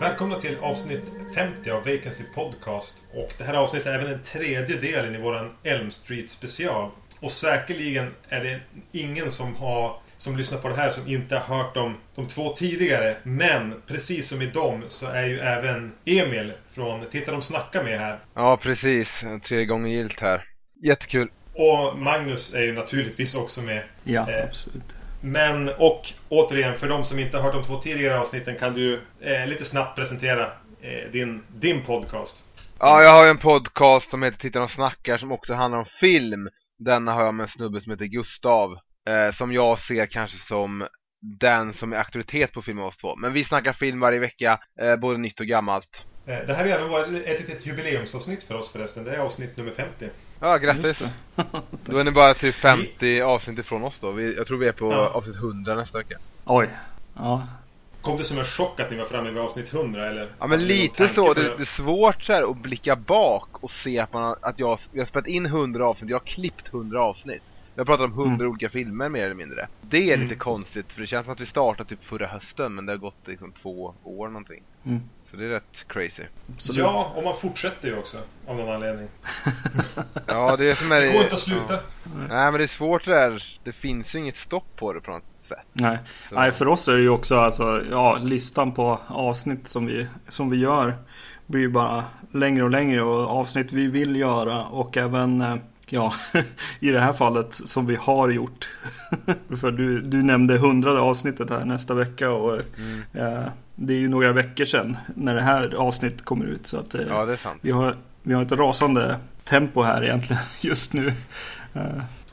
Välkomna till avsnitt 50 av Vacancy Podcast. Och det här avsnittet är även den tredje delen i våran Elm Street special. Och säkerligen är det ingen som har som lyssnar på det här som inte har hört de, de två tidigare. Men precis som i dem så är ju även Emil från Titta de snackar med här. Ja, precis. Tre gånger gilt här. Jättekul. Och Magnus är ju naturligtvis också med. Ja, Eh, absolut. Men, och återigen, för de som inte har hört de två tidigare avsnitten kan du eh, lite snabbt presentera eh, din, din podcast. Ja, jag har ju en podcast som heter Titta de snackar som också handlar om film. Denna har jag med en snubbe som heter Gustav. Eh, som jag ser kanske som den som är auktoritet på film av oss två. Men vi snackar film varje vecka, eh, både nytt och gammalt. Eh, det här är även varit ett litet jubileumsavsnitt för oss förresten. Det är avsnitt nummer 50. Ja, grattis! Då är ni bara typ 50 avsnitt ifrån oss då. Vi, jag tror vi är på Ja. avsnitt 100 nästa vecka. Oj. Ja. Kom det som en chock att ni var framme vid avsnitt 100 eller? Ja men lite så, det, det är svårt så här att blicka bak och se att, man, att jag, jag har spelat in 100 avsnitt, jag har klippt 100 avsnitt. Jag har pratat om 100 Mm. olika filmer mer eller mindre. Det är Mm. lite konstigt för det känns som att vi startade typ förra hösten men det har gått liksom två år någonting. Mm. Så det är rätt crazy. Absolut. Ja, och man fortsätter ju också. Av någon anledning. Ja det är som är Det går inte att sluta. Ja. Nej men det är svårt det där, det finns ju inget stopp på det på något sätt. Nej. Så. Nej, för oss är det ju också alltså, ja, listan på avsnitt som vi, som vi gör blir ju bara längre och längre och avsnitt vi vill göra och även eh, Ja, i det här fallet som vi har gjort. för du, du nämnde hundrade avsnittet här nästa vecka och Mm. eh, det är ju några veckor sedan när det här avsnittet kommer ut. Så att, eh, Ja det är sant. vi, har, vi har ett rasande tempo här egentligen just nu. Eh,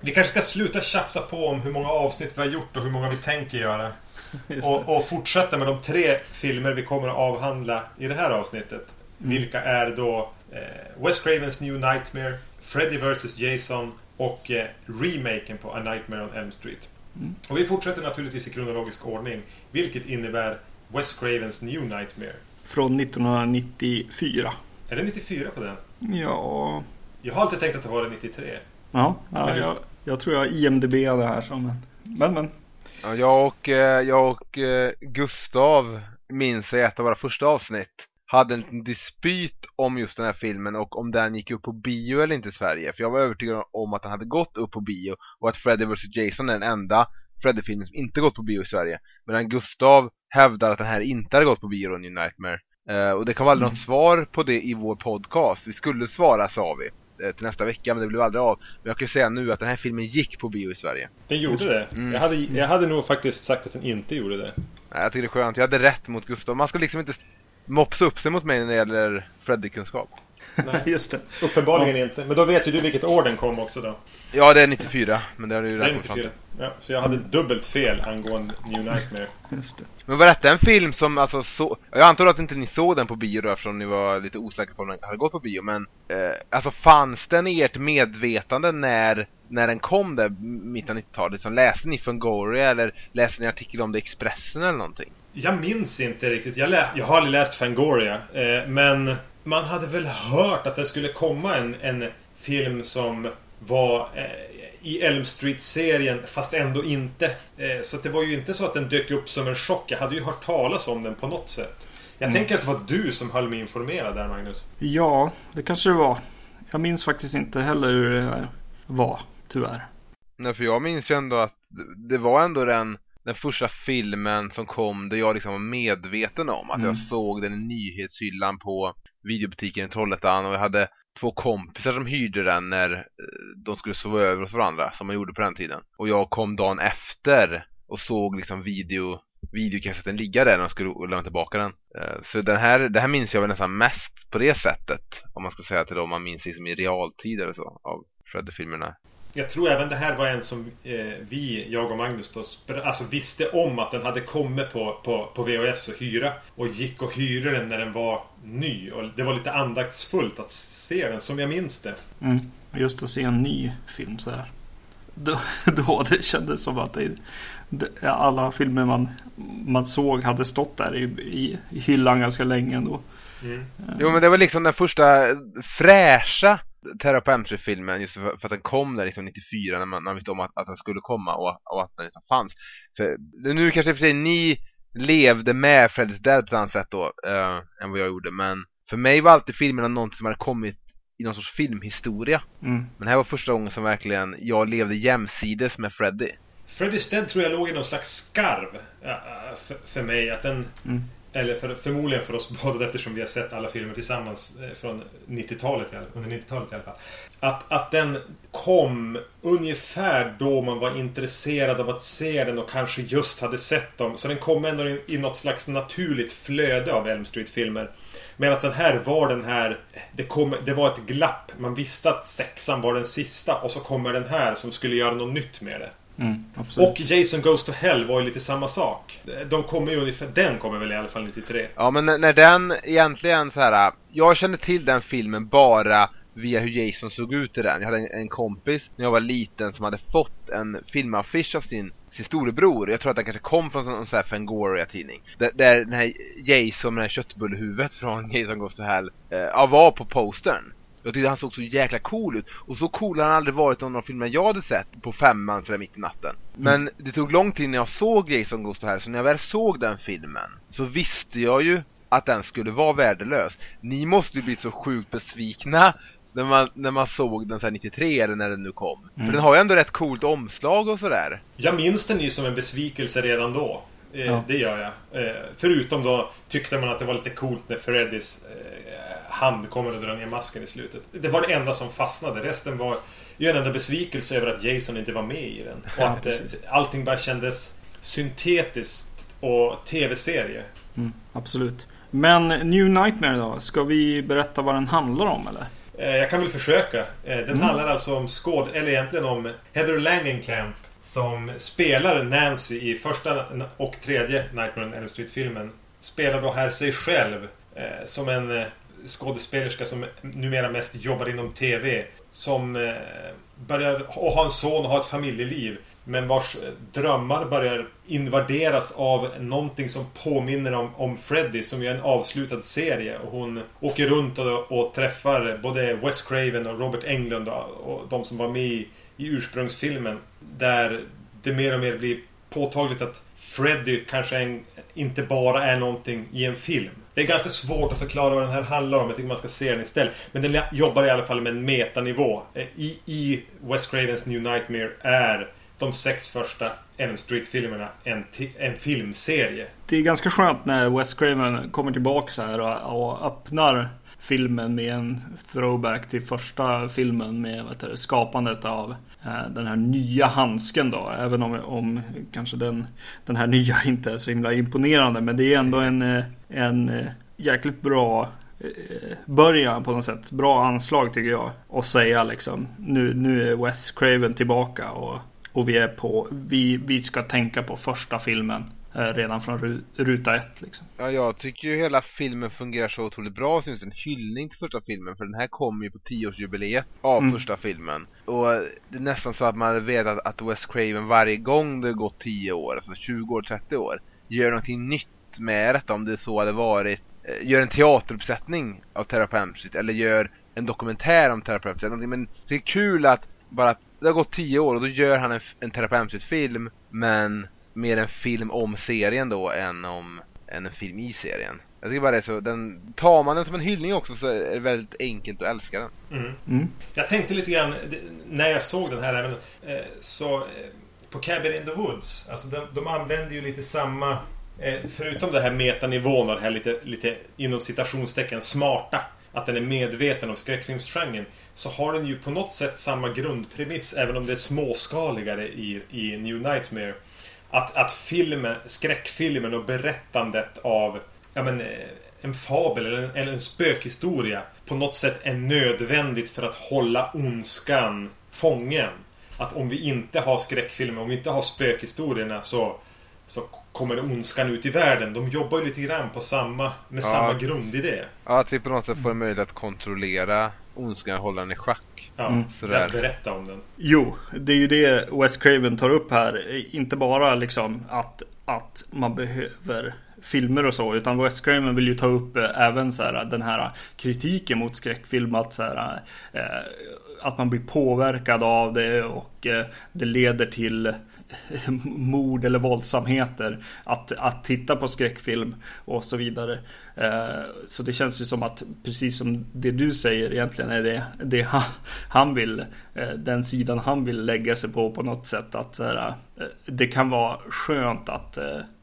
Vi kanske ska sluta tjafsa på om hur många avsnitt vi har gjort och hur många vi tänker göra. Och, och fortsätta med de tre filmer vi kommer att avhandla i det här avsnittet. Mm. Vilka är då eh, Wes Cravens New Nightmare, Freddy vs Jason och eh, remaken på A Nightmare on Elm Street. Mm. Och vi fortsätter naturligtvis i kronologisk ordning. Vilket innebär Wes Cravens New Nightmare. Från 1994. Är det 94 på den? Ja, Jag har alltid tänkt att det var 93. ja, ja Men jag, jag tror jag IMDB det här som en... Men men. Ja, jag och, eh, jag och eh, Gustav minns i ett av våra första avsnitt hade en liten dispyt om just den här filmen och om den gick upp på bio eller inte i Sverige. För jag var övertygad om att den hade gått upp på bio och att Freddy vs Jason är den enda Freddy-filmen som inte gått på bio i Sverige. Medan Gustav hävdar att den här inte hade gått på bio, New Nightmare. Eh, och det kom aldrig Mm. något svar på det i vår podcast. Vi skulle svara, sa vi, eh, till nästa vecka, men det blev aldrig av. Men jag kan ju säga nu att den här filmen gick på bio i Sverige. Den gjorde det. Mm. Jag, hade, jag hade nog faktiskt sagt att den inte gjorde det. Nej, jag tycker det är skönt. Jag hade rätt mot Gustav. Man ska liksom inte mopsa upp sig mot mig när det gäller Freddy-kunskap. Just det. Uppenbarligen inte. Men då vet ju du vilket år den kom också då. Ja, det är 94, men det har du ju Det är räknat fram 94. till. Ja, så jag hade dubbelt fel angående New Nightmare. Just det. Men var detta en film som alltså så... Jag antar att inte ni såg den på bio då, eftersom ni var lite osäkra på om den hade gått på bio, men... Eh, alltså fanns den i ert medvetande när, när den kom där, mitten av 90-talet? Liksom, läste ni Fangoria eller läste ni artikel om det i Expressen eller någonting? Jag minns inte riktigt. Jag, lä- jag har aldrig läst Fangoria. Eh, men man hade väl hört att det skulle komma en, en film som var eh, i Elm Street-serien fast ändå inte. Eh, så det var ju inte så att den dök upp som en chock. Jag hade ju hört talas om den på något sätt. Jag tänker att det var du som höll mig informerad där Magnus. Ja, det kanske det var. Jag minns faktiskt inte heller hur det var, tyvärr. Nej, för jag minns ju ändå att det- det var ändå den, den första filmen som kom där jag liksom var medveten om att Mm. jag såg den i nyhetshyllan på videobutiken i Trollhättan och jag hade två kompisar som hyrde den när eh, de skulle sova över hos varandra, som man gjorde på den tiden. Och jag kom dagen efter och såg liksom video videokassetten ligga där när de skulle lämna tillbaka den. Eh, Så den här, det här minns jag väl nästan mest på det sättet, om man ska säga till dem man minns liksom i realtid eller så, av Freddy-filmerna. Jag tror även det här var en som eh, vi, jag och Magnus då, alltså visste om att den hade kommit på, på, på VHS och hyra. Och gick och hyrde den när den var ny. Och det var lite andaktsfullt att se den, som jag minns det. Mm. Just att se en ny film så här. Då, då det kändes som att det, det, alla filmer man, man såg hade stått där i, i, i hyllan ganska länge ändå. Mm. Jo men det var liksom den första fräscha Terra på M3-filmen just för, för, att den kom där liksom 94 när man, när man visste om att, att den skulle komma och, och att den liksom fanns. För nu kanske för sig ni levde med Freddy's Dead på ett annat sätt då äh, än vad jag gjorde men för mig var alltid filmerna någonting som hade kommit i någon sorts filmhistoria. Mm. Men det här var första gången som verkligen jag levde jämsides med Freddy. Freddy's Dead tror jag låg i någon slags skarv för, för mig. Att den, mm. Eller för, förmodligen för oss båda eftersom vi har sett alla filmer tillsammans eh, från 90-talet, under 90-talet i alla fall. Att, att den kom ungefär då man var intresserad av att se den och kanske just hade sett dem. Så den kom ändå i, i något slags naturligt flöde av Elm Street-filmer. Medan den här var den här... Det, kom, det var ett glapp. Man visste att sexan var den sista och så kommer den här som skulle göra något nytt med det. Mm, och Jason Goes to Hell var ju lite samma sak. De kommer ju ungefär, den kommer väl i alla fall 93. Ja men när den egentligen så här. Jag kände till den filmen bara via hur Jason såg ut i den. Jag hade en, en kompis när jag var liten som hade fått en filmaffisch av sin sin storebror. Jag tror att den kanske kom från någon sån här Fangoria-tidning. Där, där den här Jason med det här köttbullehuvudet från Jason Goes to Hell eh, var på postern. Jag tyckte han såg så jäkla cool ut. Och så cool har han aldrig varit i någon av filmerna jag hade sett på femman sådär mitt i natten. Mm. Men det tog lång tid när jag såg Jason Goes to Hell, så när jag väl såg den filmen så visste jag ju att den skulle vara värdelös. Ni måste ju bli så sjukt besvikna när man, när man såg den såhär 93 eller när den nu kom. Mm. För den har ju ändå rätt coolt omslag och sådär. Jag minns den ju som en besvikelse redan då. Eh, ja. Det gör jag. Eh, förutom då tyckte man att det var lite coolt när Freddys eh, hand kommer att dra ner masken i slutet. Det var det enda som fastnade. Resten var ju en enda besvikelse över att Jason inte var med i den. Och ja, att precis. allting bara kändes syntetiskt och tv-serie. Mm, absolut. Men New Nightmare då? Ska vi berätta vad den handlar om eller? Eh, jag kan väl försöka. Eh, den mm. handlar alltså om skåd... Eller egentligen om Heather Langenkamp som spelar Nancy i första och tredje Nightmare on Elm Street-filmen. Spelar då här sig själv eh, som en skådespelerska som numera mest jobbar inom TV. Som eh, börjar ha en son och ha ett familjeliv. Men vars eh, drömmar börjar invaderas av någonting som påminner om, om Freddy som är en avslutad serie. Och hon åker runt och, och träffar både Wes Craven och Robert Englund och, och de som var med i, i ursprungsfilmen. Där det mer och mer blir påtagligt att Freddy kanske en, inte bara är någonting i en film. Det är ganska svårt att förklara vad den här handlar om. Jag tycker man ska se den istället. Men den jobbar i alla fall med en metanivå. Eh, I, i West Cravens New Nightmare är de sex första Elm Street-filmerna en, en filmserie. Det är ganska skönt när West Craven kommer tillbaka så här och, och öppnar filmen med en throwback till första filmen med du, skapandet av Eh, den här nya handsken då. Även om, om kanske den, den här nya inte är så himla imponerande. Men det är ändå en, eh, en eh, jäkligt bra början på något sätt. Bra anslag tycker jag. Och säga liksom nu, nu är Wes Craven tillbaka och och vi är på, vi, vi ska tänka på första filmen redan från ruta ett liksom. Ja, jag tycker ju hela filmen fungerar så otroligt bra. Syns en hyllning till första filmen. För den här kommer ju på tioårsjubileet av mm. första filmen. Och det är nästan så att man vet att, att Wes Craven varje gång det gått 10 år, alltså 20 år, 30 år, gör någonting nytt med detta. Om det så hade varit, eh, gör en teateruppsättning av Terra på eller gör en dokumentär om Terra på Men det är kul att bara det har gått tio år och då gör han en, en Terapeutic-film men mer en film om serien då än om än en film i serien. Jag tycker bara det så, den, tar man den som en hyllning också så är det väldigt enkelt att älska den. Mm. Mm. Jag tänkte lite grann, när jag såg den här även, eh, så eh, på Cabin in the Woods, alltså de, de använder ju lite samma eh, Förutom det här metanivån och det här lite, lite inom citationstecken smarta att den är medveten om skräckfilmsgenren så har den ju på något sätt samma grundpremiss även om det är småskaligare i, i New Nightmare. Att, att filmen, skräckfilmen och berättandet av ja, men, eh, en fabel eller en, eller en spökhistoria på något sätt är nödvändigt för att hålla ondskan fången. Att om vi inte har skräckfilmer, om vi inte har spökhistorierna så, så kommer ondskan ut i världen. De jobbar ju lite grann på samma, med ja. samma grundidé. Ja, att vi på något sätt får en möjlighet att kontrollera ondskan och hålla den i schack. Ja, mm. Sådär. berätta om den. Jo, det är ju det Wes Craven tar upp här. Inte bara liksom att att man behöver filmer och så. Utan Wes Craven vill ju ta upp eh, även så här, den här kritiken mot skräckfilm. Att, så här, eh, att man blir påverkad av det och eh, det leder till mord eller våldsamheter att, att titta på skräckfilm och så vidare. Eh, så det känns ju som att precis som det du säger egentligen är det, det han, vill, eh, den sidan han vill lägga sig på på något sätt. Att eh, det kan vara skönt att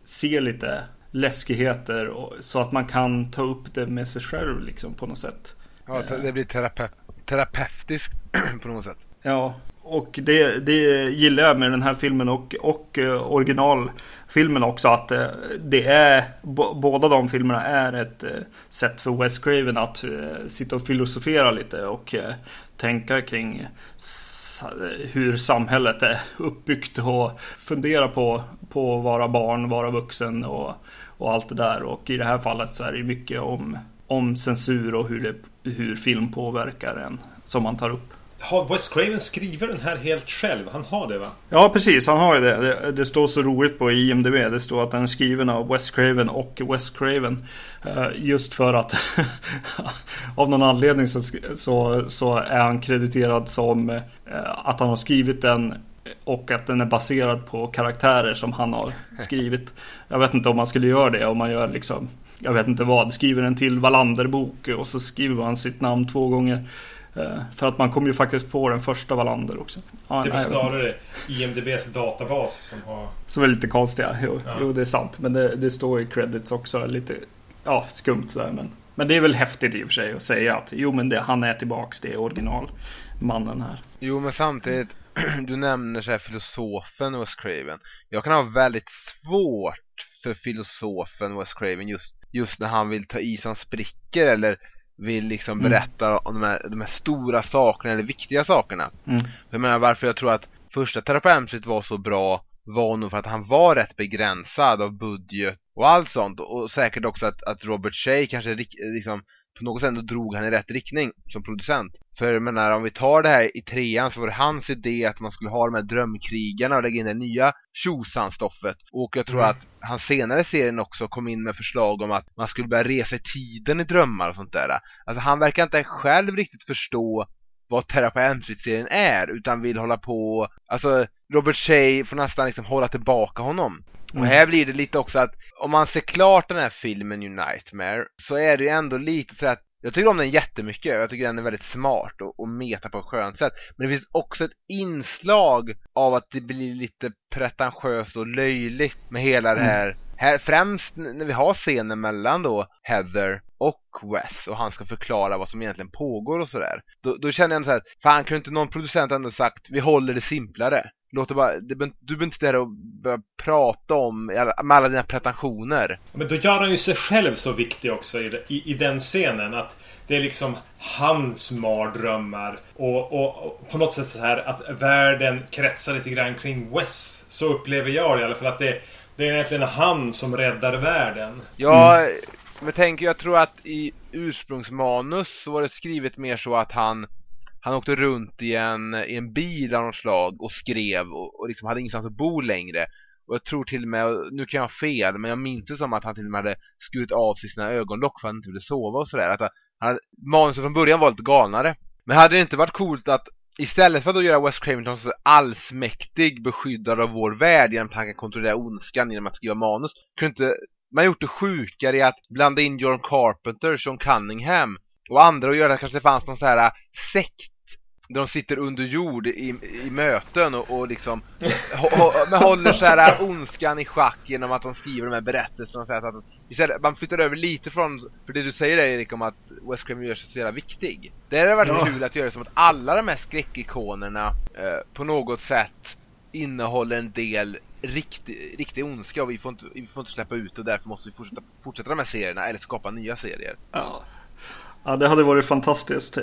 se lite läskigheter och, så att man kan ta upp det med sig själv liksom på något sätt. Ja, det blir terape terapeutiskt på något sätt. Ja, och det, det gillar jag med den här filmen och, och eh, originalfilmen också. Att eh, det är, båda de filmerna är ett eh, sätt för Wes Craven att sitta och filosofera lite och tänka kring hur samhället är uppbyggt och fundera på, på att vara barn, vara vuxen och, och allt det där. Och i det här fallet så är det mycket om, om censur och hur, det, hur film påverkar en som man tar upp. Har Wes Craven skrivit den här helt själv? Han har det va? Ja precis, han har ju det. det. det. står så roligt på IMDB. Det står att den är skriven av Wes Craven och Wes Craven. Eh, just för att av någon anledning så, så, så är han krediterad som eh, att han har skrivit den och att den är baserad på karaktärer som han har skrivit. Jag vet inte om man skulle göra det om man gör liksom jag vet inte vad, skriver en till Wallander-bok och så skriver man sitt namn två gånger. Eh, för att man kom ju faktiskt på den första Wallander också. Ja, det är snarare IMDBs databas som har... Som är lite konstiga. Jo, ja. jo det är sant. Men det, det, står i credits också lite ja, skumt sådär. Men, men det är väl häftigt i och för sig att säga att jo men det, han är tillbaks. Det är originalmannen här. Jo men samtidigt. Du nämner så här filosofen Wes Craven. Jag kan ha väldigt svårt för filosofen Wes Craven just, just när han vill ta i som spricker eller vill liksom mm. berätta om de här, de här stora sakerna eller viktiga sakerna. Mm. Jag menar varför jag tror att första Terapeut var så bra var nog för att han var rätt begränsad av budget och allt sånt och säkert också att, att Robert Shea kanske liksom på något sätt drog han i rätt riktning som producent. För jag menar, om vi tar det här i trean så var det hans idé att man skulle ha de här drömkrigarna och lägga in det nya tjosan-stoffet. Och jag tror mm. att han senare i serien också kom in med förslag om att man skulle börja resa i tiden i drömmar och sånt där. Alltså han verkar inte själv riktigt förstå vad Terapi-serien är utan vill hålla på alltså Robert Shea får nästan liksom hålla tillbaka honom och mm. här blir det lite också att om man ser klart den här filmen New Nightmare så är det ju ändå lite så att jag tycker om den jättemycket. Jag tycker den är väldigt smart och, och meta på ett skönt sätt. Men det finns också ett inslag av att det blir lite pretentiöst och löjligt med hela det här. Mm. här främst när vi har scenen mellan då Heather och Wes och han ska förklara vad som egentligen pågår och sådär. Då, då känner jag så här, fan kunde inte någon producent ändå sagt vi håller det simplare? Låter bara, du behöver inte där och börja prata om med alla dina pretensioner. Men då gör han ju sig själv så viktig också i, i, i den scenen. Att det är liksom hans mardrömmar. Och, och, och, på något sätt så här att världen kretsar lite grann kring Wes. Så upplever jag det i alla fall. Att det, det är egentligen han som räddar världen. Ja, mm. men tänk jag tror att i ursprungsmanus så var det skrivet mer så att han han åkte runt i en, i en bil av något slag och skrev och, och liksom hade ingenstans att bo längre. Och jag tror till och med, nu kan jag ha fel, men jag minns det som att han till och med hade skurit av sig sina ögonlock för att han inte ville sova och sådär. Att han, manuset från början var lite galnare. Men hade det inte varit coolt att istället för att då göra West Craven så allsmäktig beskyddare av vår värld genom att han kan kontrollera ondskan genom att skriva manus, kunde inte man gjort det sjukare i att blanda in John Carpenter, Sean Cunningham och andra och göra att det kanske fanns någon sån här äh, sekt där de sitter under jord i, i möten och, och liksom ho, men håller så här ondskan i schack genom att de skriver de här berättelserna så att istället, man flyttar över lite från för det du säger där Erik om att West Craven gör sig så jävla viktig. Det hade varit ja. kul att göra som att alla de här skräckikonerna eh, på något sätt innehåller en del riktig, riktig ondska och vi får, inte, vi får inte släppa ut och därför måste vi fortsätta, fortsätta de här serierna eller skapa nya serier. Ja. Ja, det hade varit fantastiskt.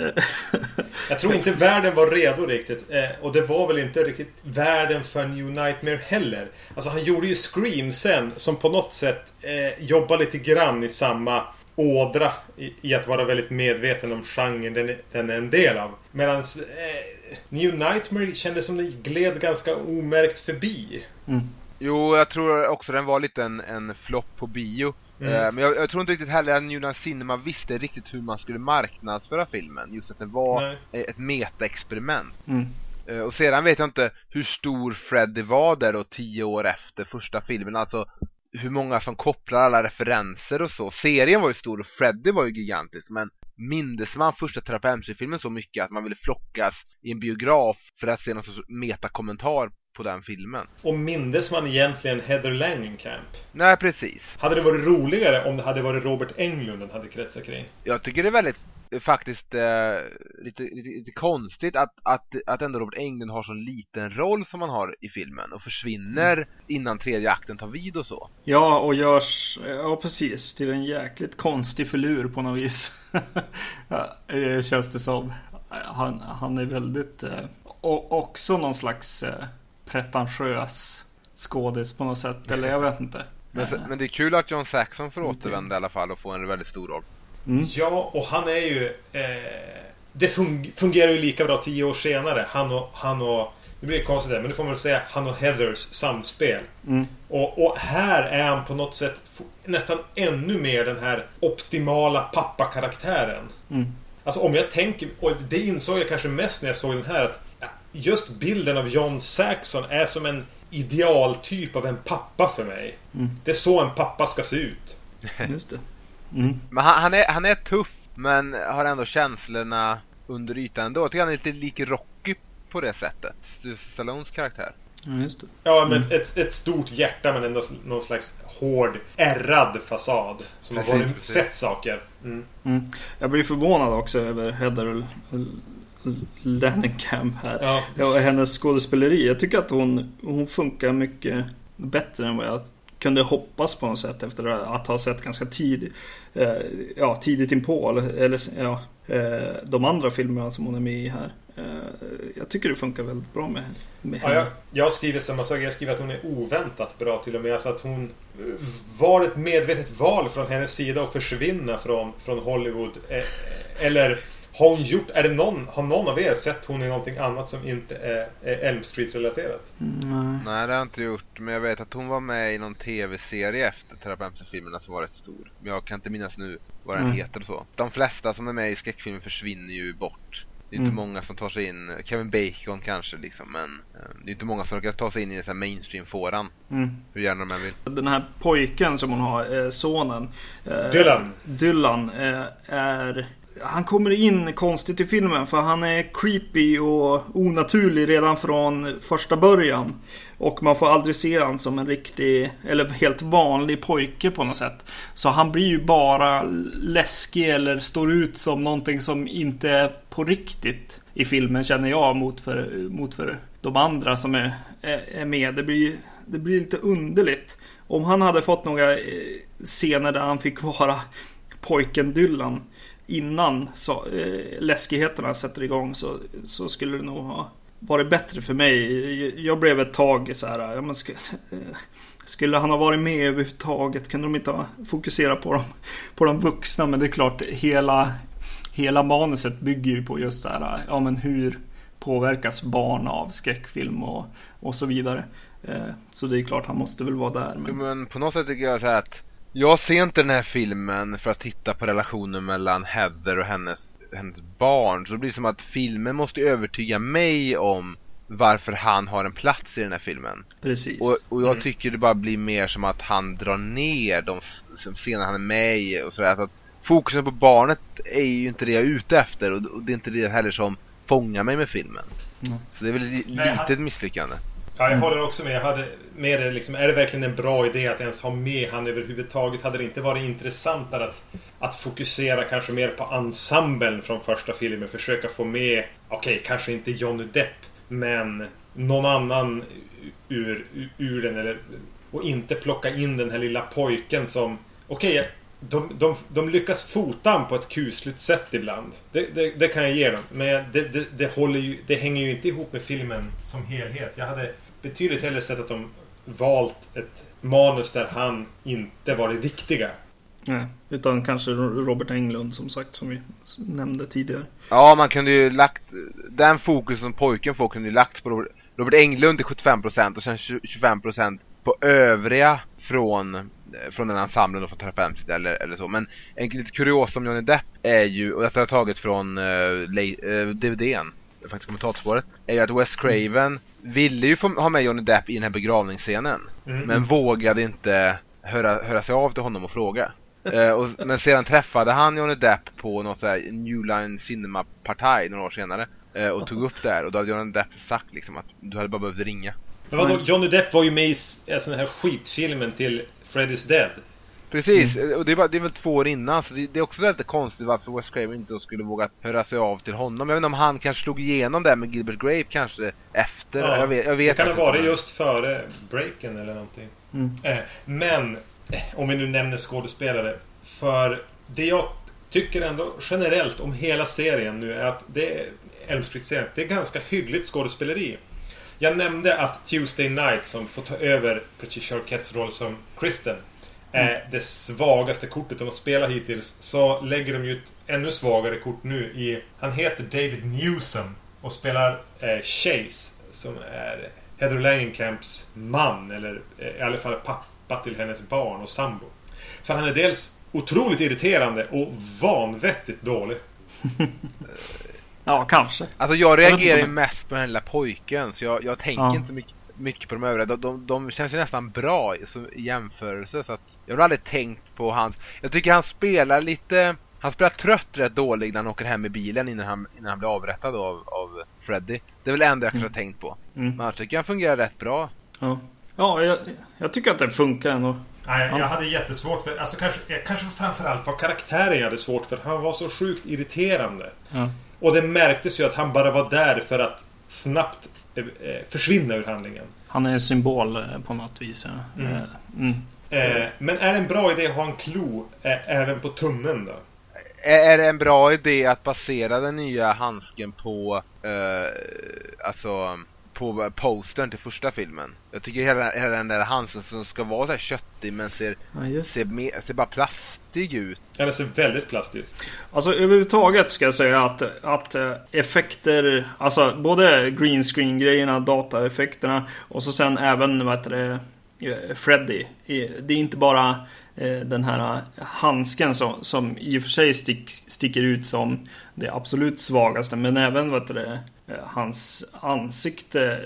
Jag tror inte världen var redo riktigt. Eh, och det var väl inte riktigt världen för New Nightmare heller. Alltså han gjorde ju Scream sen som på något sätt eh, jobbar lite grann i samma ådra i, i, att vara väldigt medveten om genren den, den är en del av. Medan eh, New Nightmare kändes som det gled ganska omärkt förbi. Mm. Jo, jag tror också den var lite en, en flopp på bio. Mm. Eh, men jag, jag tror inte riktigt heller att New Cinema visste riktigt hur man skulle marknadsföra filmen. Just att det var Nej. ett meta-experiment. Mm. Eh, Och sedan vet jag inte hur stor Freddy var där då tio år efter första filmen. Alltså hur många som kopplar alla referenser och så. Serien var ju stor och Freddy var ju gigantisk. Men mindes man första Trappa MC-filmen så mycket att man ville flockas i en biograf för att se någon sorts metakommentar på den filmen? Och mindes man egentligen Heather Langenkamp? Nej, precis. Hade det varit roligare om det hade varit Robert Englund den hade kretsat kring? Jag tycker det är väldigt eh, faktiskt eh, lite, lite, lite konstigt att, att, att ändå Robert Englund har så liten roll som han har i filmen och försvinner innan tredje akten tar vid och så. Ja, och görs, ja precis, till en jäkligt konstig filur på något vis. Ja, eh, Känns det som. Han, han är väldigt, eh, och också någon slags eh, pretentiös skådis på något sätt. Eller jag vet inte. Men, men det är kul att John Saxon får återvända i alla fall och få en väldigt stor roll. Mm. Ja, och han är ju... Eh, det fun- fungerar ju lika bra tio år senare. Han och... Han och det blir konstigt där, men det får man väl säga. Han och Heathers samspel. Mm. Och, och här är han på något sätt nästan ännu mer den här optimala pappakaraktären. Mm. Alltså om jag tänker, och det insåg jag kanske mest när jag såg den här, att just bilden av John Saxon är som en idealtyp av en pappa för mig. Mm. Det är så en pappa ska se ut. Just det. Mm. Men han, han, är, han är tuff men har ändå känslorna under ytan ändå. Jag tycker han är lite lik Rocky på det sättet. Stallones karaktär. Ja, just det. Ja, men ett, ett stort hjärta men ändå någon slags hård, ärrad fasad. Som har varit, sett saker. Mm. Mm. Jag blir förvånad också över Heather L- L- Langenkamp här. Ja. Ja, och hennes skådespeleri. Jag tycker att hon, hon funkar mycket bättre än vad jag kunde hoppas på något sätt efter att ha sett ganska tidigt, eh, ja, tidigt inpå, eller, eller ja, eh, de andra filmerna som hon är med i här. Eh, jag tycker det funkar väldigt bra med, med Ja, henne. jag, jag skriver samma sak. Jag skriver att hon är oväntat bra till och med. Alltså att hon var ett medvetet val från hennes sida att försvinna från, från Hollywood. Eh, Eller har hon gjort... Är det någon, har någon av er sett hon i någonting annat som inte är, är Elm Street-relaterat? Mm, Nej, det har jag inte gjort. Men jag vet att hon var med i någon tv-serie efter Terapeutic-filmerna som var rätt stor. Men jag kan inte minnas nu vad den Mm. heter och så. De flesta som är med i skräckfilmer försvinner ju bort. Det är inte Mm. många som tar sig in. Kevin Bacon kanske liksom, men eh, det är inte många som kan ta sig in i den mainstream-fåran. mm. Hur gärna de än vill. Den här pojken som hon har, eh, sonen. eh, Dylan. Dylan är... Han kommer in konstigt i filmen för han är creepy och onaturlig redan från första början. Och man får aldrig se han som en riktig, eller helt vanlig pojke på något sätt. Så han blir ju bara läskig eller står ut som någonting som inte är på riktigt i filmen känner jag mot för, mot för de andra som är, är, är med. Det blir, det blir lite underligt. Om han hade fått några eh, scener där han fick vara pojken Dylan innan så, eh, läskigheterna sätter igång så, så skulle det nog ha varit bättre för mig. Jag blev ett tag så här, ja, men ska, eh, skulle han ha varit med överhuvudtaget? Kunde de inte ha fokuserat på dem, på de vuxna? Men det är klart, hela, hela manuset bygger ju på just så här, ja men hur påverkas barn av skräckfilm och, och så vidare. Eh, Så det är klart, han måste väl vara där. Men... Men på något sätt tycker jag så här att jag ser inte den här filmen för att titta på relationen mellan Heather och hennes, hennes barn. Så det blir som att filmen måste övertyga mig om varför han har en plats i den här filmen. Precis. Och, och jag Mm. tycker det bara blir mer som att han drar ner de scener han är med i och sådär. Så att fokusen på barnet är ju inte det jag är ute efter och, det är inte det heller som fångar mig med filmen. Mm. Så det är väl li, Nej, han- lite ett misslyckande. Ja, jag håller också med. Jag hade med det liksom, är det verkligen en bra idé att ens ha med han överhuvudtaget? Hade det inte varit intressantare att, att fokusera kanske mer på ensemblen från första filmen? Försöka få med, okej, kanske inte Johnny Depp, men någon annan ur, ur, ur den. Eller, och inte plocka in den här lilla pojken som, okej, de, de, de lyckas fota han på ett kusligt sätt ibland. Det, det, det kan jag ge dem. Men det, det, det, håller ju, det hänger ju inte ihop med filmen som helhet. Jag hade betydligt hellre sett att de valt ett manus där han inte var det viktiga. Nej, utan kanske Robert Englund som sagt som vi nämnde tidigare. Ja, man kunde ju lagt, den fokus som pojken får kunde ju lagt på Robert, Robert Englund till 75% och sen 20 25% på övriga från, eh, från den ensemblen och från Terapeutic eller, eller så. Men en lite kurios om Johnny Depp är ju, och detta har jag tagit från uh, uh, DVDn, faktiskt kommentatorspåret, är ju att Wes Craven ville ju få ha med Johnny Depp i den här begravningsscenen. Mm. Men vågade inte höra, höra sig av till honom och fråga. uh, och, men sedan träffade han Johnny Depp på något såhär New Line Cinema-partaj några år senare. Uh, och tog upp det här och då hade Johnny Depp sagt liksom att du hade bara behövt ringa. Men vadå, Johnny Depp var ju med i den här skitfilmen till Freddy's Dead. Precis, mm. och det, var, det är väl två år innan så det, det är också lite konstigt varför Wes Craven inte skulle våga höra sig av till honom. Jag vet inte om han kanske slog igenom det med Gilbert Grape kanske efter. Ja, jag vet, jag vet det kan ha varit just före breaken eller någonting. Mm. Eh, men, eh, om vi nu nämner skådespelare. För det jag tycker ändå generellt om hela serien nu är att det är Elm Street-serien. Det är ganska hyggligt skådespeleri. Jag nämnde att Tuesday Night som får ta över Patricia Arquettes roll som Kristen är mm. det svagaste kortet de har spelat hittills. Så lägger de ju ett ännu svagare kort nu i... Han heter David Newsom och spelar eh, Chase som är Heather Langenkamps man eller eh, i alla fall pappa till hennes barn och sambo. För han är dels otroligt irriterande och vanvettigt dålig. Ja, kanske. Alltså jag reagerar ju mest på den lilla pojken. Så jag, jag tänker ja. inte mycket, mycket på de övriga. De, de, de känns ju nästan bra i jämförelse. Så att jag har aldrig tänkt på hans... Jag tycker han spelar lite... Han spelar trött rätt dålig när han åker hem i bilen innan han, innan han blir avrättad av, av Freddy. Det är väl det enda jag kanske mm. har tänkt på. Mm. Men jag tycker han fungerar rätt bra. Ja, ja jag, jag tycker att det funkar ändå. Nej, jag hade jättesvårt för... Alltså kanske, kanske framförallt var karaktären jag hade svårt för. Han var så sjukt irriterande. Ja. Och det märktes ju att han bara var där för att snabbt eh, eh, försvinna ur handlingen. Han är en symbol eh, på något vis. Mm. Mm. Eh, men är det en bra idé att ha en klo eh, även på tummen då? Är det en bra idé att basera den nya handsken på, eh, alltså på postern till första filmen. Jag tycker hela, hela den där handsken som ska vara så här köttig men ser, ja, ser, mer, ser bara plastig ut. Ja, den ser väldigt plastig ut. Alltså överhuvudtaget ska jag säga att, att eh, effekter, alltså både green screen grejerna, dataeffekterna och så sen även vad heter det, Freddy. Det är inte bara eh, den här handsken som, som i och för sig stick, sticker ut som det absolut svagaste. Men även vad det, Eh, hans ansikte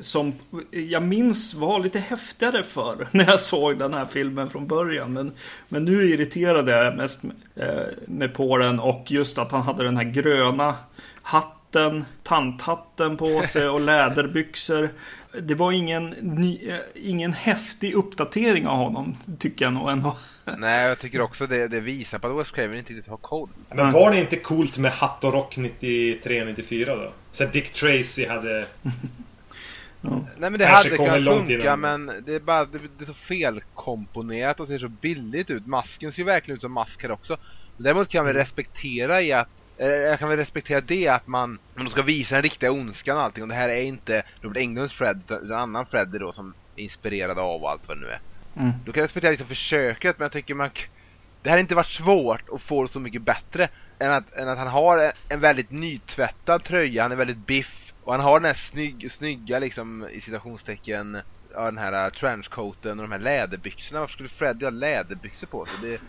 som jag minns var lite häftigare för när jag såg den här filmen från början. Men, men nu irriterade jag mest med, eh, med på den och just att han hade den här gröna hatten, tanthatten på sig och läderbyxor. Det var ingen, ny, eh, ingen häftig uppdatering av honom, tycker jag nog ändå. Nej, jag tycker också det, det visar på att Wes Craven inte riktigt har koll. Men var det inte coolt med hatt och rock 93-94 då? Så Dick Tracy hade... Ja. Nej men det Kanske hade kunnat funka men det är bara det, det är så felkomponerat och ser så billigt ut. Masken ser ju verkligen ut som mask här också. Däremot kan vi mm. respektera i att jag kan väl respektera det att man, man ska visa den riktiga ondskan och allting och det här är inte Robert Englunds Fred utan en annan Fred då som är inspirerad av och allt vad det nu är. Mm. Då kan jag respektera liksom försöket men jag tycker man det här har inte varit svårt att få det så mycket bättre än att, än att han har en väldigt nytvättad tröja, han är väldigt biff och han har den här snygg, snygga liksom i citationstecken ja, den här uh, trenchcoaten och de här läderbyxorna. Varför skulle Freddy ha läderbyxor på sig? Det,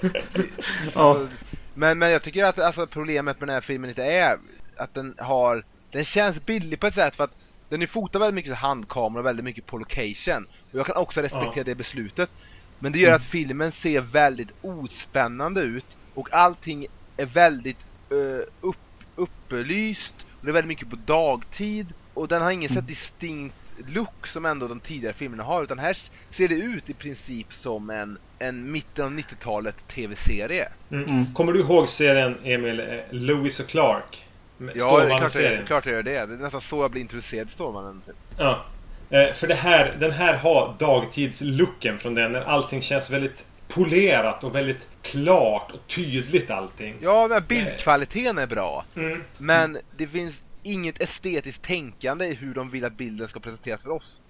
det, alltså, men, men jag tycker att alltså, problemet med den här filmen inte är att den har den känns billig på ett sätt för att den är fotad väldigt mycket handkamera och väldigt mycket på location. Och jag kan också respektera ja. det beslutet. Men det gör mm. att filmen ser väldigt ospännande ut och allting är väldigt uh, upp, upplyst. Och det är väldigt mycket på dagtid. Och den har ingen mm. så distinkt look som ändå de tidigare filmerna har. Utan här ser det ut i princip som en, en mitten av 90-talet tv-serie. Mm. Mm. Kommer du ihåg serien Emil, eh, Lewis och Clark? Ja, det är klart jag, klart jag gör det. Det är nästan så jag blir introducerad till Stålmannen. Typ. Ja. Eh, för det här, den här har dagtidslooken från den. Allting känns väldigt polerat och väldigt klart och tydligt allting. Ja, men bildkvaliteten är bra. Mm. Men det finns inget estetiskt tänkande i hur de vill att bilden ska presenteras för oss.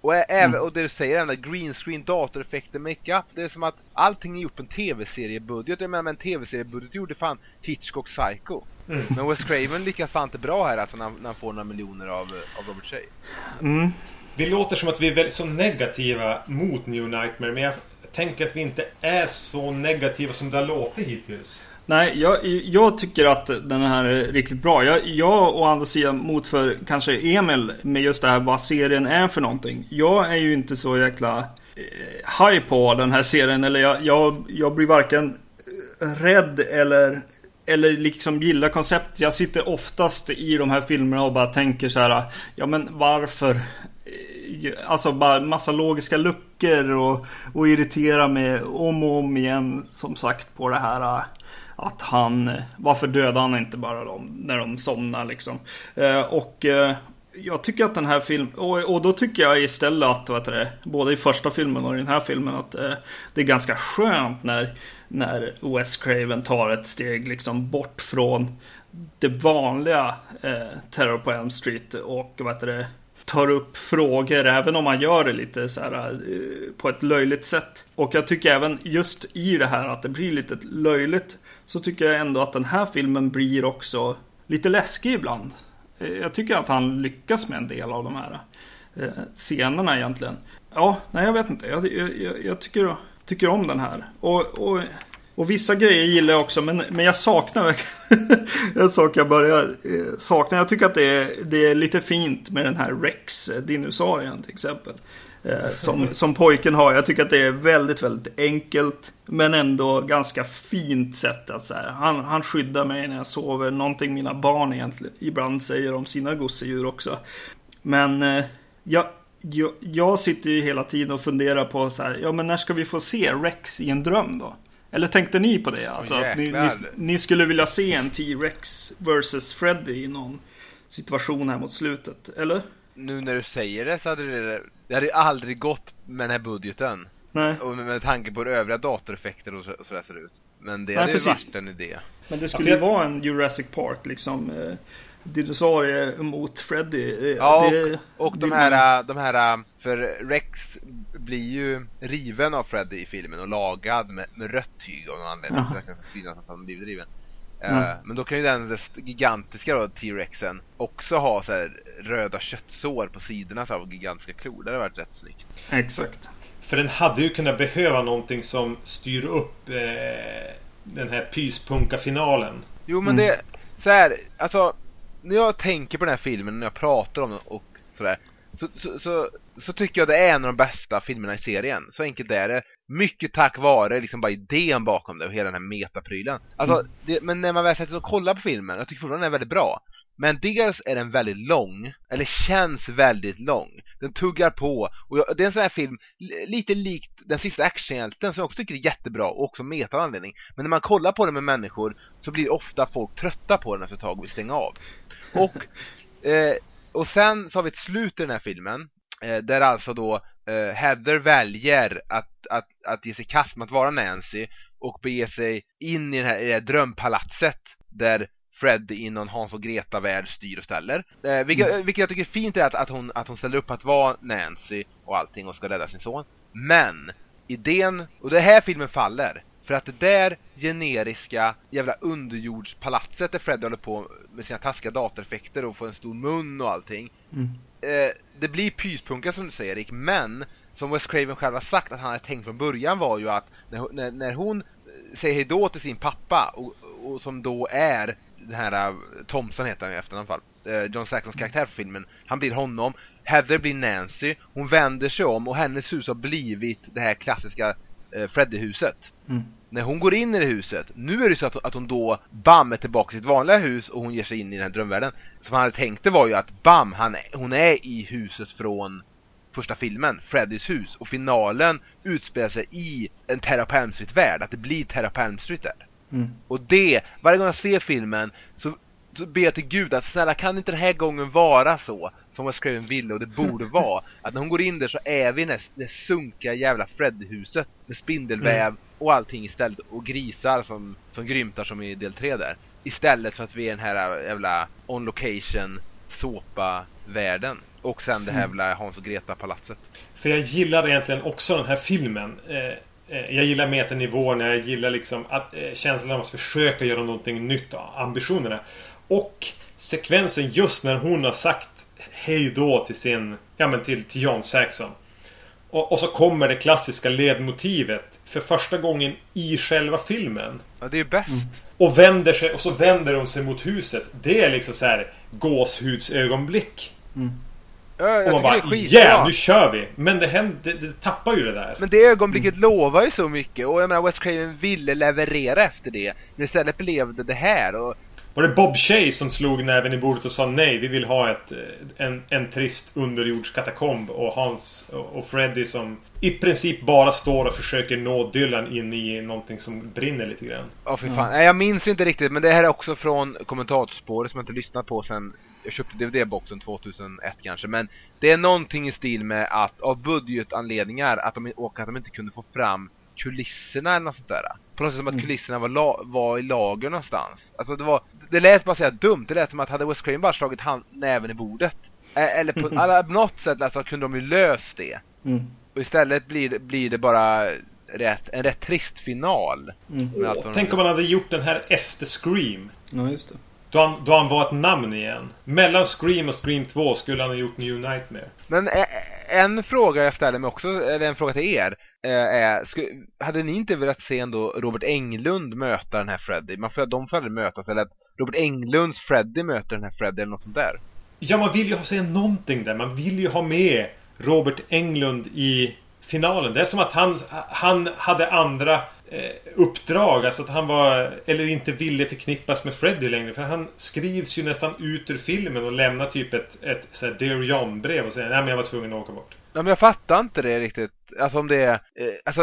Och, även, mm. och det du säger, den där green screen, datoreffekter, makeup. Det är som att allting är gjort på en tv-seriebudget. Jag menar med en tv-seriebudget gjorde fan Hitchcock Psycho. Mm. Men Wes Craven lyckas fan inte bra här alltså när, när han får några miljoner av, av Robert Shea. Mm. Vi låter som att vi är väldigt så negativa mot New Nightmare. Men jag tänker att vi inte är så negativa som det har låtit hittills. Nej, jag, jag tycker att den här är riktigt bra. Jag, jag å andra sidan mot för kanske Emil med just det här vad serien är för någonting. Jag är ju inte så jäkla eh, high på den här serien. Eller jag, jag, jag blir varken eh, rädd eller, eller liksom gillar konceptet. Jag sitter oftast i de här filmerna och bara tänker så här. Ja men varför? Eh, alltså bara massa logiska luckor och, och irritera mig om och om igen som sagt på det här eh, att han, varför dödade han inte bara dem när de somnar liksom? Eh, och eh, jag tycker att den här filmen, och, och, då tycker jag istället att, vad det, både i första filmen och i den här filmen att eh, det är ganska skönt när, när Wes Craven tar ett steg liksom bort från det vanliga eh, Terror på Elm Street och vad det, tar upp frågor även om man gör det lite så här eh, på ett löjligt sätt. Och jag tycker även just i det här att det blir lite löjligt så tycker jag ändå att den här filmen blir också lite läskig ibland. Eh, jag tycker att han lyckas med en del av de här eh, scenerna egentligen. Ja, nej jag vet inte. Jag, jag, jag tycker, tycker om den här. Och, och, och, vissa grejer gillar jag också, men, men jag saknar verkligen en sak jag börjar eh, sakna. Jag tycker att det är, det är lite fint med den här Rex-dinosaurien till exempel. Eh, som, som pojken har. Jag tycker att det är väldigt, väldigt enkelt. Men ändå ganska fint sätt att säga. Han, han skyddar mig när jag sover. Någonting mina barn egentligen ibland säger om sina gosedjur också. Men eh, jag, jag, jag, sitter ju hela tiden och funderar på så här. Ja men när ska vi få se Rex i en dröm då? Eller tänkte ni på det? Alltså, oh, att ni, ni, ni, skulle vilja se en T-Rex vs Freddy i någon situation här mot slutet, eller? Nu när du säger det så hade det det hade ju aldrig gått med den här budgeten. Nej. Och med, med tanke på övriga datoreffekter och, så, sådär ser ut. Men det Nej, hade ju varit en idé. Men det skulle ju vara en Jurassic Park liksom. Eh, dinosaurier mot Freddy. Eh, ja, det, och, och de här, de här, för Rex blir ju riven av Freddy i filmen och lagad med, med rött tyg av någon anledning. Ja. Så det kan synas att han blivit riven. Mm. men då kan ju den gigantiska då, T-Rexen också ha så här, röda köttsår på sidorna så av gigantiska klor. Det hade varit rätt snyggt. Exakt. För den hade ju kunnat behöva någonting som styr upp eh, den här pyspunka-finalen. Jo men mm. det, så här, alltså när jag tänker på den här filmen, när jag pratar om den och sådär. Så, så, så, så, tycker jag det är en av de bästa filmerna i serien. Så enkelt är det. Mycket tack vare liksom bara idén bakom det och hela den här metaprylen. Alltså, mm. det, men när man väl sätter sig och kollar på filmen, jag tycker fortfarande den är väldigt bra. Men dels är den väldigt lång, eller känns väldigt lång. Den tuggar på. Och jag, det är en sån här film, lite likt den sista actionhjälten som jag också tycker är jättebra och också meta anledning. Men när man kollar på den med människor så blir ofta folk trötta på den efter ett tag och vill stänga av. Och, eh, och sen så har vi ett slut i den här filmen. Eh, där alltså då eh, Heather väljer att, att, att ge sig kast med att vara Nancy och bege sig in i det här, i det här drömpalatset där Fred i någon Hans och Greta-värld styr och ställer. Eh, vilket, mm. vilket jag tycker är fint är att, att, hon, att hon ställer upp att vara Nancy och allting och ska rädda sin son. Men, idén, och det här filmen faller. För att det där generiska jävla underjordspalatset där Fred håller på med sina taskiga datoreffekter och får en stor mun och allting. Mm. Eh, det blir pyspunka som du säger Erik, men som Wes Craven själv har sagt att han hade tänkt från början var ju att när, när, när hon säger hejdå till sin pappa och, och som då är den här uh, Thompson heter han i efternamn fall. Uh, John Saxons karaktär för filmen. Han blir honom. Heather blir Nancy. Hon vänder sig om och hennes hus har blivit det här klassiska uh, Freddy-huset. Mm. När hon går in i det huset, nu är det så att, att hon då bam är tillbaka i sitt vanliga hus och hon ger sig in i den här drömvärlden. Som han hade tänkt det var ju att bam, han, hon är i huset från första filmen, Freddys hus. Och finalen utspelar sig i en Terra Palm Street-värld. Att det blir Terra Palm Street där. Mm. Och det, varje gång jag ser filmen så, så ber jag till gud att snälla kan inte den här gången vara så som jag skrev en ville och det borde vara. Att när hon går in där så är vi i det, det sunkiga jävla Freddy-huset med spindelväv mm. och allting istället och grisar som, som grymtar som i del 3 där. Istället för att vi är den här jävla on location såpa-världen. Och sen det här mm. jävla Hans och Greta-palatset. För jag gillar egentligen också den här filmen. Eh, jag gillar metanivåerna, jag gillar liksom att, eh, känslan av att försöka göra någonting nytt. Ambitionerna. Och sekvensen just när hon har sagt hej då till sin... Ja men till, till John Saxon. Och, och, så kommer det klassiska ledmotivet för första gången i själva filmen. Ja, det är bäst. Mm. Och vänder sig, och så vänder hon sig mot huset. Det är liksom så här gåshudsögonblick. Mm. Ja, och man bara yeah, nu kör vi! Men det, händer, det, det tappar ju det där. Men det ögonblicket mm. lovar ju så mycket och jag menar West Craven ville leverera efter det. Men istället blev det det här och... Var det Bob Shay som slog näven i bordet och sa nej, vi vill ha ett, en, en trist underjordskatakomb och Hans och Freddy som i princip bara står och försöker nå Dylan in i någonting som brinner lite grann. Ja, oh, för fan. Mm. Jag minns inte riktigt, men det här är också från kommentatorspåret som jag inte lyssnat på sen jag köpte DVD-boxen 2001 kanske, men det är någonting i stil med att av budgetanledningar att de, och att de inte kunde få fram kulisserna eller något sånt där. På något sätt som att mm. kulisserna var, la, var i lager någonstans. Alltså det var, det lät bara säga dumt, det lät som att hade West Craven bara slagit hand, näven i bordet. Eller på alla, något sätt alltså, kunde de ju löst det. Mm. Och istället blir, blir det bara rätt, en rätt trist final. Mm. Åh, tänk om man hade gjort den här efter Scream. Ja, just det. Då han, då han var ett namn igen. Mellan Scream och Scream 2 skulle han ha gjort New Nightmare. Men en fråga jag ställer mig också, eller en fråga till er. Är, skulle, hade ni inte velat se ändå Robert Englund möta den här Freddy? Man får, de får aldrig mötas, eller att Robert Englunds Freddy möter den här Freddy eller något sånt där. Ja, man vill ju ha se någonting där. Man vill ju ha med Robert Englund i finalen. Det är som att han, han hade andra Eh, uppdrag. Alltså att han var, eller inte ville förknippas med Freddy längre. För han skrivs ju nästan ut ur filmen och lämnar typ ett, ett så här Dear John-brev och säger nej men jag var tvungen att åka bort. Ja men jag fattar inte det riktigt. Alltså om det är, eh, alltså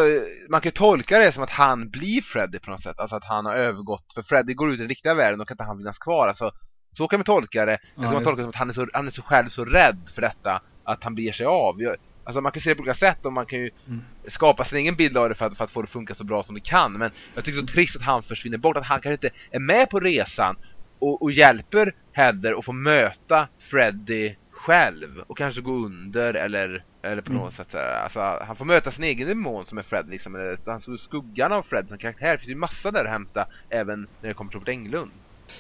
man kan ju tolka det som att han blir Freddy på något sätt. Alltså att han har övergått, för Freddy går ut i den riktiga världen och kan inte han finnas kvar. Alltså så kan man tolka det. Ja, man tolka det som att han är, så, han är så själv så rädd för detta att han beger sig av. Alltså man kan se det på olika sätt och man kan ju mm. skapa sin egen bild av det för att, för att få det att funka så bra som det kan. Men jag tycker det är så trist att han försvinner bort, att han kanske inte är med på resan och, och hjälper Heather att få möta Freddy själv och kanske gå under eller, eller på mm. något sätt alltså, han får möta sin egen demon som är Fred liksom, eller han står skuggan av Fred som karaktär. Det finns ju massa där att hämta även när det kommer till Robert Englund.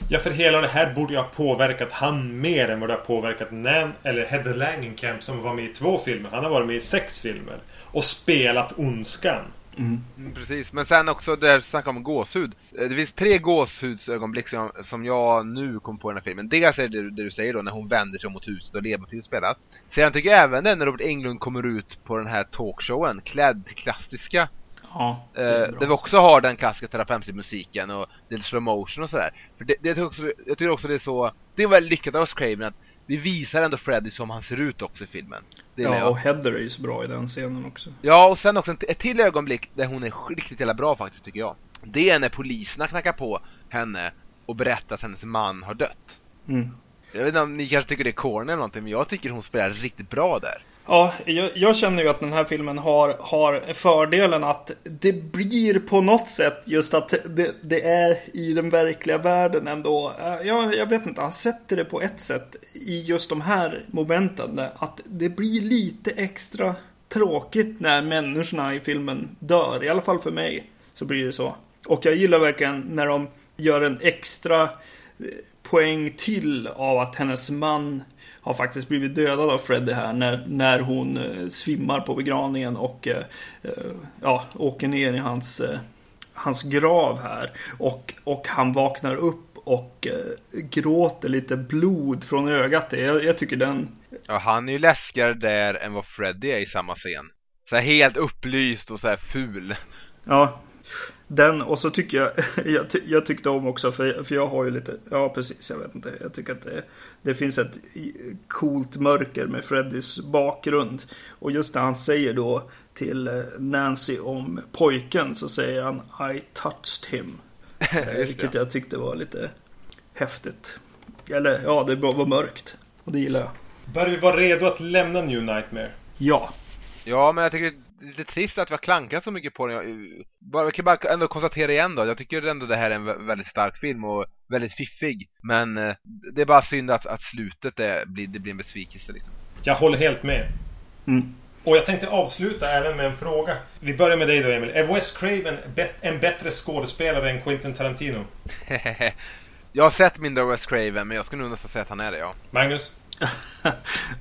Ja, för hela det här borde ju ha påverkat han mer än vad det har påverkat Nan, eller Heather Langenkamp som var med i två filmer. Han har varit med i sex filmer. Och spelat ondskan. Mm. Mm, precis, men sen också där snacka om gåshud. Eh, det finns tre gåshudsögonblick som, som jag nu kom på i den här filmen. Dels är det det du säger då när hon vänder sig mot huset och ledmotivet spelas. Sen tycker jag även den när Robert Englund kommer ut på den här talkshowen klädd till klassiska Ja, det eh, där vi också har den klassiska terapeutisk-musiken och lite slow motion och sådär. För det, det, jag, tycker också, jag tycker också det är så, det är väldigt lyckat av Craven att vi visar ändå Freddy som han ser ut också i filmen. ja, och Heather är ju så bra i den scenen också. Ja, och sen också ett till ögonblick där hon är riktigt jävla bra faktiskt, tycker jag. Det är när poliserna knackar på henne och berättar att hennes man har dött. Mm. Jag vet inte om ni kanske tycker det är corny eller någonting, men jag tycker hon spelar riktigt bra där. Ja, jag, jag, känner ju att den här filmen har, har fördelen att det blir på något sätt just att det, det är i den verkliga världen ändå. Eh, jag, jag vet inte, han sätter det på ett sätt i just de här momenten. Att det blir lite extra tråkigt när människorna i filmen dör. I alla fall för mig så blir det så. Och jag gillar verkligen när de gör en extra eh, poäng till av att hennes man har faktiskt blivit dödad av Freddy här när, när hon eh, svimmar på begravningen och eh, eh, ja, åker ner i hans, hans grav här. Och, och han vaknar upp och gråter lite blod från ögat. Jag, jag tycker den... Ja, han är ju läskigare där än vad Freddy är i samma scen. Så här helt upplyst och så här ful. Ja, den och så tycker jag, jag, jag, tyckte om också, för, för jag har ju lite, ja precis, jag vet inte, jag tycker att det, det finns ett coolt mörker med Freddys bakgrund. Och just när han säger då till eh, Nancy om pojken så säger han I touched him. Vilket jag tyckte var lite häftigt. Eller ja, det var mörkt. Och det gillar jag. Bör vi vara redo att lämna New Nightmare? Ja. Ja, men jag tycker lite trist att vi har klankat så mycket på den. Jag, bara, jag kan bara ändå konstatera igen då. Jag tycker ändå det här är en väldigt stark film och väldigt fiffig. Men eh, det är bara synd att, att slutet är, blir, det blir en besvikelse liksom. Jag håller helt med. Mm. Och jag tänkte avsluta även med en fråga. Vi börjar med dig då Emil. Är Wes Craven en bättre skådespelare än Quentin Tarantino? jag har sett mindre av Wes Craven men jag skulle nog nästan säga att han är det ja. Magnus?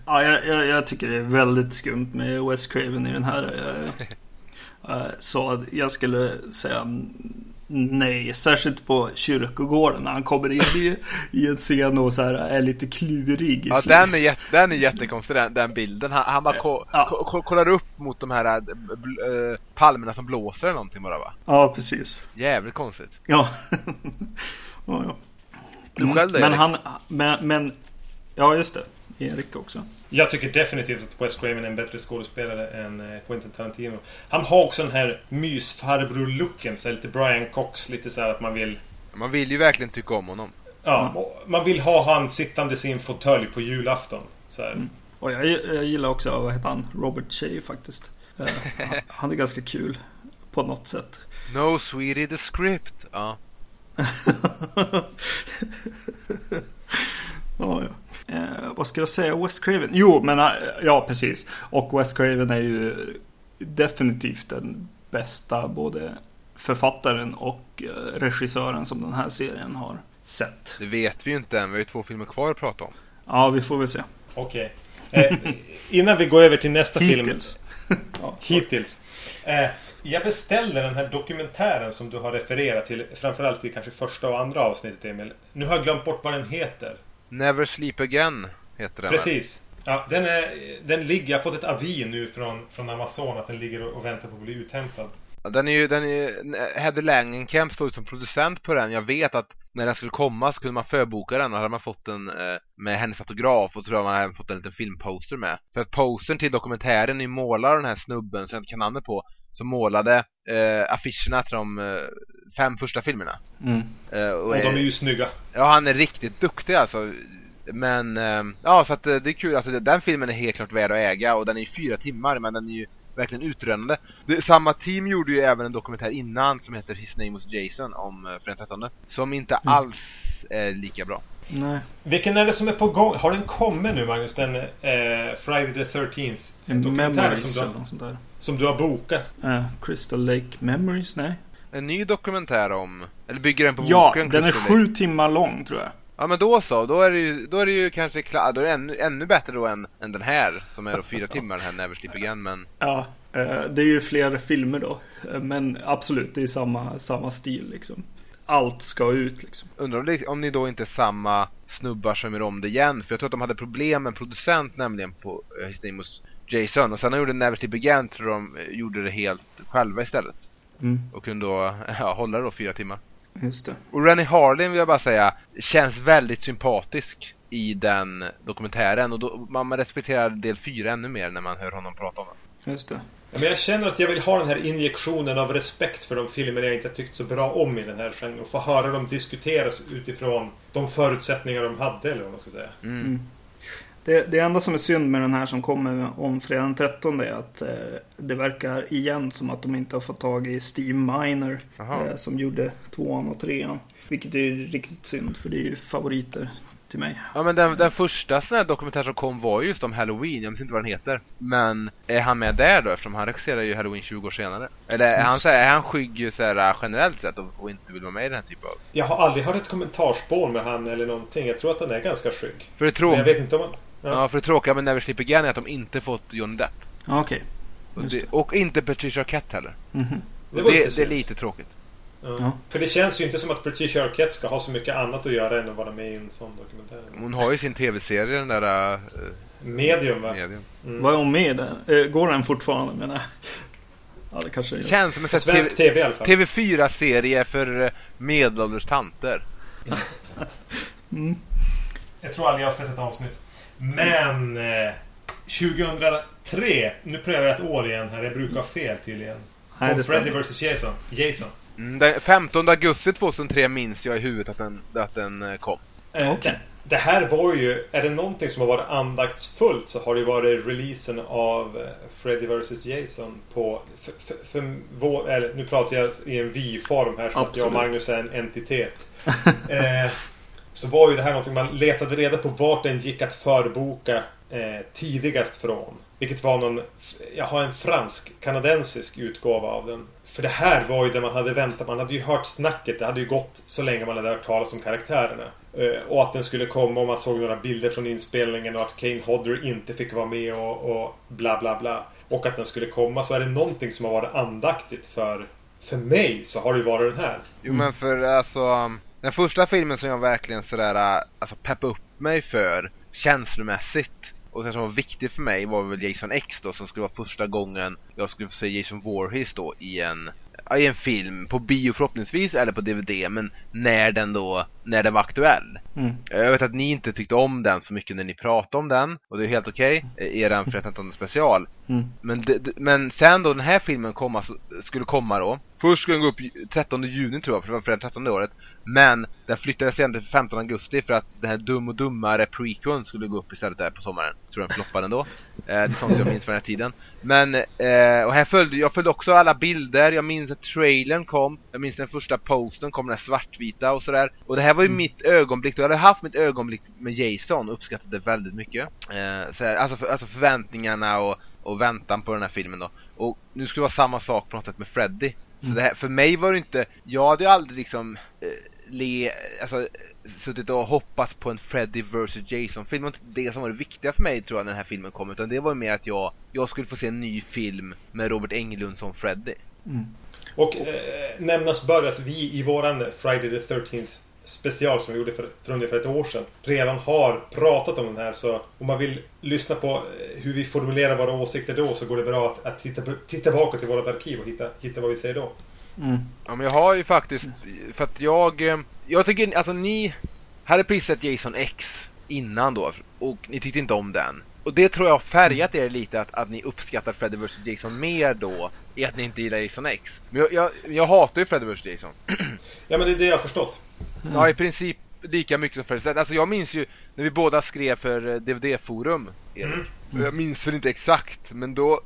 Ja, jag, jag, jag, tycker det är väldigt skumt med Wes Craven i den här. Eh, så jag skulle säga nej. Särskilt på kyrkogården när han kommer in i, i en scen och så här är lite klurig. Ja, den är, jätte, den är jättekonstig den, den bilden. Han, han bara ko, ja. ko, kollar upp mot de här äh, palmerna som blåser eller någonting bara va? Ja, precis. Jävligt konstigt. Ja. ja, ja. Då, Men han, men, men, ja just det. Erik också. Jag tycker definitivt att Wes Craven är en bättre skådespelare än eh, Quentin Tarantino. Han har också den här mysfarbror-looken, så lite Brian Cox, lite så att man vill... Man vill ju verkligen tycka om honom. Ja, man vill ha han sittandes i en fåtölj på julafton. Så mm. Och jag, jag, gillar också, vad heter han, Robert Shea faktiskt. Uh, han är ganska kul på något sätt. No sweetie the script. Ja. ja, ja. Eh, vad ska jag säga? Wes Craven? Jo, men eh, ja, precis. Och Wes Craven är ju definitivt den bästa både författaren och eh, regissören som den här serien har sett. Det vet vi ju inte än. Vi har ju två filmer kvar att prata om. Ja, vi får väl se. Okej. Okay. Eh, innan vi går över till nästa Hittills. film. ja, Hittills. Eh, jag beställde den här dokumentären som du har refererat till. Framförallt i kanske första och andra avsnittet, Emil. Nu har jag glömt bort vad den heter. Never Sleep Again heter den. Precis. Ja, den, är, den ligger, jag har fått ett avi nu från, från Amazon att den ligger och väntar på att bli uthämtad. Ja, den är ju, den är, Hedde Langenkamp står som producent på den. Jag vet att när den skulle komma så kunde man förboka den och hade man fått den eh, med hennes autograf och tror jag man hade fått en liten filmposter med. För att postern till dokumentären är målar den här snubben som jag inte kan namnet på som målade eh, affischerna till de eh, fem första filmerna. Mm. Eh, och, och, de är ju snygga. Ja, han är riktigt duktig alltså. Men, eh, ja så att eh, det är kul. Alltså den filmen är helt klart värd att äga och den är ju fyra timmar men den är ju verkligen utrönande. Det, samma team gjorde ju även en dokumentär innan som heter His Name Was Jason om eh, 13 Som inte alls är lika bra. Nej. Vilken är det som är på gång? Har den kommit nu Magnus? Den eh, Friday the 13th? En dokumentär som du, sånt där. som du har bokat? Uh, Crystal Lake Memories? Nej. En ny dokumentär om... Eller bygger den på ja, boken? Ja, den är sju timmar lång tror jag. Ja men då så, då är det ju, då är det ju kanske klart, då är det ännu, ännu bättre då än, än den här som är då fyra timmar, den här Never Sleep Again men Ja, eh, det är ju fler filmer då eh, Men absolut, det är samma, samma stil liksom Allt ska ut liksom Undrar om, det, om ni då inte är samma snubbar som gör om det igen För jag tror att de hade problem med en producent nämligen på uh, His Name Was Jason Och sen när de gjorde Never Sleep Again tror de gjorde det helt själva istället mm. Och kunde då, ja, hålla det då fyra timmar Just det. Och Rennie Harlin vill jag bara säga känns väldigt sympatisk i den dokumentären och då, man respekterar del fyra ännu mer när man hör honom prata om den. Just det. Men jag känner att jag vill ha den här injektionen av respekt för de filmer jag inte tyckt så bra om i den här genren. Och få höra dem diskuteras utifrån de förutsättningar de hade, eller vad man ska säga. Mm. Det, det enda som är synd med den här som kommer om fredag den 13 är att eh, det verkar igen som att de inte har fått tag i Steve Miner eh, som gjorde tvåan och trean. Vilket är riktigt synd för det är ju favoriter till mig. Ja men den, den första sån här dokumentär som kom var just om Halloween, jag vet inte vad den heter. Men är han med där då eftersom han regisserar ju Halloween 20 år senare? Eller är han, så här, är han skygg så här, generellt sett och, och, inte vill vara med i den här typen av... Jag har aldrig hört ett kommentarspår med han eller någonting. Jag tror att han är ganska skygg. För det. Men jag vet inte om han... Ja. ja, för det tråkiga med Never Sleep Again är att de inte fått Johnny Depp. Ja, okej. Okay. Och, och, inte Patricia Arquette heller. Mm -hmm. det, det, det, är lite tråkigt. Ja. För det känns ju inte som att Patricia Arquette ska ha så mycket annat att göra än att vara med i en sån dokumentär. Hon har ju sin tv-serie, den där... Uh, medium va? Medium. Mm. Vad är hon med i uh, Går den fortfarande menar? Ja, det kanske det känns som en svensk TV, TV i alla fall. TV4-serie för medelålders tanter. mm. Jag tror aldrig jag har sett ett avsnitt. Men... Eh, 2003. Nu prövar jag ett år igen här. Jag brukar ha fel tydligen. Nej, Freddy vs Jason. Jason. Mm, den 15 augusti 2003 minns jag i huvudet att den, att den eh, kom. Eh, okay. det, det, här var ju... Är det någonting som har varit andaktsfullt så har det ju varit releasen av eh, Freddy vs Jason på... För, för, för vår, eller, nu pratar jag i en vi-form här som Absolut. att jag och Magnus är en entitet. eh, så var ju det här någonting man letade reda på vart den gick att förboka eh, tidigast från. Vilket var någon... Jag har en fransk-kanadensisk utgåva av den. För det här var ju det man hade väntat. Man hade ju hört snacket. Det hade ju gått så länge man hade hört talas om karaktärerna. Eh, och att den skulle komma och man såg några bilder från inspelningen och att Kane Hodder inte fick vara med och, och bla bla bla. Och att den skulle komma. Så är det någonting som har varit andaktigt för... För mig så har det ju varit den här. Jo men för alltså, den första filmen som jag verkligen sådär, alltså peppade upp mig för känslomässigt och det som var viktigt för mig var väl Jason X då som skulle vara första gången jag skulle få se Jason Voorhees då i en i en film, på bio förhoppningsvis eller på DVD, men när den då, när den var aktuell. Mm. Jag vet att ni inte tyckte om den så mycket när ni pratade om den, och det är helt okej, okay, eran Fredag special. Mm. Men, men sen då den här filmen komma, skulle komma då, Först skulle den gå upp 13 juni tror jag, för det var för det 13 året. Men den flyttades sen till 15 augusti för att den här Dum och Dummare prequeln skulle gå upp istället där på sommaren. Tror den floppade ändå. Eh, det är sånt jag minns från den här tiden. Men, eh, och här följde, jag följde också alla bilder. Jag minns att trailern kom. Jag minns den första posten kom, den här svartvita och sådär. Och det här var ju mm. mitt ögonblick. Jag hade haft mitt ögonblick med Jason och uppskattade det väldigt mycket. Eh, så här, alltså, för, alltså förväntningarna och och väntan på den här filmen då. Och nu skulle det vara samma sak på något sätt med Freddy. Så mm. det här, för mig var det inte, jag hade ju aldrig liksom eh, le, alltså suttit och hoppats på en Freddy vs Jason-film. Det var inte det som var det viktiga för mig tror jag när den här filmen kom. Utan det var mer att jag, jag skulle få se en ny film med Robert Englund som Freddy. Mm. Och eh, nämnas bör att vi i våran Friday the 13th special som vi gjorde för, för ungefär ett år sedan redan har pratat om den här. Så om man vill lyssna på eh, hur vi formulerar våra åsikter då så går det bra att, att titta, titta bakåt i vårt arkiv och hitta, hitta vad vi säger då. Mm. Ja men jag har ju faktiskt, för att jag, eh, jag tycker, alltså ni hade precis sett Jason X innan då och ni tyckte inte om den. Och det tror jag har färgat er lite att, att ni uppskattar Freddy vs Jason mer då i att ni inte gillar Jason X. Men jag, jag, jag hatar ju Freddy vs Jason. ja men det är det jag har förstått. Mm. Ja, i princip lika mycket som förr. Alltså jag minns ju när vi båda skrev för eh, DVD-forum, Erik. Mm. Jag minns väl inte exakt, men då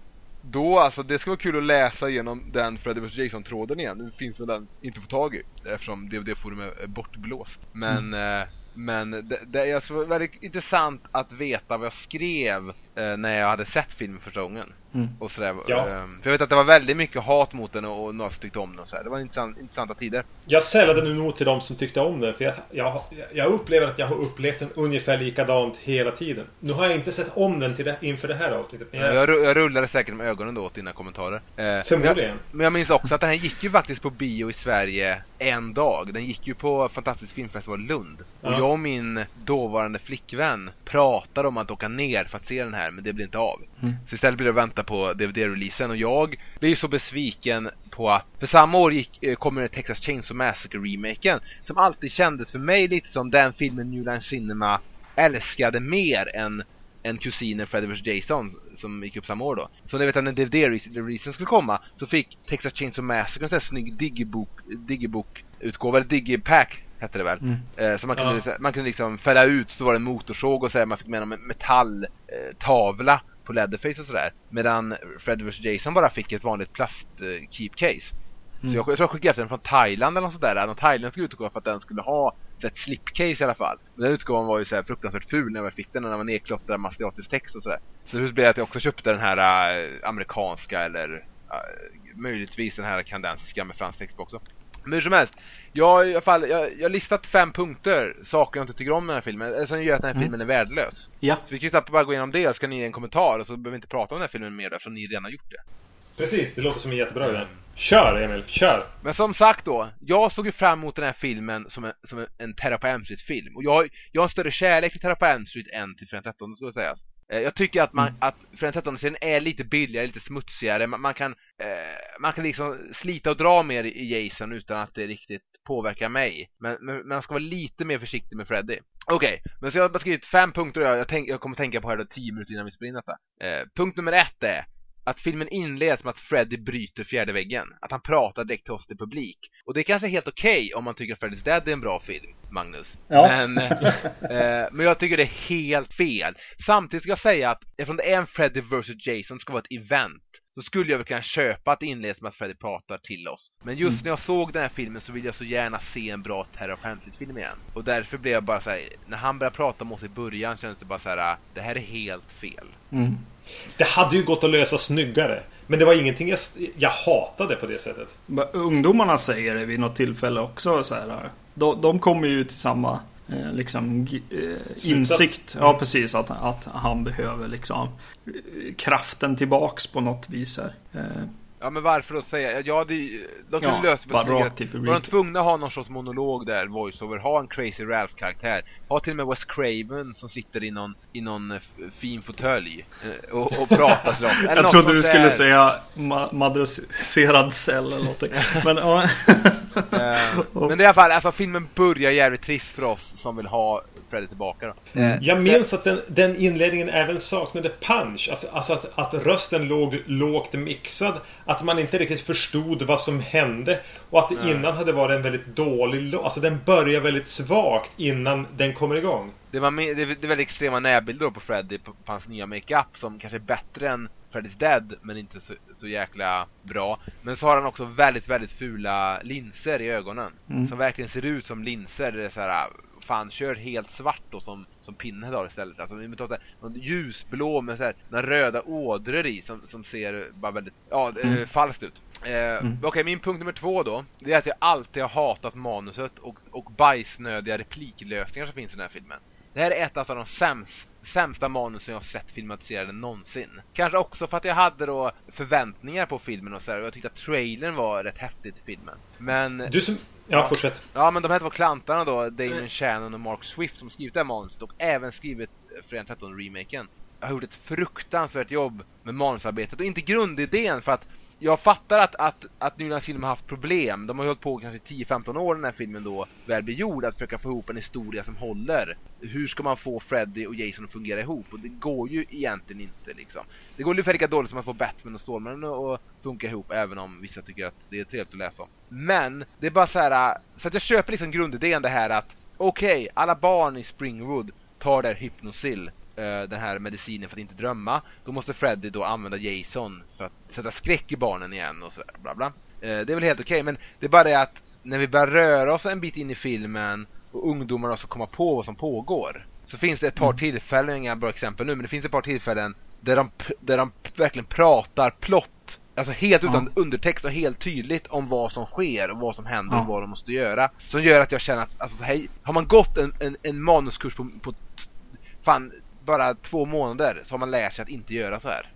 då alltså, det ska vara kul att läsa igenom den Freddy vs Jason-tråden igen. Nu finns väl den inte få tag i eftersom DVD-forum är bortblåst. Men mm. eh, men det, det är alltså väldigt intressant att veta vad jag skrev eh, när jag hade sett filmen första gången. Mm. Och sådär. Ja. Eh, för jag vet att det var väldigt mycket hat mot den och, och några som tyckte om den och sådär. Det var intressant, intressanta tider. Jag sällade nu nog till de som tyckte om den. För jag, jag, jag upplever att jag har upplevt den ungefär likadant hela tiden. Nu har jag inte sett om den till det, inför det här avsnittet. Jag... Jag, jag rullade säkert med ögonen då åt dina kommentarer. Eh, Förmodligen. Men jag, men jag minns också att den här gick ju faktiskt på bio i Sverige en dag. Den gick ju på Fantastisk filmfestival Lund. Och ja. jag och min dåvarande flickvän pratade om att åka ner för att se den här, men det blev inte av. Mm. Så istället blev det att vänta på DVD-releasen och jag ju så besviken på att för samma år gick, eh, kommer det Texas Chainsaw Massacre-remaken som alltid kändes för mig lite som den filmen New Line Cinema älskade mer än, än kusinen Freddy vs Jason som gick upp samma år då. Så när vet att när DVD-releasen skulle komma så fick Texas Chainsaw Massacre en sån här snygg digibok, digibok utgåva, eller digipack hette det väl. Mm. Eh, så man kunde, ja. man kunde liksom fälla ut, så var det en motorsåg och så man fick med en metalltavla eh, på Leatherface och sådär. Medan Fred vs Jason bara fick ett vanligt plast eh, keepcase. Mm. Så jag, jag tror jag skickade efter den från Thailand eller något sådär. Någon thailändsk utgåva för att den skulle ha ett slipcase i alla fall. Men den utgåvan var ju så fruktansvärt ful när jag fick den och den var nedklottrad med asiatisk text och sådär. Så det blev det att jag också köpte den här äh, amerikanska eller äh, möjligtvis den här kanadensiska med fransk text också. Men hur som helst, jag, i alla fall, jag, jag har listat fem punkter, saker jag inte tycker om med den här filmen, som gör att den här mm. filmen är värdelös. Ja. Så vi kan ju bara gå igenom det, så kan ni ge en kommentar, och så behöver vi inte prata om den här filmen mer eftersom ni redan har gjort det. Precis, det låter som en jättebra idé. Kör Emil, kör! Men som sagt då, jag såg ju fram emot den här filmen som en, som en, en Terra på film Och jag, jag har en större kärlek till Terra på än till Fredag 13, skulle jag säga. Eh, jag tycker att man, mm. att Friends 13-serien är lite billigare, lite smutsigare. Man, man kan, eh, man kan liksom slita och dra mer i Jason utan att det riktigt påverkar mig. Men, men man ska vara lite mer försiktig med Freddy. Okej, okay, men så jag har skrivit fem punkter jag, jag, tänk, jag kommer tänka på här då tio minuter innan vi spelar in detta. Eh, punkt nummer ett är att filmen inleds med att Freddy bryter fjärde väggen. Att han pratar direkt till oss till publik. Och det är kanske helt okej okay om man tycker att Freddy's Dead är en bra film, Magnus. Ja. Men, eh, men jag tycker det är helt fel. Samtidigt ska jag säga att eftersom det är en Freddy vs Jason ska vara ett event så skulle jag väl kunna köpa att det inleds med att Freddy pratar till oss. Men just Mm. när jag såg den här filmen så vill jag så gärna se en bra Terror Panties-film igen. Och därför blev jag bara såhär, när han började prata med oss i början kändes det bara så här: det här är helt fel. Mm. Det hade ju gått att lösa snyggare. Men det var ingenting jag, jag hatade på det sättet. Men Ungdomarna säger det vid något tillfälle också så här. De, de kommer ju till samma liksom gi- eh, insikt. Ja precis att, att han behöver liksom eh, kraften tillbaks på något vis här. Eh, Ja men varför då säga, ja det, de kunde Ja, lösa det på i Var de tvungna att ha någon sorts monolog där, voiceover, ha en Crazy Ralph-karaktär. Ha till och med Wes Craven som sitter i någon, i någon eh, fin fåtölj eh, och, och pratar så Eller jag trodde du skulle säga ma- madroniserad cell eller någonting. Men ja. Eh, men det är i alla fall, alltså filmen börjar jävligt trist för oss som vill ha Freddy tillbaka då. Eh, Jag minns att den, den inledningen även saknade punch. Alltså, alltså att, att rösten låg lågt mixad. Att man inte riktigt förstod vad som hände. Och att det innan hade varit en väldigt dålig låt. Alltså den börjar väldigt svagt innan den kommer igång. Det var det, är- det väldigt extrema närbilder då på Freddy på, på hans nya makeup som kanske är bättre än Freddy's Dead men inte så, så jäkla bra. Men så har han också väldigt, väldigt fula linser i ögonen. Mm. Som verkligen ser ut som linser. Det är så här, fan kör helt svart då som, som Pinhead har istället. Alltså vi tar någon ljusblå med så här, några röda ådror i som, som ser bara väldigt, ja, eh, Mm. falskt ut. Eh, Okej, min punkt nummer två då. Det är att jag alltid har hatat manuset och, och bajsnödiga repliklösningar som finns i den här filmen. Det här är ett av de sämst, sämsta manusen jag sett filmatiserade någonsin. Kanske också för att jag hade då förväntningar på filmen och så här, och jag tyckte att trailern var rätt häftigt i filmen. Men, Du som... Ja, fortsätt. ja men de här två klantarna då, Damon Shannon och Mark Swift som skrivit det här manuset och även skrivit eh, Fredag 13 remaken har gjort ett fruktansvärt jobb med manusarbetet och inte grundidén för att jag fattar att, att, att New Line Film har haft problem. De har ju hållit på kanske 10-15 år den här filmen då väl blir gjord att försöka få ihop en historia som håller. Hur ska man få Freddy och Jason att fungera ihop? Och det går ju egentligen inte liksom. Det går ungefär lika dåligt som att få Batman och Stålmannen att funka ihop även om vissa tycker att det är trevligt att läsa om. Men det är bara så här så att jag köper liksom grundidén det här att okej, alla barn i Springwood tar där Hypnosil den här medicinen för att inte drömma. Då måste Freddy då använda Jason för att sätta skräck i barnen igen och sådär, bla bla. Eh, det är väl helt okej, men det är bara det att när vi börjar röra oss en bit in i filmen och ungdomarna ska komma på vad som pågår. Så finns det ett par tillfällen, inga bra exempel nu, men det finns ett par tillfällen där de, där de verkligen pratar plott. Alltså helt utan undertext och helt tydligt om vad som sker och vad som händer Ja. och vad de måste göra. Som gör att jag känner att, alltså hej, har man gått en, en, en manuskurs på, på fan, bara två månader så har man lärt sig att inte göra så här.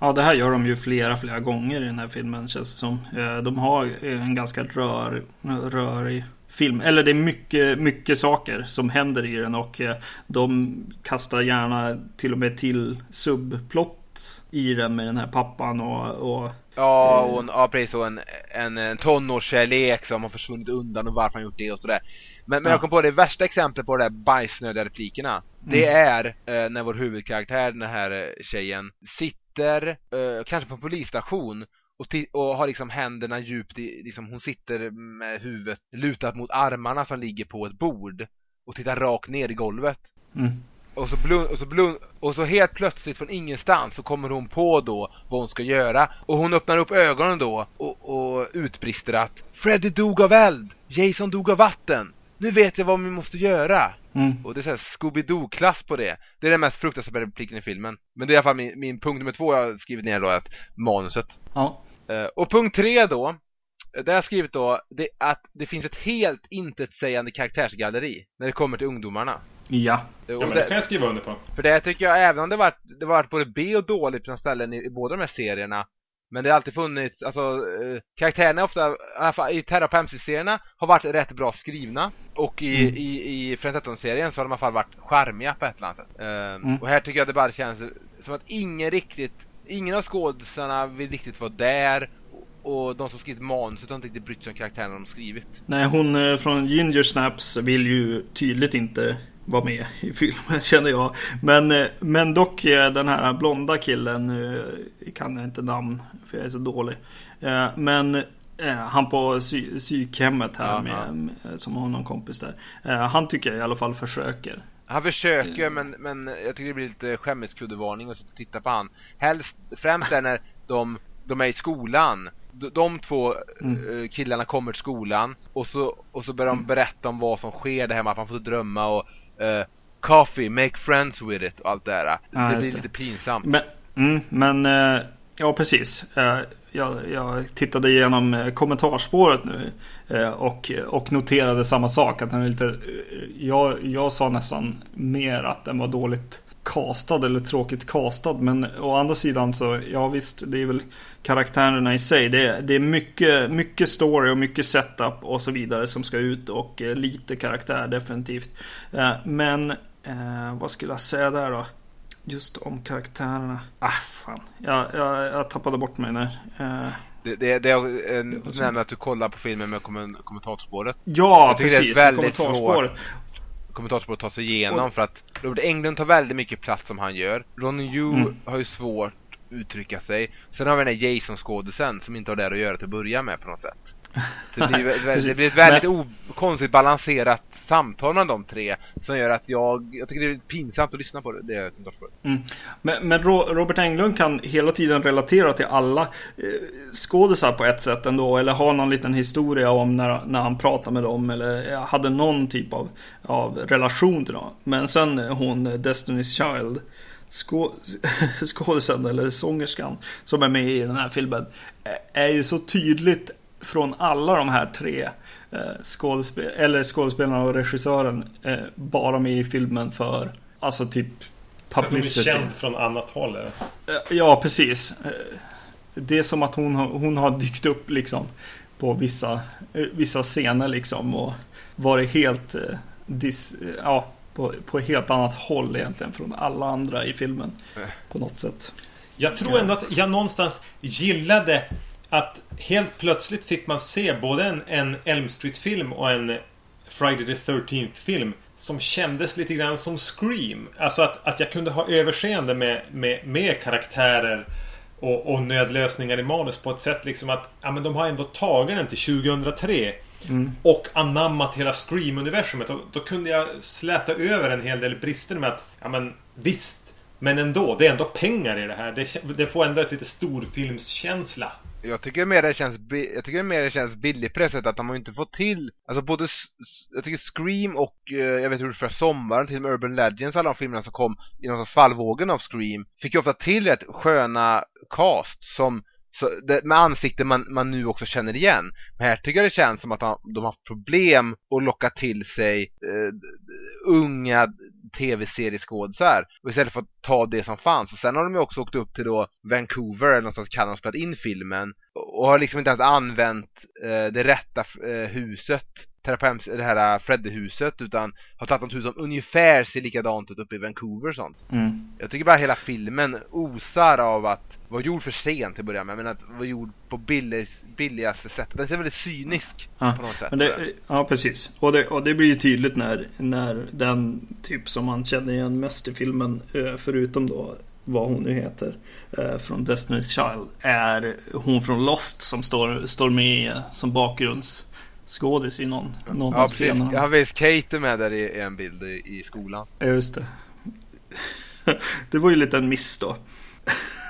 Ja, det här gör de ju flera, flera gånger i den här filmen känns det som. Eh, De har en ganska rör, rörig film. Eller det är mycket, mycket saker som händer i den och eh, de kastar gärna till och med till subplott i den med den här pappan och, och Ja, Eh. och en, ja precis, och en, en, en tonårskärlek som har försvunnit undan och varför han gjort det och sådär. Men, men Ja. jag kom på det värsta exemplet på de där bajsnödiga replikerna. Det är eh, när vår huvudkaraktär, den här eh, tjejen, sitter eh, kanske på en polisstation och, och har liksom händerna djupt i, liksom hon sitter med huvudet lutat mot armarna som ligger på ett bord och tittar rakt ner i golvet. mm, Och så, blund, och, så blund, och så helt plötsligt från ingenstans så kommer hon på då vad hon ska göra. Och hon öppnar upp ögonen då och, och utbrister att Freddy dog av eld! Jason dog av vatten! Nu vet jag vad vi måste göra! mm. Och det är såhär Scooby-Doo-klass på det. Det är den mest fruktansvärda repliken i filmen. Men det är i alla fall min, min punkt nummer två jag har skrivit ner då, att manuset. Ja, Eh, och punkt tre då, eh, där har jag skrivit då, det, att det finns ett helt intetsägande karaktärsgalleri när det kommer till ungdomarna. ja. Eh, Ja, men det- det kan jag skriva under på. för det tycker jag, även om det varit, det varit både B och dåligt på några ställen i, i båda de här serierna Men det har alltid funnits, alltså eh, karaktärerna är ofta, i alla fall i Terra serierna har varit rätt bra skrivna. Och i, Mm. i, i Friends serien så har de i alla fall varit charmiga på ett eller annat sätt. Eh, Och här tycker jag det bara känns som att ingen riktigt, ingen av skådisarna vill riktigt vara där. Och, och de som skrivit manuset har inte riktigt brytt sig om karaktärerna de skrivit. Nej, hon eh, från Ginger Snaps vill ju tydligt inte vara med i filmen känner jag. Men, eh, men dock den här blonda killen, eh, kan jag inte namn för jag är så dålig. Eh, Men han på psy- psykhemmet här Aha. med, som har någon kompis där. Han tycker jag i alla fall försöker. Han försöker men, men jag tycker det blir lite skämmeskuddevarning att titta på han. Helst, främst är när de de är i skolan. De, två Mm. killarna kommer till skolan och så, och så börjar de berätta om vad som sker, det här med att man får drömma och eh, Coffee, make friends with it och allt det där. Ja, det blir lite pinsamt. Men, mm, men eh, ja precis. Eh, jag, jag tittade igenom kommentarsspåret nu och, och noterade samma sak. Att den är lite, jag, jag sa nästan mer att den var dåligt castad eller tråkigt castad. Men å andra sidan så, ja visst, det är väl karaktärerna i sig. Det, är- det är mycket, mycket story och mycket setup och så vidare som ska ut och eh, lite karaktär definitivt. Eh, men eh, vad skulle jag säga där då? Just om karaktärerna. Ah, fan. Jag, jag, jag tappade bort mig där. Eh, Det, det, det är en, det med att du kollar på filmen med kommen- kommentatorspåret. ja, tycker det är precis. väldigt. Kommentatorspåret tar sig igenom för att Robert Englund tar väldigt mycket plats som han gör. Ronny Yu Mm. har ju svårt att uttrycka sig. Sen har vi den här Jason-skådisen som inte har där att göra till att börja med på något sätt. Det blir, det blir ett väldigt o- konstigt balanserat samtal mellan de tre som gör att jag, jag tycker det är pinsamt att lyssna på det, det. Mm. Men, men Robert Englund kan hela tiden relatera till alla eh, skådisar på ett sätt ändå. Eller ha någon liten historia om när, när han pratar med dem. Eller eh, hade någon typ av, av relation till dem. Men sen eh, hon, eh, Destiny's Child. Skå, skådisen eller sångerskan som är med i den här filmen. Är ju så tydligt från alla de här tre eh, skådespel eller skådespelarna och regissören eh, bara med i filmen för alltså typ Att hon är publicity. känd från annat håll. eller? Eh, Ja, precis. Eh, Det är som att hon har, hon har dykt upp liksom på vissa, eh, vissa scener liksom och varit helt eh, dis, eh, ja, på, på ett helt annat håll egentligen från alla andra i filmen. På något sätt. Jag tror ändå att jag någonstans gillade att helt plötsligt fick man se både en, en Elm Street-film och en Friday the 13th-film som kändes lite grann som Scream. Alltså att, att jag kunde ha överseende med, med, med karaktärer och, och nödlösningar i manus på ett sätt liksom att ja, men de har ändå tagit den till 2003 och anammat hela Scream-universumet. Och då kunde jag släta över en hel del brister med att ja, men visst, men ändå, det är ändå pengar i det här. Det, det får ändå ett lite storfilmskänsla. Jag tycker mer det känns, jag tycker mer det känns billigt på det sättet att de har inte fått till, alltså både, jag tycker Scream och, eh, jag vet hur det förra sommaren, till och med Urban Legends, alla de filmerna som kom i någon sorts svallvågen av Scream, fick ju ofta till rätt sköna cast som, så, det, med ansikten man, man nu också känner igen. Men här tycker jag det känns som att de, de har haft problem att locka till sig eh, unga tv-serieskådisar. Och istället för att ta det som fanns. Och sen har de ju också åkt upp till då Vancouver eller någonstans Kanada och spelat in filmen. Och har liksom inte ens använt eh, det rätta eh, huset. Terapems, det här Freddy-huset. Utan har tagit något hus som ungefär ser likadant ut uppe i Vancouver och sånt. Mm. Jag tycker bara hela filmen osar av att vara gjord för sent till att börja med. Men att vara gjord på billig, billigaste sättet. Den ser väldigt cynisk Ja, på något sätt. Det, ja, precis. Och det, och det blir ju tydligt när, när den typ som man känner igen mest i filmen, eh, förutom då vad hon nu heter, eh, från Destiny's Child, är hon från Lost som står, står med som bakgrundsskådis i någon, någon Ja, av scenerna. Har visst Kate är med där i, i en bild i, i skolan. Ja, just det. det var ju lite en miss då.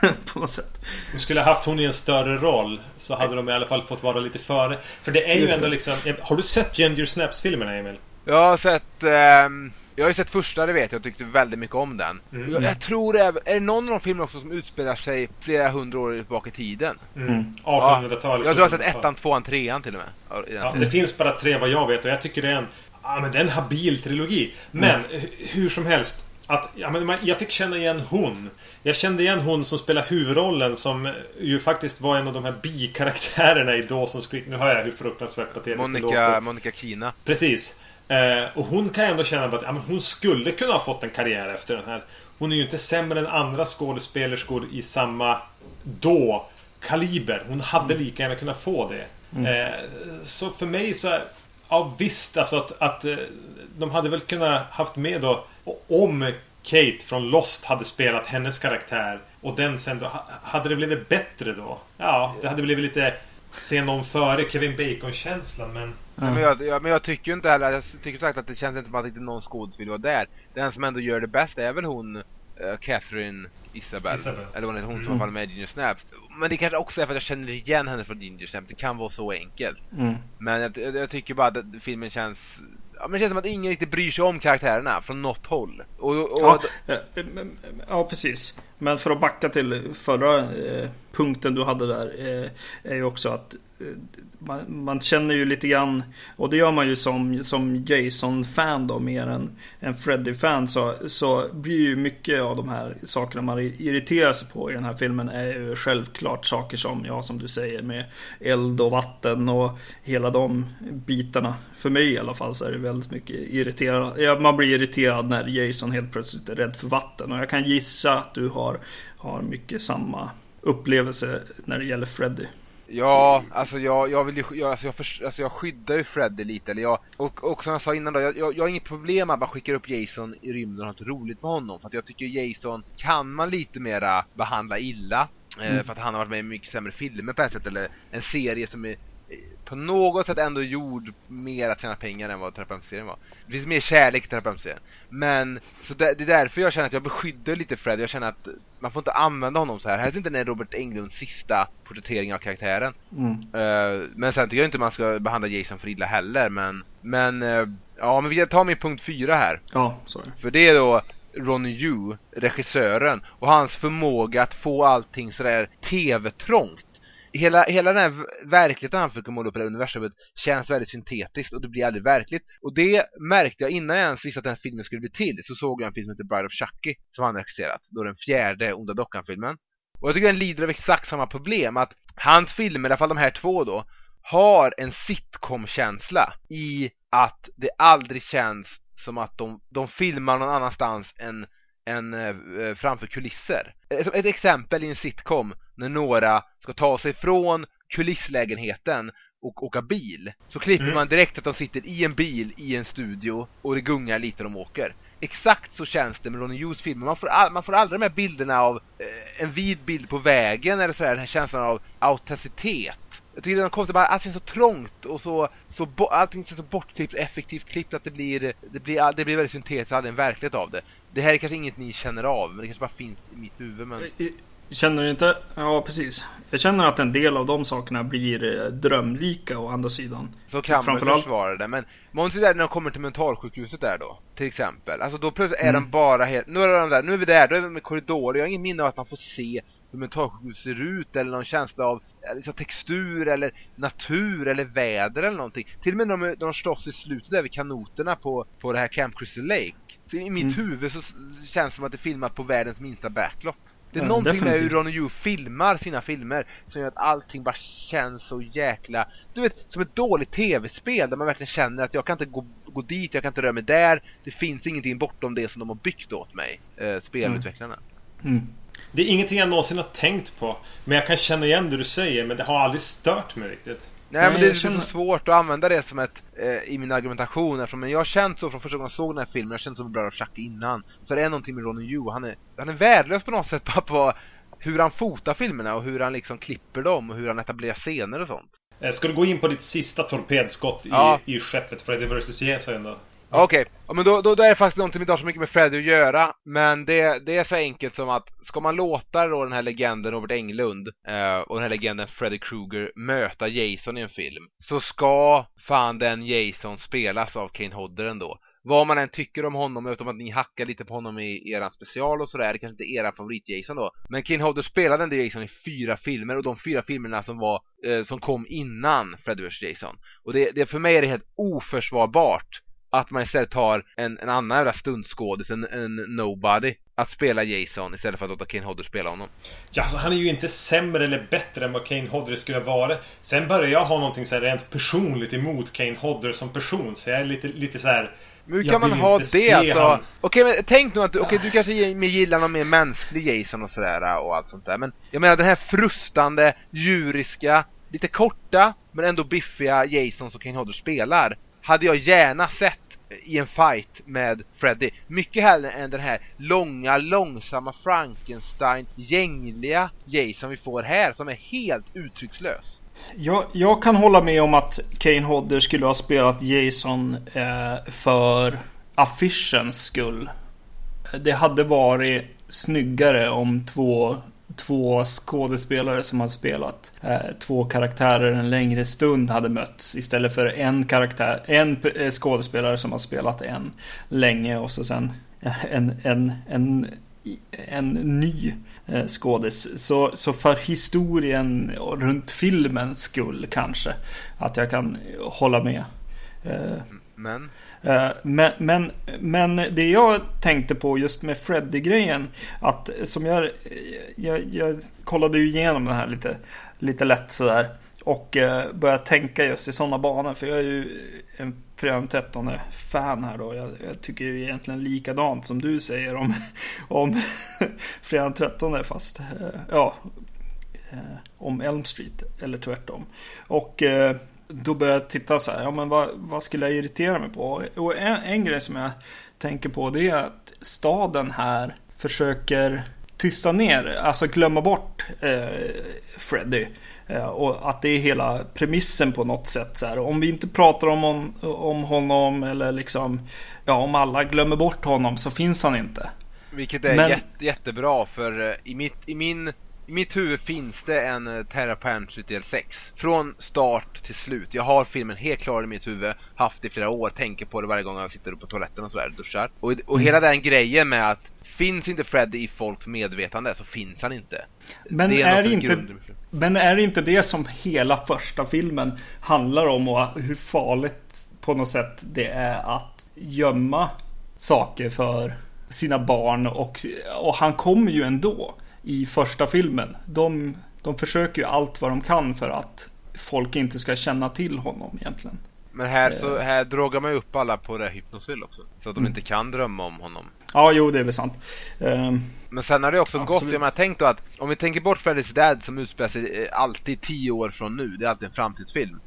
på något sätt. De skulle ha haft hon i en större roll så hade de i alla fall fått vara lite före. För det är ju Just ändå det. liksom... Har du sett Ginger Snaps-filmerna, Emil? Jag har sett, ehm, jag har ju sett första, det vet jag, och tyckte väldigt mycket om den. Mm. Jag, jag tror det är, är det någon av de filmerna också som utspelar sig flera hundra år tillbaka i tiden? Mm. Ja, 1800-talet. jag tror jag har sett 1700-talet. ettan, tvåan, trean till och med. Ja, i den Ja, serien. det finns bara tre vad jag vet och jag tycker det är en... Ja, men det är en habil trilogi. Men hu- hur som helst. Att, ja, men man, jag fick känna igen hon. Jag kände igen hon som spelar huvudrollen som ju faktiskt var en av de här bikaraktärerna i Dawson's Creek. Nu hör jag hur fruktansvärt patetiskt det Monica, låter. Monica Kina. Precis. Eh, och hon kan jag ändå känna att ja, men hon skulle kunna ha fått en karriär efter den här. Hon är ju inte sämre än andra skådespelerskor i samma då kaliber. Hon hade lika gärna kunnat få det. Eh, så för mig så är... Ja visst, alltså att, att eh, de hade väl kunnat haft med då om Kate från Lost hade spelat hennes karaktär och den sen då, ha- hade det blivit bättre då? Ja, det hade blivit lite se någon före Kevin Bacon-känslan men... Ja. Men, jag, jag, men jag tycker ju inte heller, jag tycker sagt att det känns inte som att inte någon skådespelare var där. Den som ändå gör det bäst är väl hon uh, Catherine Isabel. Isabel. Eller är, hon som Mm. var med i Ginger Snaps. Men det kanske också är för att jag känner igen henne från Ginger Snaps. Det kan vara så enkelt. Mm. Men jag, jag, jag tycker bara att filmen känns... Ja, men det känns som att ingen riktigt bryr sig om karaktärerna från något håll. Och, och, Ja, eh, eh, ja, precis. Men för att backa till förra eh, punkten du hade där. Eh, är ju också att eh, man, man känner ju lite grann. Och det gör man ju som, som Jason-fan då mer än, än Freddy-fan. Så, så blir ju mycket av de här sakerna man irriterar sig på i den här filmen. Är ju självklart saker som, ja som du säger med eld och vatten och hela de bitarna. För mig i alla fall så är det väldigt mycket irriterande. Ja, man blir irriterad när Jason helt plötsligt är rädd för vatten. Och jag kan gissa att du har, har mycket samma upplevelse när det gäller Freddy. Ja, alltså jag, jag vill ju, jag, alltså jag, för, alltså jag skyddar ju Freddy lite, eller jag, och, och som jag sa innan då, jag, jag, jag har inget problem med att man skickar upp Jason i rymden och har något roligt med honom, för att jag tycker Jason kan man lite mera behandla illa, eh, Mm. för att han har varit med i mycket sämre filmer på ett sätt, eller en serie som är på något sätt ändå gjord mer att tjäna pengar än vad Terapeutserien var. Det finns mer kärlek i Terapeutserien. Men, så det, det är därför jag känner att jag beskyddar lite Fred. Jag känner att man får inte använda honom så här. Här är inte den Robert Englunds sista porträttering av karaktären. Mm. Eh, men sen tycker jag inte man ska behandla Jason för illa heller, men, men, eh, ja men vi tar min punkt fyra här. Ja, sorry. För det är då Ronny Yu, regissören, och hans förmåga att få allting sådär TV-trångt. Hela, hela den här verkligheten han försöker måla upp i det här universumet känns väldigt syntetiskt och det blir aldrig verkligt. Och det märkte jag innan jag ens visste att den här filmen skulle bli till. Så såg jag en film som heter Bride of Chucky som han regisserat. Då den fjärde Onda Dockan-filmen. Och jag tycker den lider av exakt samma problem. Att hans filmer, i alla fall de här två då, har en sitcom-känsla i att det aldrig känns som att de, de filmar någon annanstans än, än eh, framför kulisser. Ett, ett exempel i en sitcom när några ska ta sig från kulisslägenheten och åka bil. Så klipper Mm. man direkt att de sitter i en bil i en studio och det gungar lite de åker. Exakt så känns det med Ronny Hughes filmer. Man får, all, man får aldrig de här bilderna av eh, en vid bild på vägen eller sådär, den här känslan av autenticitet. Jag tycker det är konstigt bara, allting är så trångt och så, så bo, allting är så bortklippt, effektivt klippt att det blir, det blir, det blir väldigt syntetiskt och aldrig en verklighet av det. Det här är kanske inget ni känner av, men det kanske bara finns i mitt huvud men... Känner du inte? Ja, precis. Jag känner att en del av de sakerna blir eh, drömlika å andra sidan. Så kan man Framförallt- försvara det, men Måns där när de kommer till mentalsjukhuset där då, till exempel. Alltså då plötsligt är Mm. de bara helt, nu är de där, nu är vi där, då är vi med korridorer. Jag har ingen minne av att man får se hur mentalsjukhus ser ut eller någon känsla av eh, liksom, textur eller natur eller väder eller någonting. Till och med när de, när de slåss i slutet där vid kanoterna på, på det här Camp Crystal Lake. Så I mitt Mm. huvud så känns det som att det är filmat på världens minsta backlot. Det är Ja, någonting med hur definitivt. Ronny Yu filmar sina filmer som gör att allting bara känns så jäkla... Du vet, som ett dåligt tv-spel där man verkligen känner att jag kan inte gå, gå dit, jag kan inte röra mig där. Det finns ingenting bortom det som de har byggt åt mig, eh, spelutvecklarna. Mm. Det är ingenting jag någonsin har tänkt på. Men jag kan känna igen det du säger, men det har aldrig stört mig riktigt. Nej, Nej, men det är så känner- svårt att använda det som ett, eh, i min argumentation eftersom men jag har känt så från första gången jag såg den här filmen, jag har känt så med Bröder Chucky innan. Så det är någonting med Ronny Yu, han är, han är värdelös på något sätt bara på hur han fotar filmerna och hur han liksom klipper dem och hur han etablerar scener och sånt. Eh, Ska du gå in på ditt sista torpedskott i, Ja. i skeppet Freddy vs. Jason då? Okej, ja, men då, då, då är det faktiskt någonting som inte har så mycket med Freddy att göra Men det, det är så enkelt som att Ska man låta då den här legenden Robert Englund eh, Och den här legenden Freddy Krueger Möta Jason i en film Så ska fan den Jason spelas av Kane Hodder ändå vad man än tycker om honom, utom att ni hackar lite på honom i eran special och sådär, det kanske inte är eran favorit-Jason då. Men Kane Hodder spelade ändå Jason i fyra filmer, och de fyra filmerna som var, eh, som kom innan Freddy vs Jason. Och det, det, för mig är det helt oförsvarbart att man istället tar en, en annan jävla stundskådis, en, en nobody, att spela Jason istället för att låta Kane Hodder spela honom. Ja, alltså han är ju inte sämre eller bättre än vad Kane Hodder skulle vara. Sen börjar jag ha någonting så här rent personligt emot Kane Hodder som person. Så jag är lite, lite så här. Men hur kan man ha det alltså? han. Okej men tänk nu att, okej du kanske gillar någon mer mänsklig Jason och sådär och allt sånt där Men jag menar den här frustande, djuriska, lite korta men ändå biffiga Jason som Kane Hodder spelar Hade jag gärna sett i en fight med Freddy Mycket hellre än den här långa, långsamma Frankenstein, gängliga Jason vi får här som är helt uttryckslös Jag, jag kan hålla med om att Kane Hodder skulle ha spelat Jason eh, för affischens skull. Det hade varit snyggare om två två skådespelare som har spelat eh, två karaktärer en längre stund hade mötts istället för en karaktär, en eh, skådespelare som har spelat en länge och så sen en, en, en, en ny eh, skådis. Så, så för historien och runt filmens skull kanske att jag kan hålla med. Men? Eh, men, men, men det jag tänkte på just med Freddy-grejen. Att som jag, jag, jag kollade ju igenom den här lite, lite lätt sådär. Och eh, började tänka just i sådana banor. För jag är ju en Fredag 13 fan här då. Jag, jag, tycker ju egentligen likadant som du säger om, om Fredag 13 fast eh, ja, eh, om Elm Street eller tvärtom. Och eh, då började jag titta så här, ja men vad, vad skulle jag irritera mig på? Och en, en grej som jag tänker på det är att staden här försöker tysta ner, alltså glömma bort eh, Freddy. Eh, och att det är hela premissen på något sätt. Så här. Om vi inte pratar om, om, om honom eller liksom, ja om alla glömmer bort honom så finns han inte. Vilket är Men... jätte, jättebra för eh, i, mitt, i min mitt huvud finns det en uh, Terra Pantry del 6. Från start till slut. Jag har filmen helt klar i mitt huvud. Haft det i flera år. Tänker på det varje gång jag sitter på toaletten och sådär. Duschar. Och, och mm. hela den grejen med att Finns inte Freddy i folks medvetande så finns han inte. Men är, är inte, men är det inte det som hela första filmen handlar om och hur farligt på något sätt det är att gömma saker för sina barn och, och han kommer ju ändå i första filmen. De, de försöker ju allt vad de kan för att folk inte ska känna till honom egentligen. Men här, så, eh. här drogar man ju upp alla på det hypnosyl också. Så att de mm. inte kan drömma om honom. Ja, jo det är väl sant. Um, men sen har det också absolut. gått, jag menar tänk då att om vi tänker bort Freddy's Dad som utspelar sig eh, alltid tio år från nu, det är alltid en framtidsfilm.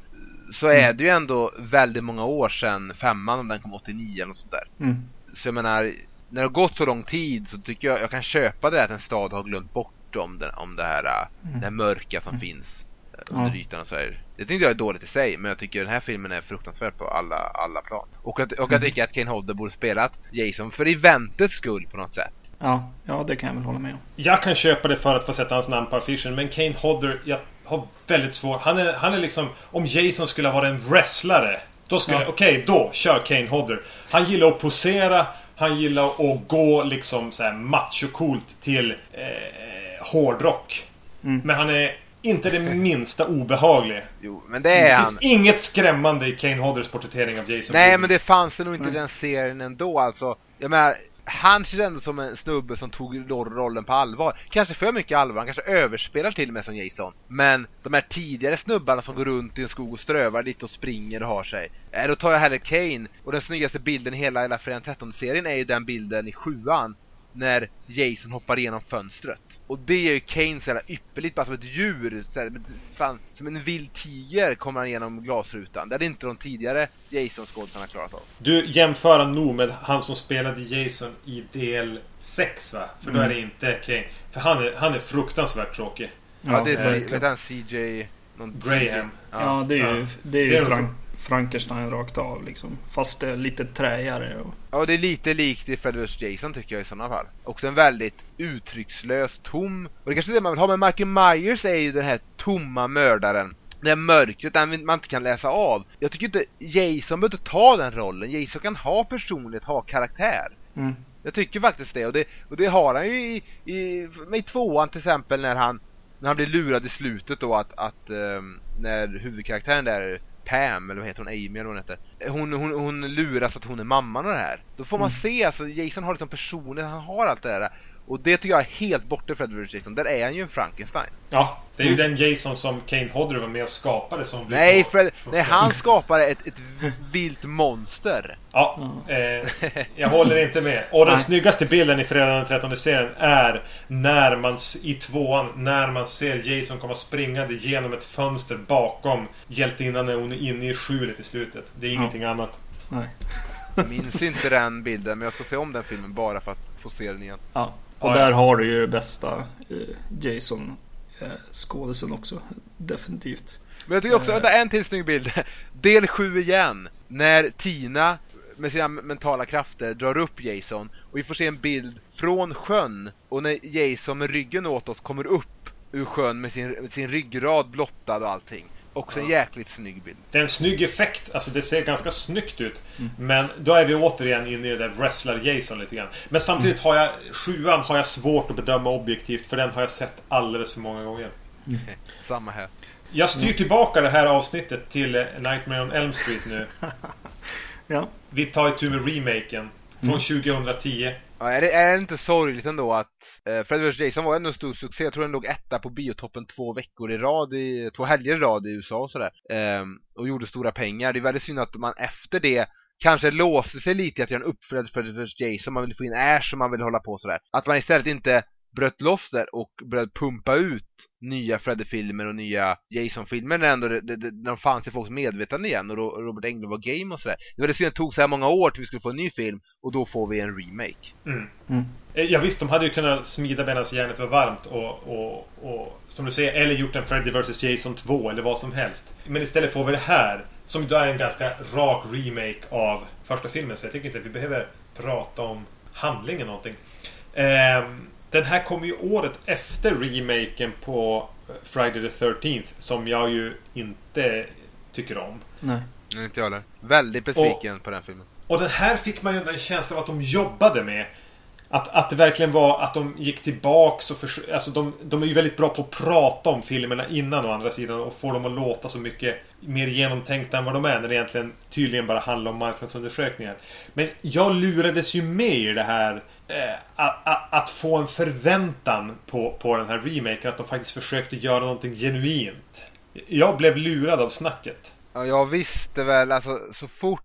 Så mm. är det ju ändå väldigt många år sedan femman, om den kom 89 eller något sånt där. Mm. Så jag menar, när det har gått så lång tid så tycker jag jag kan köpa det att en stad har glömt bort om, den, om det här, äh, mm. det här mörka som mm. finns äh, under ja. ytan och så här. Det tycker jag är dåligt i sig, men jag tycker den här filmen är fruktansvärd på alla, alla plan. Och, att, och jag mm. tycker att Kane Hodder borde spelat Jason för eventets skull på något sätt. Ja, ja det kan jag väl hålla med om. Jag kan köpa det för att få sätta hans namn på affischen, men Kane Hodder, jag har väldigt svårt. Han är, han är liksom... Om Jason skulle vara en wrestlare. Då skulle... Ja. Okej, okay, då kör Kane Hodder. Han gillar att posera. Han gillar att gå liksom så här macho-coolt till eh, hårdrock. Mm. Men han är inte det minsta obehaglig. Jo, men det är det han. finns inget skrämmande i Kane Hodders porträttering av Jason Nej, men det fanns det nog inte i den serien ändå alltså. Jag menar, han känns ändå som en snubbe som tog rollen på allvar. Kanske för mycket allvar, han kanske överspelar till och med som Jason. Men de här tidigare snubbarna som går runt i en skog och strövar lite och springer och har sig. Äh, då tar jag hellre Kane. Och den snyggaste bilden i hela, hela Fredag 13-serien är ju den bilden i sjuan. När Jason hoppar igenom fönstret. Och det är ju Kane så jävla ypperligt, bara som ett djur. Så här, fan, som en vild tiger kommer han igenom glasrutan. Det hade inte de tidigare Jason-skådisarna klarat av. Du jämför han nog med han som spelade Jason i del 6 va? För mm. då är det inte Kane. För han är, han är fruktansvärt tråkig. Ja, ja det är, vet han, CJ... Graham. Ja. ja, det är ju, det är ju Frank. Frankenstein rakt av liksom. Fast det är lite träigare. Och... Ja, det är lite likt i Fred vs Jason tycker jag i sådana fall. Också en väldigt uttryckslös, tom... Och det kanske är det man vill ha, men Michael Myers är ju den här tomma mördaren. Det här mörkret den man inte kan läsa av. Jag tycker inte Jason behöver ta den rollen. Jason kan ha personlighet, ha karaktär. Mm. Jag tycker faktiskt det. Och det, och det har han ju i, i, i tvåan till exempel när han när han blir lurad i slutet då att, att um, när huvudkaraktären där Pam, eller vad heter hon? Amy eller vad hon heter. Hon, hon, hon luras att hon är mamman och det här. Då får man mm. se, alltså Jason har liksom personlighet, han har allt det där. Och det tycker jag är helt borta Fred vs Jason. Där är han ju en Frankenstein. Ja, det är ju mm. den Jason som Kane Hodder var med och skapade som Nej, Fred, nej han skapade ett, ett vilt monster. Ja, eh, jag håller inte med. Och den snyggaste bilden i Fredag den 13 serien är när man i tvåan, när man ser Jason komma springande genom ett fönster bakom hjältinnan när hon är inne i skjulet i slutet. Det är ingenting ja. annat. Nej. Jag minns inte den bilden, men jag ska se om den filmen bara för att få se den igen. Ja. Och där har du ju bästa eh, Jason eh, skådisen också. Definitivt. Men jag tycker också, vänta en till snygg bild. Del 7 igen. När Tina med sina mentala krafter drar upp Jason och vi får se en bild från sjön och när Jason med ryggen åt oss kommer upp ur sjön med sin, med sin ryggrad blottad och allting. Också en jäkligt snygg bild. Det är en snygg effekt. Alltså det ser ganska snyggt ut. Mm. Men då är vi återigen inne i det där wrestler-Jason lite grann. Men samtidigt har jag... Sjuan har jag svårt att bedöma objektivt. För den har jag sett alldeles för många gånger. Mm. Samma här. Jag styr tillbaka det här avsnittet till Nightmare on Elm Street nu. ja. Vi tar itu med remaken. Från mm. 2010. Ja, är, det, är det inte sorgligt ändå att eh, Eh, Fred vs Jason var ändå en stor succé. Jag tror den låg etta på biotoppen två veckor i rad, i, två helger i rad i USA och sådär. Ehm, och gjorde stora pengar. Det är väldigt synd att man efter det kanske låste sig lite i att göra en uppföljare för Fred vs Jason. Man vill få in Ash och man vill hålla på sådär. Att man istället inte bröt loss där och började pumpa ut nya Freddy-filmer och nya Jason-filmer när, ändå det, det, när de fanns i folks medvetande igen och Robert Englund var game och sådär. Det var det det tog så här många år till vi skulle få en ny film och då får vi en remake. Mm. Mm. Eh, ja visst, de hade ju kunnat smida medan järnet var varmt och, och, och som du säger, eller gjort en Freddy vs Jason 2 eller vad som helst. Men istället får vi det här som då är en ganska rak remake av första filmen så jag tycker inte att vi behöver prata om handlingen någonting. Ehm, den här kommer ju året efter remaken på Friday the 13th Som jag ju inte tycker om. Nej. Nej, inte jag heller. Väldigt besviken och, på den filmen. Och den här fick man ju en känsla av att de jobbade med. Att, att det verkligen var att de gick tillbaks och försökte... Alltså de, de är ju väldigt bra på att prata om filmerna innan å andra sidan och få dem att låta så mycket mer genomtänkta än vad de är när det egentligen tydligen bara handlar om marknadsundersökningar. Men jag lurades ju med i det här eh, Eh, att, att, att, få en förväntan på, på den här remaken. Att de faktiskt försökte göra någonting genuint. Jag blev lurad av snacket. Ja, jag visste väl, alltså så fort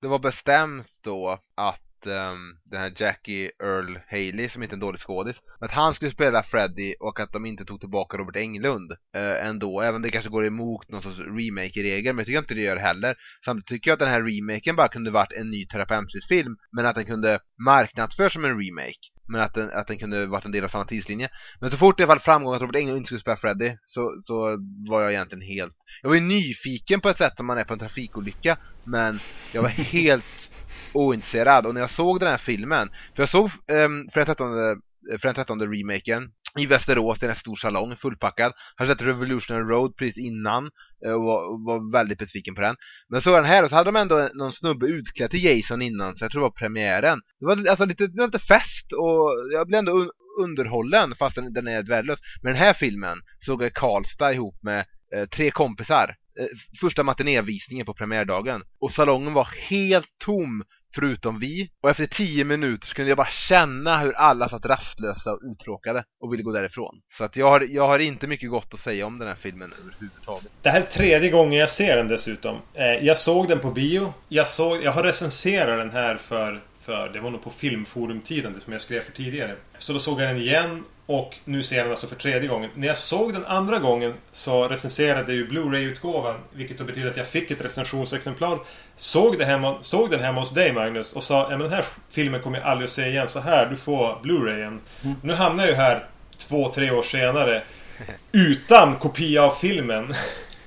det var bestämt då att um, den här Jackie Earl Haley som inte är en dålig skådis. Att han skulle spela Freddy och att de inte tog tillbaka Robert Englund uh, ändå. Även det kanske går emot någon sorts remake-regel, men jag tycker inte det gör heller. Samtidigt tycker jag att den här remaken bara kunde varit en ny Terapemsis-film, men att den kunde marknadsföras som en remake. Men att den, att den kunde varit en del av samma tidslinje. Men så fort det fall framgång att Robert Englund inte skulle spela Freddy så, så var jag egentligen helt... Jag var ju nyfiken på ett sätt som man är på en trafikolycka. Men jag var helt ointresserad. Och när jag såg den här filmen, för jag såg um, den 13, för den 13 remaken i Västerås i en stor salong, fullpackad. Hade sett Revolutionary Road precis innan eh, och var, var väldigt besviken på den. Men så den här och så hade de ändå någon snubbe utklädd till Jason innan, så jag tror det var premiären. Det var alltså lite, det var lite fest och jag blev ändå un underhållen fast den, den är värdelös. Men den här filmen såg jag Karlstad ihop med eh, tre kompisar. Eh, första matinévisningen på premiärdagen. Och salongen var helt tom förutom vi. Och efter tio minuter så kunde jag bara känna hur alla satt rastlösa och uttråkade och ville gå därifrån. Så att jag har, jag har inte mycket gott att säga om den här filmen överhuvudtaget. Det här är tredje gången jag ser den dessutom. Eh, jag såg den på bio. Jag, såg, jag har recenserat den här för, för det var nog på filmforumtiden som jag skrev för tidigare. Så då såg jag den igen och nu ser jag den alltså för tredje gången. När jag såg den andra gången så recenserade jag ju Blu-ray-utgåvan. Vilket då betyder att jag fick ett recensionsexemplar. Såg, det hemma, såg den hemma hos dig Magnus och sa ja, men den här filmen kommer jag aldrig att se igen. Så här, du får Blu-rayen. Mm. Nu hamnar jag ju här två, tre år senare. Utan kopia av filmen.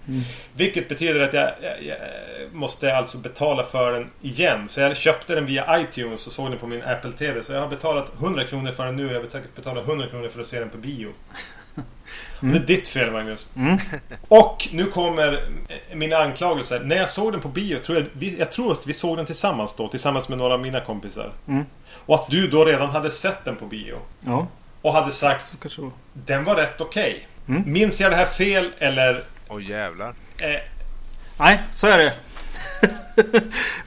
Mm. Vilket betyder att jag, jag, jag, måste alltså betala för den igen. Så jag köpte den via iTunes och såg den på min Apple TV. Så jag har betalat 100 kronor för den nu. Jag har betalat 100 kronor för att se den på bio. Mm. Det är ditt fel Magnus. Mm. Och nu kommer mina anklagelser. När jag såg den på bio, tror jag, vi, jag tror att vi såg den tillsammans då. Tillsammans med några av mina kompisar. Mm. Och att du då redan hade sett den på bio. Ja. Och hade sagt Den var rätt okej. Okay. Mm. Minns jag det här fel eller Åh oh, jävlar. Eh. Nej, så är det.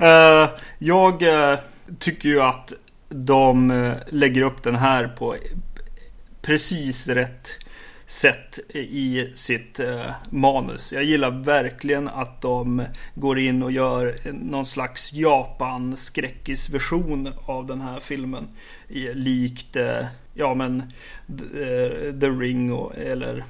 uh, jag uh, tycker ju att de uh, lägger upp den här på precis rätt sätt i sitt manus. Jag gillar verkligen att de går in och gör någon slags Japan-skräckisversion av den här filmen. likt, ja men, The Ring och, eller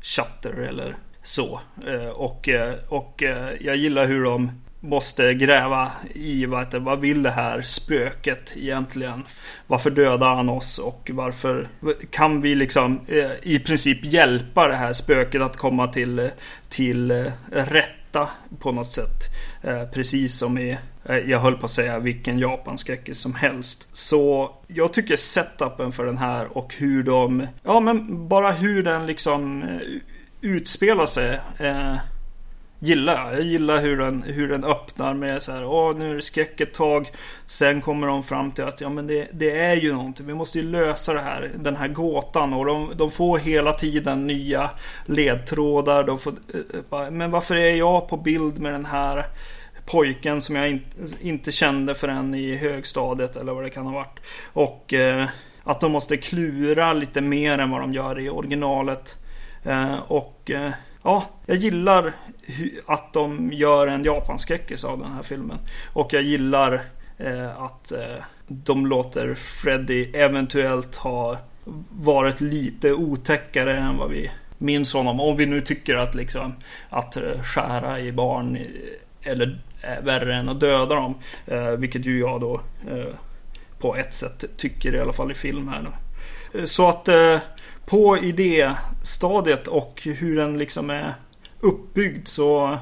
Shutter eller så. Eh, och, eh, och eh, jag gillar hur de måste gräva i vad, vad vill det här spöket egentligen? Varför dödar han oss och varför kan vi liksom i princip hjälpa det här spöket att komma till, till rätta på något sätt. Precis som i, jag höll på att säga vilken japanskräckis som helst. Så jag tycker setupen för den här och hur de, ja men bara hur den liksom utspelar sig. Eh, gillar jag. Jag gillar hur den, hur den öppnar med så här, åh nu är det skräck ett tag. Sen kommer de fram till att ja men det, det är ju någonting. Vi måste ju lösa det här, den här gåtan. Och de, de får hela tiden nya ledtrådar. De får, eh, eh men varför är jag på bild med den här pojken som jag inte, inte kände förrän i högstadiet eller vad det kan ha varit. Och eh, att de måste klura lite mer än vad de gör i originalet. Eh, och eh, ja, jag gillar att de gör en japanskräckis av den här filmen. Och jag gillar eh, att de låter Freddy eventuellt ha varit lite otäckare än vad vi minns honom. Om vi nu tycker att liksom att skära i barn eller är värre än att döda dem. Vilket ju jag då på ett sätt tycker i alla fall i film här nu. Så att eh, på idéstadiet och hur den liksom är uppbyggd så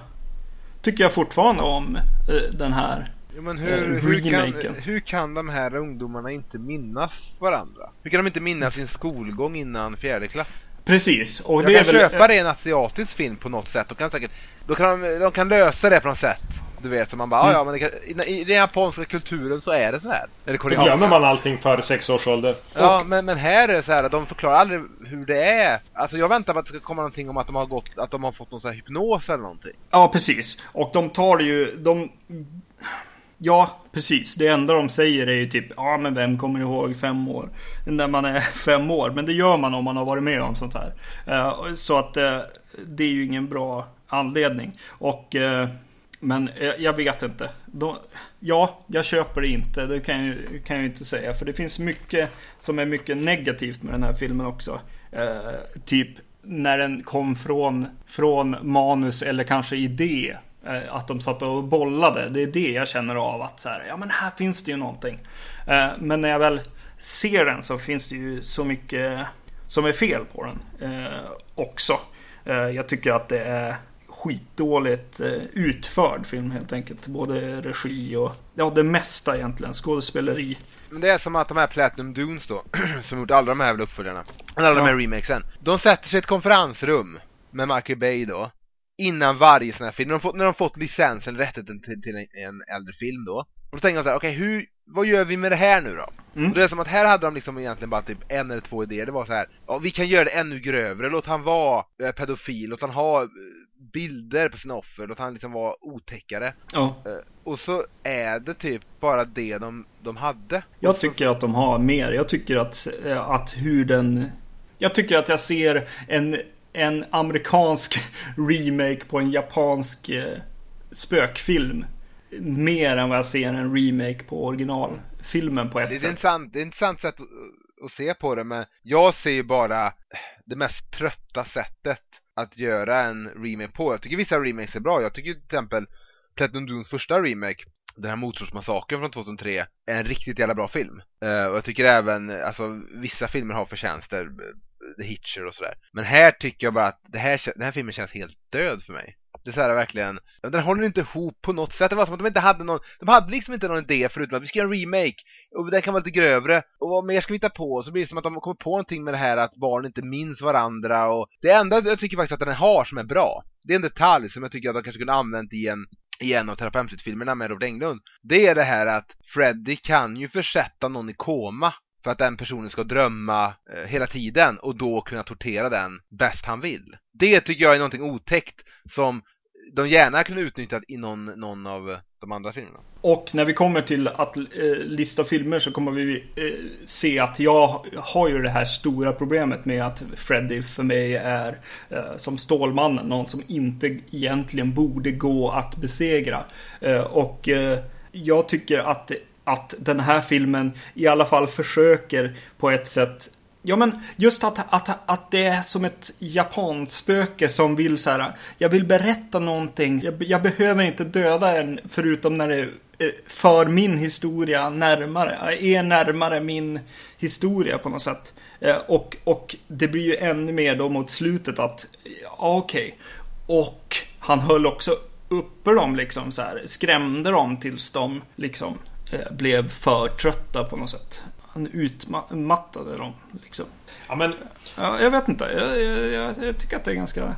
tycker jag fortfarande om eh, den här Jo, men hur, hur, kan, hur kan de här ungdomarna inte minnas varandra? Hur kan de inte minnas sin skolgång innan fjärde klass? Precis. Och jag det kan är väl... köpa det i en asiatisk film på något sätt. Då kan, säkert, då kan de, de kan lösa det på något sätt. Du vet, så man bara, mm. ja men kan, i, i den japanska kulturen så är det så här. Eller Då glömmer man allting före sex års ålder. Ja, och... men, men här är det så här, de förklarar aldrig hur det är. Alltså jag väntar på att det ska komma någonting om att de har gått, att de har fått någon sån här hypnos eller någonting. Ja, precis. Och de tar det ju, de... Ja, precis. Det enda de säger är ju typ, ja men vem kommer ihåg fem år? När man är fem år. Men det gör man om man har varit med om sånt här. Uh, så att uh, det är ju ingen bra anledning. Och... Men jag vet inte. De, ja, jag köper det inte. Det kan jag, kan jag inte säga. För det finns mycket som är mycket negativt med den här filmen också. Eh, typ när den kom från, från manus eller kanske idé. Eh, att de satt och bollade. Det är det jag känner av att så här, ja men här finns det ju någonting. Eh, men när jag väl ser den så finns det ju så mycket som är fel på den eh, också. Eh, jag tycker att det är skitdåligt eh, utförd film helt enkelt. Både regi och ja, det mesta egentligen. Skådespeleri. Men det är som att de här Platinum Dunes då, som gjort alla de här uppföljarna, alla ja. de här remakesen. De sätter sig i ett konferensrum med Michael Bay då, innan varje sån här film. När de fått, när de fått licensen, rättigheten till, till en, en äldre film då. Och då tänker jag så här, okej, okay, hur, vad gör vi med det här nu då? Mm. Och det är som att här hade de liksom egentligen bara typ en eller två idéer. Det var så här, ja, vi kan göra det ännu grövre. Låt han vara eh, pedofil, låt han ha eh, bilder på sina offer, låt han liksom vara otäckare. Ja. Eh, och så är det typ bara det de, de hade. Jag tycker att de har mer. Jag tycker att, eh, att hur den... Jag tycker att jag ser en, en amerikansk remake på en japansk eh, spökfilm. Mer än vad jag ser en remake på originalfilmen på ett det är sätt. Intressant, det är ett intressant sätt att, att se på det men jag ser ju bara det mest trötta sättet att göra en remake på. Jag tycker vissa remakes är bra. Jag tycker till exempel Platinum Dunes första remake, den här Motorsmassakern från 2003, är en riktigt jävla bra film. Uh, och jag tycker även, alltså vissa filmer har förtjänster, eh, The Hitcher och sådär. Men här tycker jag bara att det här, den här filmen känns helt död för mig. Det är så här verkligen, den håller inte ihop på något sätt. Det var som att de inte hade någon, de hade liksom inte någon idé förutom att vi ska göra en remake och den kan vara lite grövre och vad mer ska vi hitta på? Så blir det som att de kommer på någonting med det här att barn inte minns varandra och det enda jag tycker faktiskt att den har som är bra, det är en detalj som jag tycker att de kanske kunde använt i en i en av Terapeutic-filmerna med Robert Englund. Det är det här att Freddy kan ju försätta någon i koma för att den personen ska drömma eh, hela tiden och då kunna tortera den bäst han vill. Det tycker jag är någonting otäckt som de gärna kunde utnyttjat i någon, någon av de andra filmerna. Och när vi kommer till att eh, lista filmer så kommer vi eh, se att jag har ju det här stora problemet med att Freddy för mig är eh, som Stålmannen, någon som inte egentligen borde gå att besegra. Eh, och eh, jag tycker att att den här filmen i alla fall försöker på ett sätt Ja men just att, att, att det är som ett japanspöke som vill så här. Jag vill berätta någonting. Jag, jag behöver inte döda en förutom när det eh, för min historia närmare. Är närmare min historia på något sätt. Eh, och, och det blir ju ännu mer då mot slutet att, ja okej. Okay. Och han höll också uppe dem liksom så här. Skrämde dem tills de liksom blev för trötta på något sätt. Han utmattade dem liksom. Ja, men... Ja, jag vet inte. Jag, jag, jag, jag tycker att det är ganska...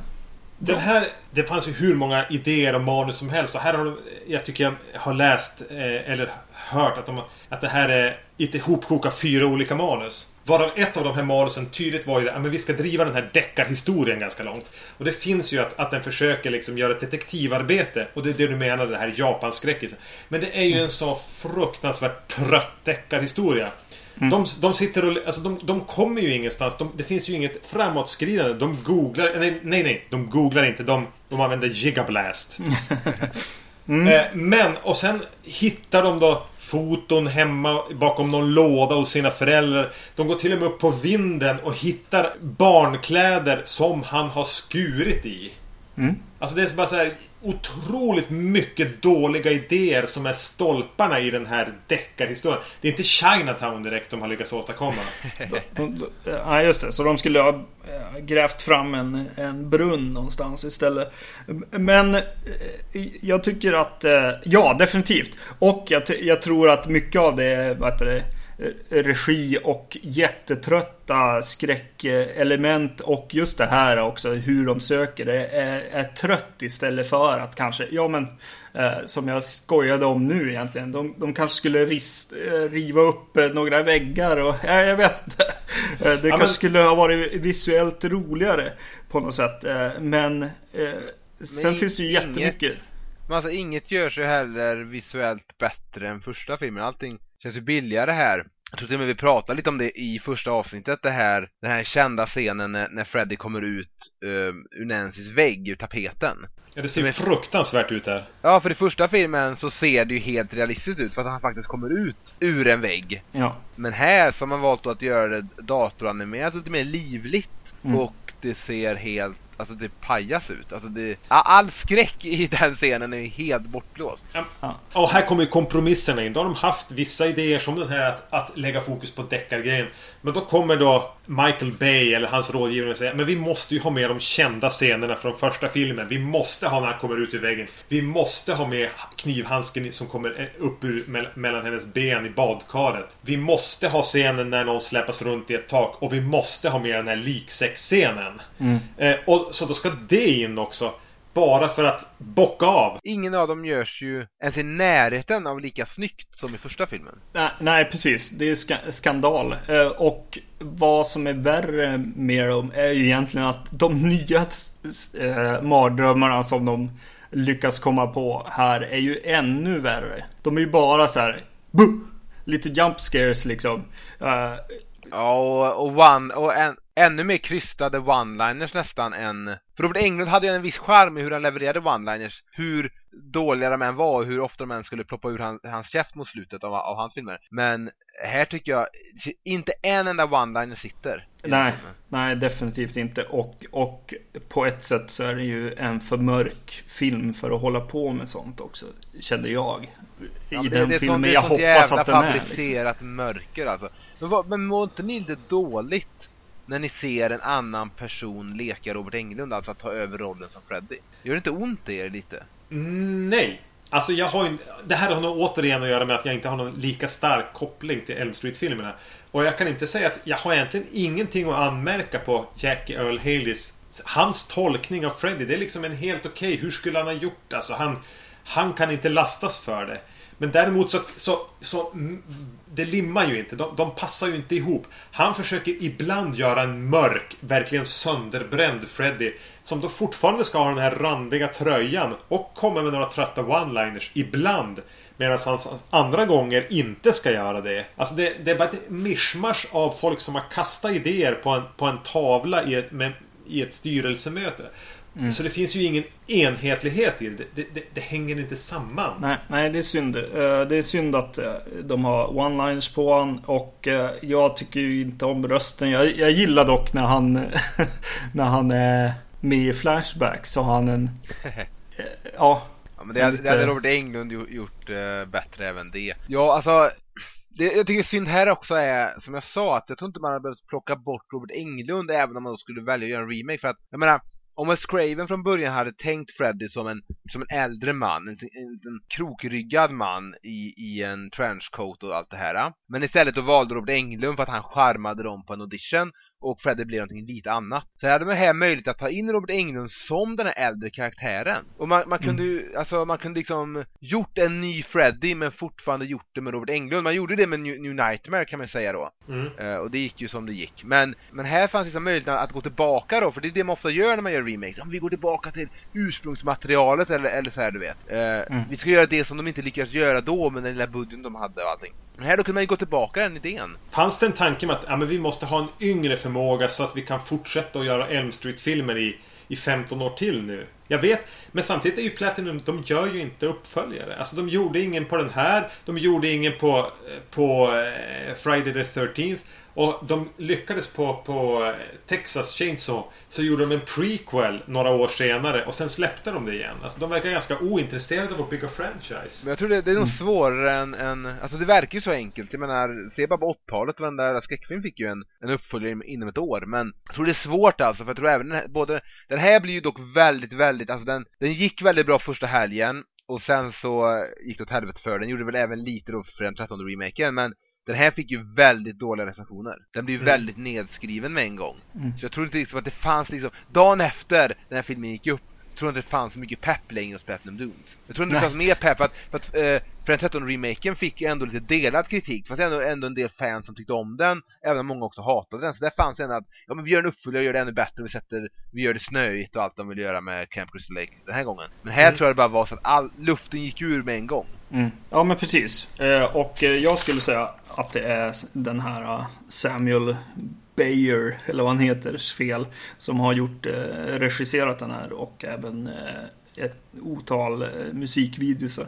Den här, det fanns ju hur många idéer och manus som helst och här har jag tycker jag har läst eh, eller hört att, de, att det här är ett ihopkok av fyra olika manus. Varav ett av de här manusen tydligt var ju att vi ska driva den här deckarhistorien ganska långt. Och det finns ju att, att den försöker liksom göra ett detektivarbete. Och det är det du menar, den här japanskräckisen. Men det är ju en så fruktansvärt trött deckarhistoria. Mm. De, de sitter och... Alltså de, de kommer ju ingenstans. De, det finns ju inget framåtskridande. De googlar... Nej, nej, nej. De googlar inte. De, de använder Gigablast. Mm. Eh, men, och sen hittar de då foton hemma bakom någon låda hos sina föräldrar. De går till och med upp på vinden och hittar barnkläder som han har skurit i. Mm. Alltså det är bara så här otroligt mycket dåliga idéer som är stolparna i den här deckarhistorien. Det är inte Chinatown direkt de har lyckats åstadkomma. Ja, just det. Så de skulle ha eh, grävt fram en, en brunn någonstans istället. Men eh, jag tycker att, eh, ja definitivt. Och jag, jag tror att mycket av det, vad heter det regi och jättetrötta skräckelement och just det här också hur de söker det är, är trött istället för att kanske, ja men eh, som jag skojade om nu egentligen. De, de kanske skulle rist, eh, riva upp eh, några väggar och ja, jag vet inte. Eh, det ja, kanske men... skulle ha varit visuellt roligare på något sätt. Eh, men, eh, men sen finns det ju jättemycket. Men alltså inget görs ju heller visuellt bättre än första filmen. Allting känns ju billigare här. Jag tror till och med vi pratade lite om det i första avsnittet, det här, den här kända scenen när, när Freddy kommer ut uh, ur Nancys vägg, ur tapeten. Ja, det ser ju fruktansvärt ut här. Ja, för i första filmen så ser det ju helt realistiskt ut för att han faktiskt kommer ut ur en vägg. Ja. Men här så har man valt att göra det datoranimerat lite mer livligt. Mm. Och det ser helt alltså det pajas ut. Alltså det, all skräck i den scenen är helt bortblåst. Ja. Och här kommer ju kompromisserna in. Då har de haft vissa idéer som den här att, att lägga fokus på deckargrejen. Men då kommer då Michael Bay eller hans rådgivare och säger Men vi måste ju ha med de kända scenerna från första filmen. Vi måste ha när han kommer ut ur väggen. Vi måste ha med knivhandsken som kommer upp ur, mellan hennes ben i badkaret. Vi måste ha scenen när någon släpas runt i ett tak. Och vi måste ha med den här liksexscenen. Mm. Eh, och så då ska det in också. Bara för att bocka av. Ingen av dem görs ju ens i närheten av lika snyggt som i första filmen. Nej, nej precis. Det är ska skandal. Eh, och vad som är värre med dem är ju egentligen att de nya eh, mardrömmarna som de lyckas komma på här är ju ännu värre. De är ju bara så här. Buh! Lite jump scares liksom. Uh, ja, och, och, one, och en, ännu mer krystade one-liners nästan än... För Robert Englund hade ju en viss charm i hur han levererade one-liners. Hur dåliga de än var och hur ofta de än skulle ploppa ur hans, hans käft mot slutet av, av hans filmer. Men här tycker jag inte en enda one-liner sitter. Nej, nej definitivt inte. Och, och på ett sätt så är det ju en för mörk film för att hålla på med sånt också. Kände jag. I ja, det, den det filmen. jag hoppas att den är. Det är sånt jävla liksom. mörker alltså. Men, vad, men mår inte ni lite dåligt när ni ser en annan person leka Robert Englund, alltså att ta över rollen som Freddy? Gör det inte ont i er lite? Mm, nej. Alltså jag har ju, Det här har nog återigen att göra med att jag inte har någon lika stark koppling till Elm Street-filmerna. Och jag kan inte säga att jag har egentligen ingenting att anmärka på Jackie Earl Haleys Hans tolkning av Freddy, det är liksom en helt okej. Okay. Hur skulle han ha gjort? Alltså han, han kan inte lastas för det. Men däremot så, så, så mm, det limmar ju inte. De, de, passar ju inte ihop. Han försöker ibland göra en mörk, verkligen sönderbränd Freddy. Som då fortfarande ska ha den här randiga tröjan och komma med några trötta one-liners. Ibland. Medan han andra gånger inte ska göra det. Alltså det, det är bara ett mischmasch av folk som har kastat idéer på en, på en tavla i ett, med, i ett styrelsemöte. Mm. Så det finns ju ingen enhetlighet i det. Det, det. det, hänger inte samman. Nej, nej, det är synd. Eh, det är synd att eh, de har one-liners på honom. Och eh, jag tycker ju inte om rösten. Jag, jag gillar dock när han, när han är med i Flashback. Så har han en... Ja. ja men det, hade, det hade Robert Englund gjort bättre även det. Ja, alltså det, jag tycker synd här också är, som jag sa, att jag tror inte man hade behövt plocka bort Robert Englund även om man skulle välja att göra en remake. För att, jag menar, om Wes Craven från början hade tänkt Freddy som en, som en äldre man, en, en, en krokryggad man i, i en trenchcoat och allt det här. Men istället då valde Robert Englund för att han charmade dem på en audition och Freddy blev någonting lite annat. Så hade man här möjlighet att ta in Robert Englund som den här äldre karaktären. Och man, man kunde ju, mm. alltså man kunde liksom gjort en ny Freddy men fortfarande gjort det med Robert Englund. Man gjorde det med New, New Nightmare kan man säga då. Mm. Uh, och det gick ju som det gick. Men, men här fanns liksom möjligheten att gå tillbaka då, för det är det man ofta gör när man gör remakes. Om vi går tillbaka till ursprungsmaterialet eller, eller så här du vet. Uh, mm. Vi ska göra det som de inte lyckades göra då med den lilla budgeten de hade och allting. Här då kunde man ju gå tillbaka den idén. Fanns det en tanke med att ja, men vi måste ha en yngre förmåga så att vi kan fortsätta att göra Elm Street-filmer i, i 15 år till nu? Jag vet, men samtidigt är ju Platinum, de gör ju inte uppföljare. Alltså de gjorde ingen på den här, de gjorde ingen på, eh, på eh, Friday the 13th. Och de lyckades på, på Texas Chainsaw så gjorde de en prequel några år senare och sen släppte de det igen. Alltså de verkar ganska ointresserade av att bygga franchise. Men jag tror det, det är nog mm. svårare än, än, alltså det verkar ju så enkelt. Jag menar, se bara på 80-talet, den där skräckfilm fick ju en, en uppföljare inom ett år. Men jag tror det är svårt alltså, för jag tror även den här, både, den här blir ju dock väldigt, väldigt, alltså den, den gick väldigt bra första helgen. Och sen så gick det åt helvete för den. gjorde väl även lite då för den 13 remaken men den här fick ju väldigt dåliga recensioner. Den blev mm. väldigt nedskriven med en gång. Mm. Så jag tror inte liksom att det fanns liksom, dagen efter den här filmen gick upp tror inte det fanns så mycket pepp längre hos Platinum Dunes. Jag tror inte det fanns mer pepp för att, för att eh, Friend 13-remaken fick ju ändå lite delad kritik. Det fanns ändå, ändå en del fans som tyckte om den, även om många också hatade den. Så där fanns ändå att, ja men vi gör en uppföljare och gör det ännu bättre, vi sätter, vi gör det snöigt och allt de vill göra med Camp Crystal Lake den här gången. Men här mm. tror jag det bara var så att all, luften gick ur med en gång. Mm. Ja men precis. Eh, och eh, jag skulle säga att det är den här eh, Samuel Bayer, eller vad han heter, fel. Som har gjort, regisserat den här och även ett otal musikvideos.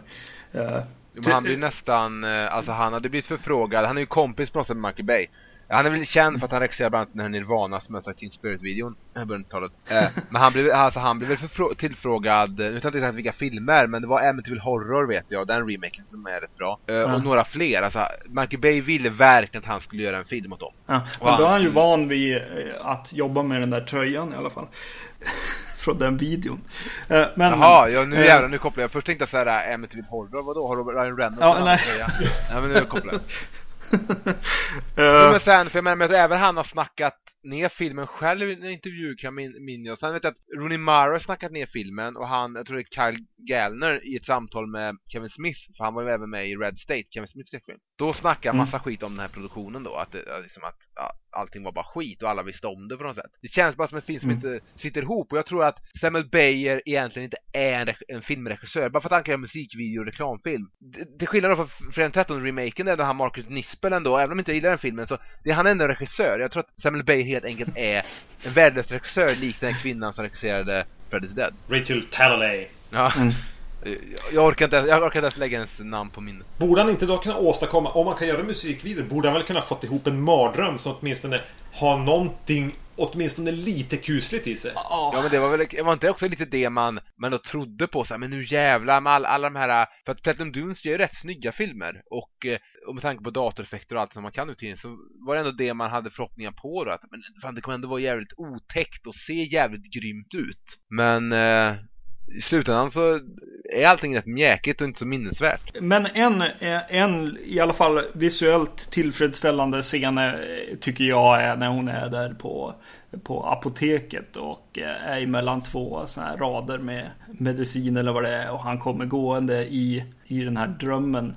han blir nästan, alltså han hade blivit förfrågad, han är ju kompis på något sätt med Michael Bay. Han är väl känd för att han regisserar bland annat den här Nirvana som jag Teen Spirit-videon i början av talet. Eh, men han blev, alltså han blev väl tillfrågad, nu vet jag inte exakt vilka filmer, men det var Amityville Horror vet jag, den remaken som är rätt bra. Eh, mm. Och några fler, alltså Michael Bay ville verkligen att han skulle göra en film åt dem. Ja, men då är han ju van vid eh, att jobba med den där tröjan i alla fall. Från den videon. Eh, men, Jaha, ja, nu äh, jävlar, nu kopplar jag. Först tänkte jag såhär, Amityville Horror, vadå? Har Ryan Reynolds ja, nej. Ja, men nu kopplar jag. uh, men sen, för jag menar, även han har snackat ner filmen själv i en intervju kan min, minnas. Sen vet jag att Rooney Mara har snackat ner filmen och han, jag tror det är Kyle Gallner i ett samtal med Kevin Smith, för han var ju även med i Red State, Kevin Smiths film. Då snackar mm. massa skit om den här produktionen då, att, liksom att ja, allting var bara skit och alla visste om det på något sätt. Det känns bara som en film som mm. inte sitter ihop och jag tror att Samuel Bayer egentligen inte är en, en filmregissör, bara för att han kan göra musikvideo och reklamfilm. Det, det skillnad för Fredag 13-remaken där han Marcus Nispel ändå, även om jag inte gillar den filmen så det är han ändå en regissör. Jag tror att Samuel Bayer helt enkelt är en värdelös regissör lik den kvinnan som regisserade Freddy's Dead. Rachel Talalay. Ja. Mm. Jag orkar, inte, jag orkar inte ens lägga ens namn på min... Borde han inte då kunna åstadkomma, om man kan göra musikvideo, borde han väl kunna fått ihop en mardröm som åtminstone har någonting åtminstone lite kusligt i sig. Ja men det var väl, var inte också lite det man, man då trodde på så här, men nu jävlar med all, alla de här, för att Platinum Dunes gör ju rätt snygga filmer och, eh, och med tanke på datoreffekter och allt som man kan nu till så var det ändå det man hade förhoppningar på då, att men fan, det kommer ändå vara jävligt otäckt och se jävligt grymt ut. Men eh, i slutändan så är allting rätt mjäkigt och inte så minnesvärt. Men en, eh, en i alla fall visuellt tillfredsställande scen eh, tycker jag är när hon är där på, på apoteket och eh, är mellan två såna här rader med medicin eller vad det är och han kommer gående i, i den här drömmen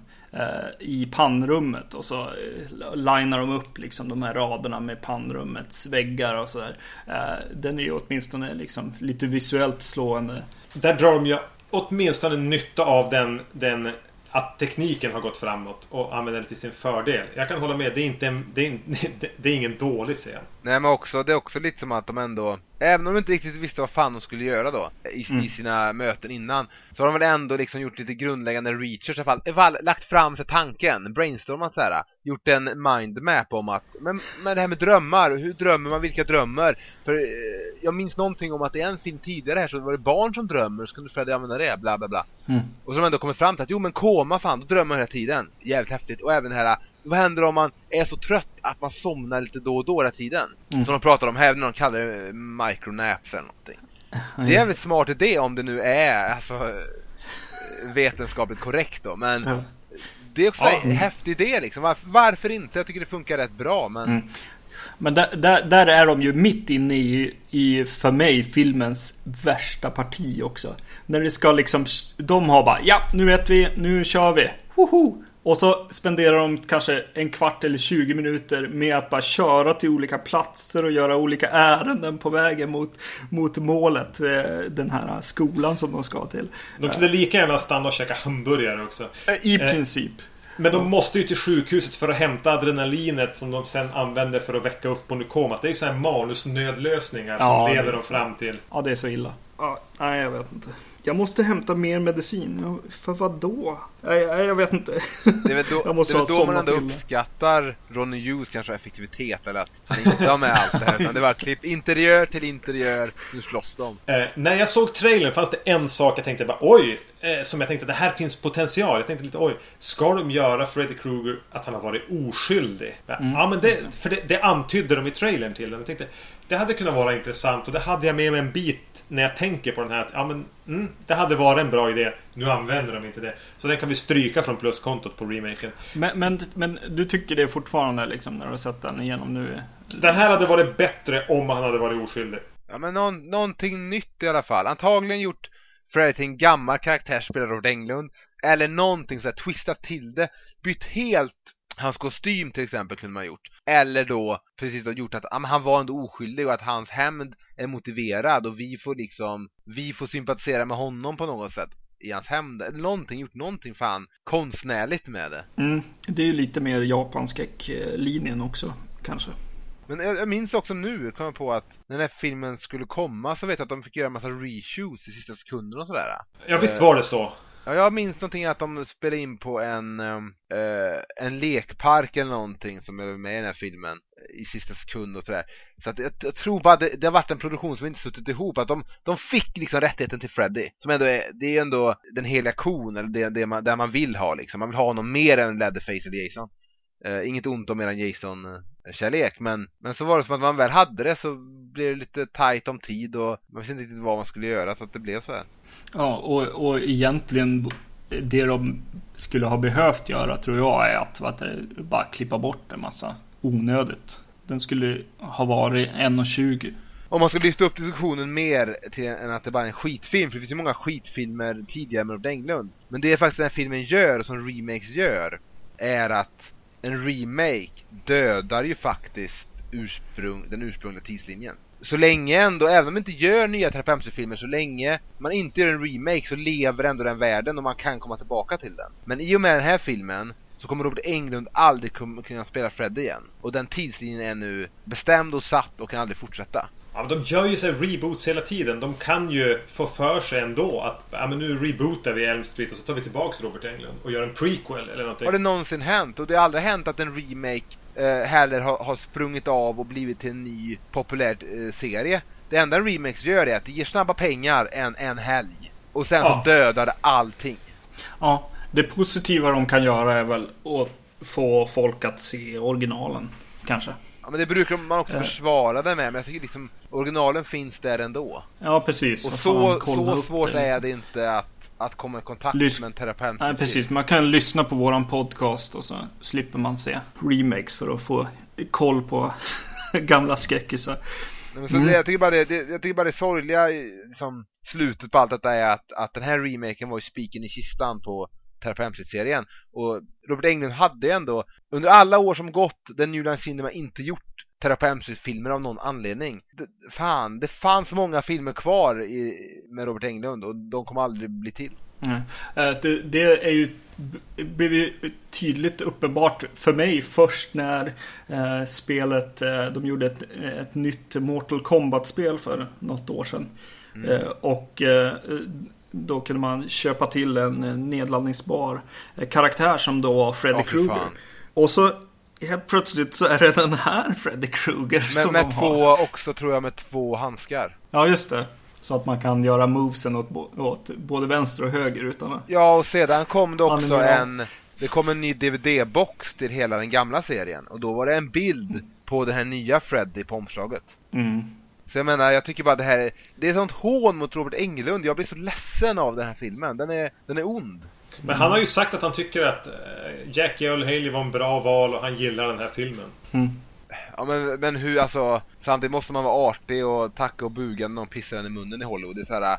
i pannrummet och så eh, linar de upp liksom de här raderna med pannrummets väggar och sådär. Eh, den är ju åtminstone liksom lite visuellt slående. Där drar de ju åtminstone nytta av den, den att tekniken har gått framåt och använder det till sin fördel. Jag kan hålla med, det är, inte en, det är, det är ingen dålig scen. Nej men också, det är också lite som att de ändå, även om de inte riktigt visste vad fan de skulle göra då, i, mm. i sina möten innan, så har de väl ändå liksom gjort lite grundläggande research i alla fall, lagt fram sig tanken, brainstormat så här, gjort en mindmap om att, men, men det här med drömmar, hur drömmer man, vilka drömmar? För eh, jag minns någonting om att i en film tidigare här så var det barn som drömmer, så kunde Freddy använda det, bla bla bla. Mm. Och så har de ändå kommit fram till att, jo men koma fan, då drömmer man hela tiden. Jävligt häftigt. Och även det här vad händer om man är så trött att man somnar lite då och då hela tiden? Mm. Som de pratar om här när de kallar det micronaps eller någonting. Det är en jävligt smart idé om det nu är alltså, vetenskapligt korrekt då, men Ja. det är också Ja. en häftig idé liksom. Varför, varför inte? Jag tycker det funkar rätt bra, men Mm. Men där, där, där är de ju mitt inne i, i, för mig, filmens värsta parti också. När det ska liksom, de har bara, ja nu vet vi, nu kör vi. Woho! Och så spenderar de kanske en kvart eller 20 minuter med att bara köra till olika platser och göra olika ärenden på vägen mot, mot målet. eh, Den här skolan som de ska till. De kunde lika gärna stanna och käka hamburgare också. I Eh, princip. Men de måste ju till sjukhuset för att hämta adrenalinet som de sen använder för att väcka upp Onykomat. Det är ju sådana här manusnödlösningar som Ja, leder dem fram till... Ja, det är så illa. Ja, nej, jag vet inte. Jag måste hämta mer medicin. För vad då? Nej, jag, jag vet inte. det är väl då, Jag måste det är ha då man ändå uppskattar Ronny Hughes kanske effektivitet eller att inte har med allt det här. Utan det var klipp interiör till interiör, nu slåss de. Eh, när jag såg trailern fanns det en sak jag tänkte bara oj! Eh, som jag tänkte det här finns potential. Jag tänkte lite oj. Ska de göra Freddy Krueger att han har varit oskyldig? Ja, Mm, ja men det, för det, det antydde de i trailern till den. Jag tänkte det hade kunnat vara intressant och det hade jag med mig en bit när jag tänker på den här. Att, ja men mm, det hade varit en bra idé. Nu använder de inte det. Så den kan vi stryka från pluskontot på remaken. Men, men, men du tycker det fortfarande liksom när du har sett den igenom nu? Den här hade varit bättre om han hade varit oskyldig. Ja men någon, någonting nytt i alla fall. Antagligen gjort Freddy till en gammal karaktär spelad av Englund. Eller någonting sådär, twistat till det. Bytt helt hans kostym till exempel kunde man ha gjort. Eller då precis då gjort att men han var ändå oskyldig och att hans hämnd är motiverad och vi får liksom, vi får sympatisera med honom på något sätt i hans hämnd. Eller någonting, gjort någonting fan konstnärligt med det. Mm, det är ju lite mer japanskräck-linjen också, kanske. Men jag, jag minns också nu, kom jag på att när den här filmen skulle komma så vet jag att de fick göra en massa reshoots i sista sekunden och sådär. Ja visst var det så. Ja, jag minns någonting att de spelade in på en, ehm, eh, en lekpark eller någonting som är med i den här filmen i sista sekund och sådär. Så att jag, jag tror bara det, det har varit en produktion som inte suttit ihop. Att de, de fick liksom rättigheten till Freddy. Som ändå är, det är ändå den heliga kon, eller det, det man, där man vill ha liksom. Man vill ha honom mer än Leatherface eller Jason. Eh, inget ont om eran Jason-kärlek, men, men så var det som att man väl hade det så blev det lite tight om tid och man visste inte riktigt vad man skulle göra så att det blev så här. Ja, och, och egentligen det de skulle ha behövt göra tror jag är att vad det, bara klippa bort en massa onödigt. Den skulle ha varit 1.20. Om man ska lyfta upp diskussionen mer till än att det bara är en skitfilm, för det finns ju många skitfilmer tidigare med Robert Englund. Men det är faktiskt den här filmen gör, som remakes gör, är att en remake dödar ju faktiskt ursprung, den ursprungliga tidslinjen. Så länge ändå, även om man inte gör nya Terapemse-filmer, så länge man inte gör en remake så lever ändå den världen och man kan komma tillbaka till den. Men i och med den här filmen så kommer Robert Englund aldrig kunna spela Freddy igen. Och den tidslinjen är nu bestämd och satt och kan aldrig fortsätta. Ja, men de gör ju sig reboots hela tiden. De kan ju få för sig ändå att ja, men nu rebootar vi Elm Street och så tar vi tillbaks Robert Englund och gör en prequel eller någonting. Har det någonsin hänt? Och det har aldrig hänt att en remake eh, heller har, har sprungit av och blivit till en ny populär eh, serie. Det enda en remake gör är att det ger snabba pengar en, en helg. Och sen Ja. så dödar det allting. Ja, det positiva de kan göra är väl att få folk att se originalen. Kanske. Ja, men det brukar man också försvara det med. Men jag tycker liksom originalen finns där ändå. Ja, precis. Och så, fan, så svårt det. är det inte att, att komma i kontakt Lys- med en terapeut. Nej, precis. Man kan lyssna på våran podcast och så slipper man se remakes för att få koll på gamla skräckisar. Mm. jag, tycker bara det, det, jag tycker bara det sorgliga liksom, slutet på allt detta är att, att den här remaken var ju spiken i kistan på Terapemsit-serien. Och Robert Englund hade ju ändå, under alla år som gått, den New Line Cinema inte gjort Terapemsit-filmer av någon anledning. Det, fan, det fanns många filmer kvar i, med Robert Englund och de kommer aldrig bli till. Eh, Det, det är ju blev ju tydligt uppenbart för mig först när eh, spelet, eh, de gjorde ett, ett nytt Mortal Kombat-spel för något år sedan. Mm. Eh, och eh, då kunde man köpa till en eh, nedladdningsbar eh, karaktär som då var Freddy fy Krueger. Och så helt plötsligt så är det den här Freddy Krueger Men som med två, har. också tror jag med två handskar. Ja, just det. Så att man kan göra movesen åt, åt både vänster och höger utan. Ja, och sedan kom det också en... Det kom en ny DVD-box till hela den gamla serien. Och då var det en bild på den här nya Freddy på omslaget. Mm. Så jag menar, jag tycker bara det här är, det är sånt hån mot Robert Englund. Jag blir så ledsen av den här filmen. Den är, den är ond. Men han har ju sagt att han tycker att eh, Jackie Earl Haley var en bra val och han gillar den här filmen. Mm. Ja men, men hur, alltså, samtidigt måste man vara artig och tacka och buga när någon pissar en i munnen i Hollywood. Det är så här,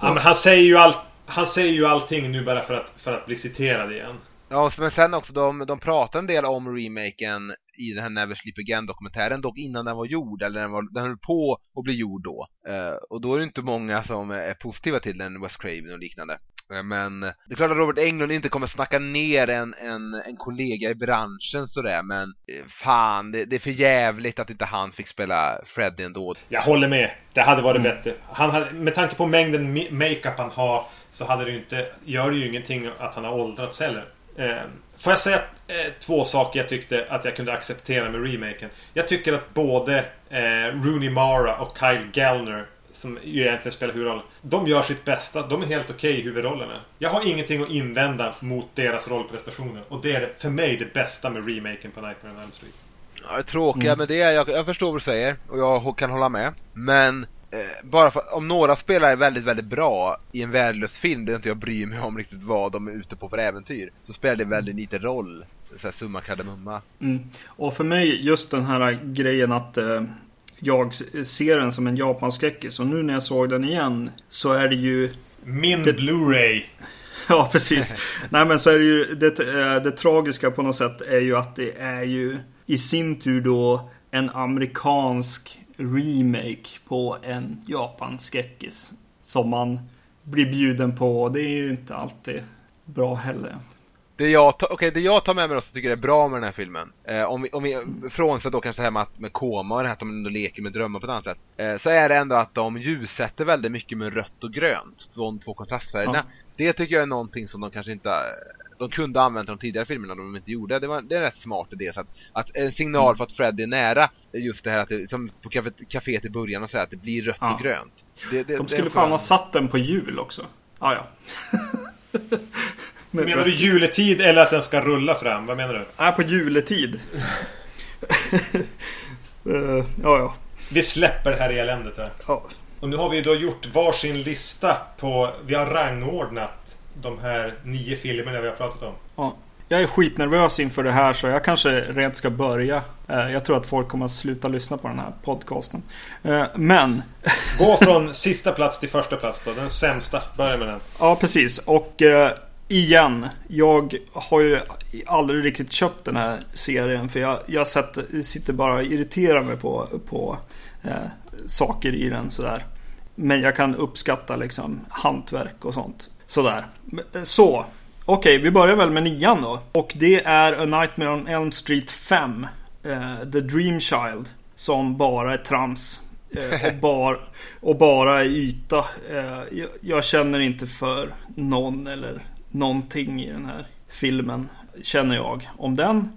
Ja, men han säger ju allt han säger ju allting nu bara för att, för att bli citerad igen. Ja, men sen också, de, de pratar en del om remaken i den här Never Sleep Again-dokumentären, dock innan den var gjord, eller den, var, den höll på att bli gjord då. Uh, och då är det inte många som är positiva till den, West Craven och liknande. Uh, men det är klart att Robert Englund inte kommer snacka ner en, en, en kollega i branschen sådär, men uh, fan, det, det, är för jävligt att inte han fick spela Freddy ändå. Jag håller med. Det hade varit mm. bättre. Han hade, med tanke på mängden makeup han har så hade det ju inte, gör det ju ingenting att han har åldrats heller. Får jag säga eh, två saker jag tyckte att jag kunde acceptera med remaken. Jag tycker att både eh, Rooney Mara och Kyle Gallner som ju egentligen spelar huvudrollen. De gör sitt bästa. De är helt okej okay i huvudrollerna. Jag har ingenting att invända mot deras rollprestationer. Och det är det, för mig det bästa med remaken på Nightmare on Elm Street. Ja, det tråkiga mm. med det, jag, jag förstår vad du säger och jag kan hålla med. Men bara för om några spelare är väldigt, väldigt bra i en värdelös film där inte jag bryr mig om riktigt vad de är ute på för äventyr. Så spelar det väldigt lite roll. Såhär summa kardemumma. Mm. Och för mig just den här grejen att eh, jag ser den som en japanskräckis. Och nu när jag såg den igen så är det ju... Min det... Blu-ray. ja, precis. Nej men så är det ju det, eh, det tragiska på något sätt är ju att det är ju i sin tur då en amerikansk remake på en Japan-skräckis. Som man blir bjuden på. Det är ju inte alltid bra heller. Det jag, tar, okay, det jag tar med mig då som tycker är bra med den här filmen. Eh, om vi, om vi frånsett då kanske det här med, med koma och det här att de ändå leker med drömmar på ett annat sätt. Eh, så är det ändå att de ljussätter väldigt mycket med rött och grönt. De två kontrastfärgerna. Ja. Det tycker jag är någonting som de kanske inte de kunde använt de tidigare filmerna de inte gjorde. Det, var, det är en rätt smart idé. Så att, att en signal för att Freddy är nära, just det här att det, som på kaféet i början och så här, att det blir rött ja. och grönt. Det, det, de skulle fan ha satt den på jul också. Ah, ja. menar du juletid eller att den ska rulla fram? Vad menar du? Nej, på juletid. uh, ja, ja. Vi släpper det här eländet här. Ja. Och nu har vi då gjort varsin lista på... Vi har rangordnat de här nio filmerna vi har pratat om. Ja. Jag är skitnervös inför det här så jag kanske rent ska börja. Eh, jag tror att folk kommer att sluta lyssna på den här podcasten. Eh, men... Gå från sista plats till första plats då. Den sämsta. Börja med den. Ja, precis. Och eh, igen. Jag har ju aldrig riktigt köpt den här serien. För jag, jag sitter bara och irriterar mig på, på eh, saker i den sådär. Men jag kan uppskatta liksom hantverk och sånt. Sådär. Så. Okej, okay, vi börjar väl med nian då. Och det är A Nightmare on Elm Street 5. Uh, The Dream Child. Som bara är trams. Uh, och, bar, och bara är yta. Uh, jag, jag, känner inte för någon eller någonting i den här filmen. Känner jag om den.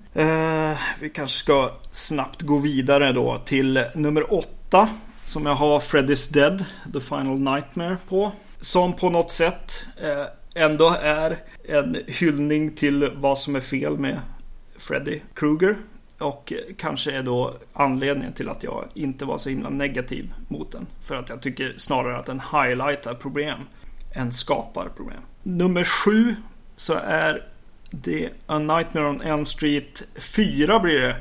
vi kanske ska snabbt gå vidare då till nummer 8. Som jag har Freddy's Dead, The Final Nightmare på. Som på något sätt eh, ändå är en hyllning till vad som är fel med Freddy Krueger. Och kanske är då anledningen till att jag inte var så himla negativ mot den. För att jag tycker snarare att den highlightar problem än skapar problem. Nummer sju så är det A Nightmare on Elm Street 4 blir det.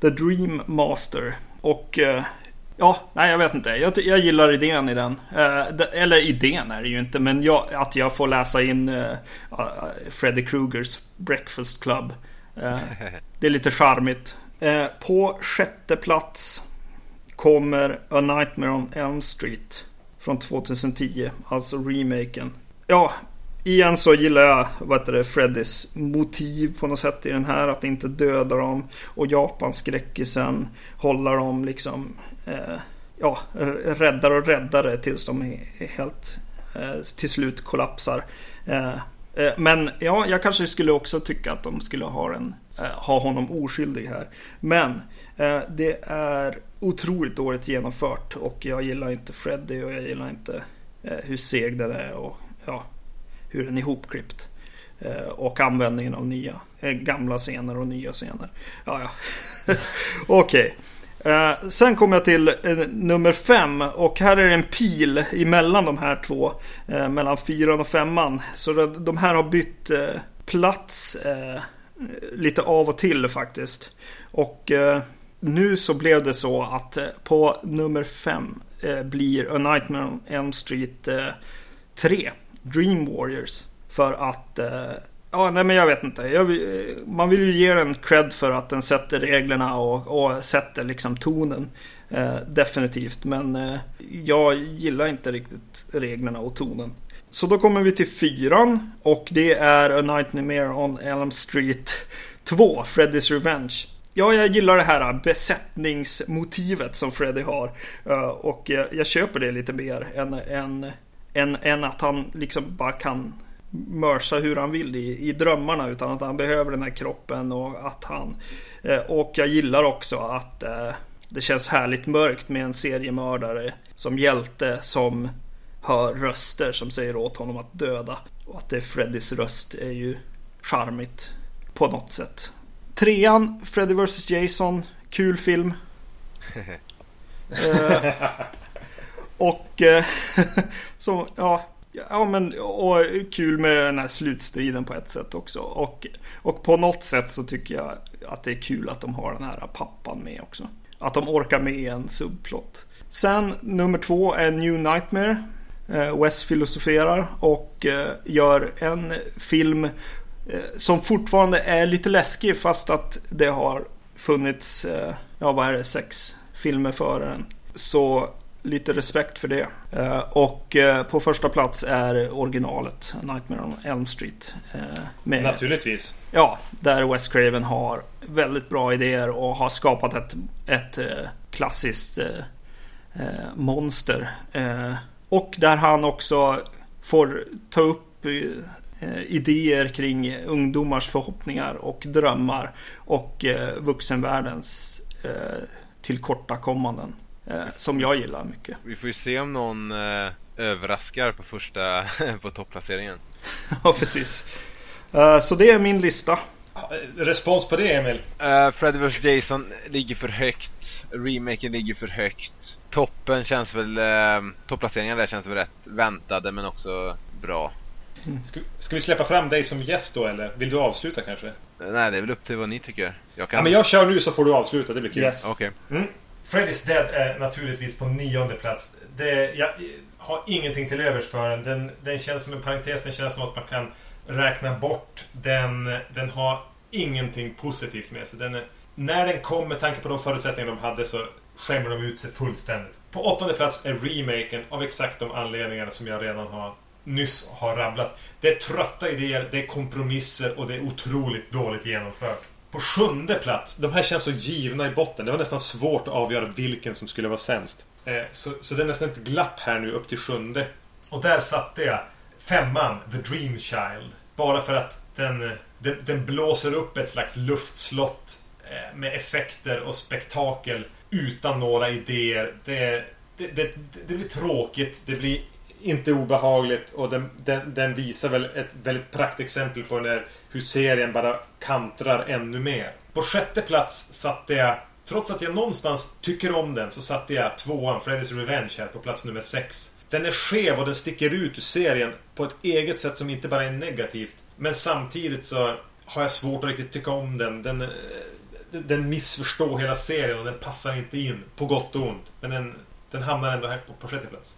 The Dream Master. Och eh, Ja, nej jag vet inte. Jag, jag gillar idén i den. Eh, de, eller idén är det ju inte, men jag, att jag får läsa in eh, Freddy Krugers Breakfast Club. Eh, det är lite charmigt. Eh, på sjätte plats kommer A Nightmare on Elm Street från 2010, alltså remaken. Ja, igen så gillar jag vad heter det, Freddys motiv på något sätt i den här. Att inte döda dem och Japanskräckisen hålla dem liksom Eh, ja, räddare och räddare tills de helt eh, till slut kollapsar. Eh, eh, men ja, jag kanske skulle också tycka att de skulle ha, en, eh, ha honom oskyldig här. Men eh, det är otroligt dåligt genomfört och jag gillar inte Freddy och jag gillar inte eh, hur seg den är och ja, hur den är ihopklippt. Eh, och användningen av nya, gamla scener och nya scener. Ja, ja. Okej. Okay. Eh, sen kommer jag till eh, nummer fem och här är det en pil emellan de här två. Eh, mellan fyran och femman. Så det, de här har bytt eh, plats eh, lite av och till faktiskt. Och eh, nu så blev det så att eh, på nummer fem eh, blir A Nightmare on Elm Street eh, 3 Dream Warriors. För att eh, Ja, nej men jag vet inte. Jag, man vill ju ge den cred för att den sätter reglerna och, och sätter liksom tonen. Eh, definitivt. Men eh, jag gillar inte riktigt reglerna och tonen. Så då kommer vi till fyran. Och det är A Nightmare on Elm Street 2, Freddy's Revenge. Ja, jag gillar det här besättningsmotivet som Freddy har. Eh, och jag, jag, köper det lite mer än, än, än, än att han liksom bara kan mörsa hur han vill i, i drömmarna utan att han behöver den här kroppen och att han eh, och jag gillar också att eh, det känns härligt mörkt med en seriemördare som hjälte som hör röster som säger åt honom att döda och att det är Freddys röst är ju charmigt på något sätt. Trean, Freddy vs Jason, kul film. eh, och eh, så, ja, Ja men och kul med den här slutstriden på ett sätt också. Och, och på något sätt så tycker jag att det är kul att de har den här pappan med också. Att de orkar med en subplot. Sen nummer två är New Nightmare. Eh, Wes filosoferar och eh, gör en film eh, som fortfarande är lite läskig fast att det har funnits, ja vad är det, sex filmer före den. Så lite respekt för det. Eh, och eh, på första plats är originalet Nightmare on Elm Street. Eh, med, Naturligtvis. Ja, där Wes Craven har väldigt bra idéer och har skapat ett, ett klassiskt monster. Och där han också får ta upp idéer kring ungdomars förhoppningar och drömmar och vuxenvärldens tillkortakommanden. Eh, som jag gillar mycket. Vi får ju se om någon eh, överraskar på första på topplaceringen. ja, precis. Eh, så det är min lista. Respons på det, Emil? Uh, Freddy vs Jason ligger för högt. Remaken ligger för högt. Toppen känns väl... Uh, topplaceringen där känns väl rätt väntade men också bra. Mm. Ska, ska, vi släppa fram dig som gäst då eller? Vill du avsluta kanske? Uh, nej, det är väl upp till vad ni tycker. Jag kan... Ja, men jag kör nu så får du avsluta, det blir kul. Yes. Okej. Okay. Mm. Freddy's Dead är naturligtvis på nionde plats. Det, jag har ingenting till övers för den. den. Den känns som en parentes. Den känns som att man kan räkna bort. Den, den har ingenting positivt med sig. Den är, när den kom med tanke på de förutsättningar de hade så skämmer de ut sig fullständigt. På åttonde plats är remaken av exakt de anledningarna som jag redan har nyss har rabblat. Det är trötta idéer, det är kompromisser och det är otroligt dåligt genomfört. På sjunde plats. De här känns så givna i botten. Det var nästan svårt att avgöra vilken som skulle vara sämst. Eh, så, så det är nästan ett glapp här nu upp till sjunde. Och där satte jag femman, The Dream Child. Bara för att den, den, den blåser upp ett slags luftslott eh, med effekter och spektakel utan några idéer. Det, det, det, det blir tråkigt. Det blir inte obehagligt och den, den, den, visar väl ett väldigt praktexempel på när, hur serien bara kantrar ännu mer. På sjätte plats satte jag, trots att jag någonstans tycker om den, så satte jag tvåan, Freddy's Revenge här på plats nummer sex. Den är skev och den sticker ut ur serien på ett eget sätt som inte bara är negativt. Men samtidigt så har jag svårt att riktigt tycka om den. Den, eh, den missförstår hela serien och den passar inte in, på gott och ont. Men den, den hamnar ändå här på, på sjätte plats.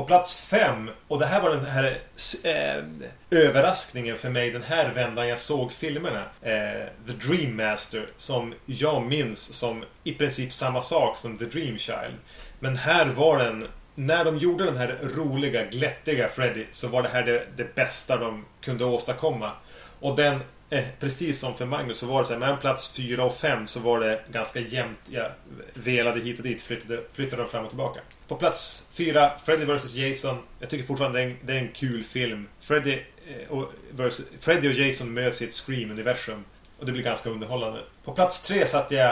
På plats fem, och det här var den här eh, överraskningen för mig den här vändan jag såg filmerna. Eh, The Dream Master, som jag minns som i princip samma sak som The Dream Child. Men här var den när de gjorde den här roliga, glättiga Freddy så var det här det, det bästa de kunde åstadkomma. Och den Eh, precis som för Magnus så var det så här, mellan plats 4 och 5 så var det ganska jämnt. Jag velade hit och dit, flyttade, flyttade fram och tillbaka. På plats 4, Freddy vs Jason. Jag tycker fortfarande det är en, det är en kul film. Freddy, eh, och, versus, Freddy och Jason möts i ett Scream-universum. Och det blir ganska underhållande. På plats 3 satte jag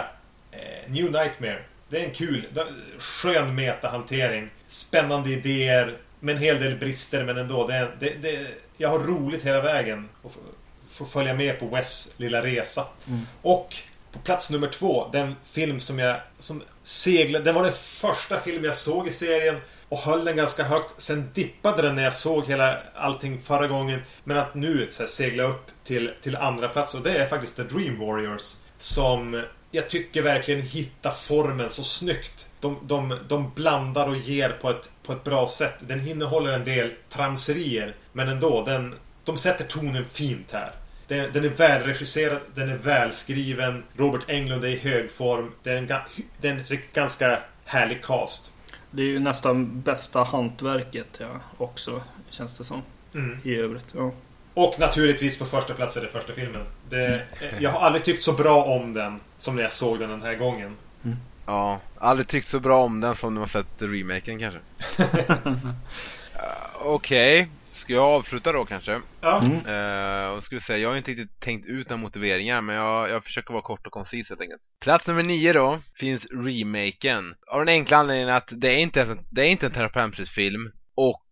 eh, New Nightmare. Det är en kul, skön metahantering. Spännande idéer. Med en hel del brister men ändå. Det, det, det, jag har roligt hela vägen få följa med på Wes lilla resa. Mm. Och På plats nummer två, den film som jag som seglade. Den var den första film jag såg i serien och höll den ganska högt. Sen dippade den när jag såg hela allting förra gången. Men att nu så här, segla upp till, till andra plats och det är faktiskt The Dream Warriors. Som jag tycker verkligen hittar formen så snyggt. De, de, de blandar och ger på ett, på ett bra sätt. Den innehåller en del tramserier. Men ändå, den, de sätter tonen fint här. Den, den är välregisserad, den är välskriven. Robert Englund är i hög form. Det är en, det är en ganska härlig cast. Det är ju nästan bästa hantverket ja, också, känns det som. Mm. I övrigt, ja. Och naturligtvis på första plats är det första filmen. Det, jag har aldrig tyckt så bra om den som när jag såg den den här gången. Ja, aldrig tyckt så bra om den som när man sett remaken kanske. uh, Okej, ska jag avsluta då kanske? Ja. Mm. Uh, och ska vi säga, jag har inte riktigt tänkt ut några motiveringar men jag, jag försöker vara kort och koncis helt enkelt. Plats nummer nio då finns remaken. Av den enkla anledningen att det är inte, en- det är inte en Terra film och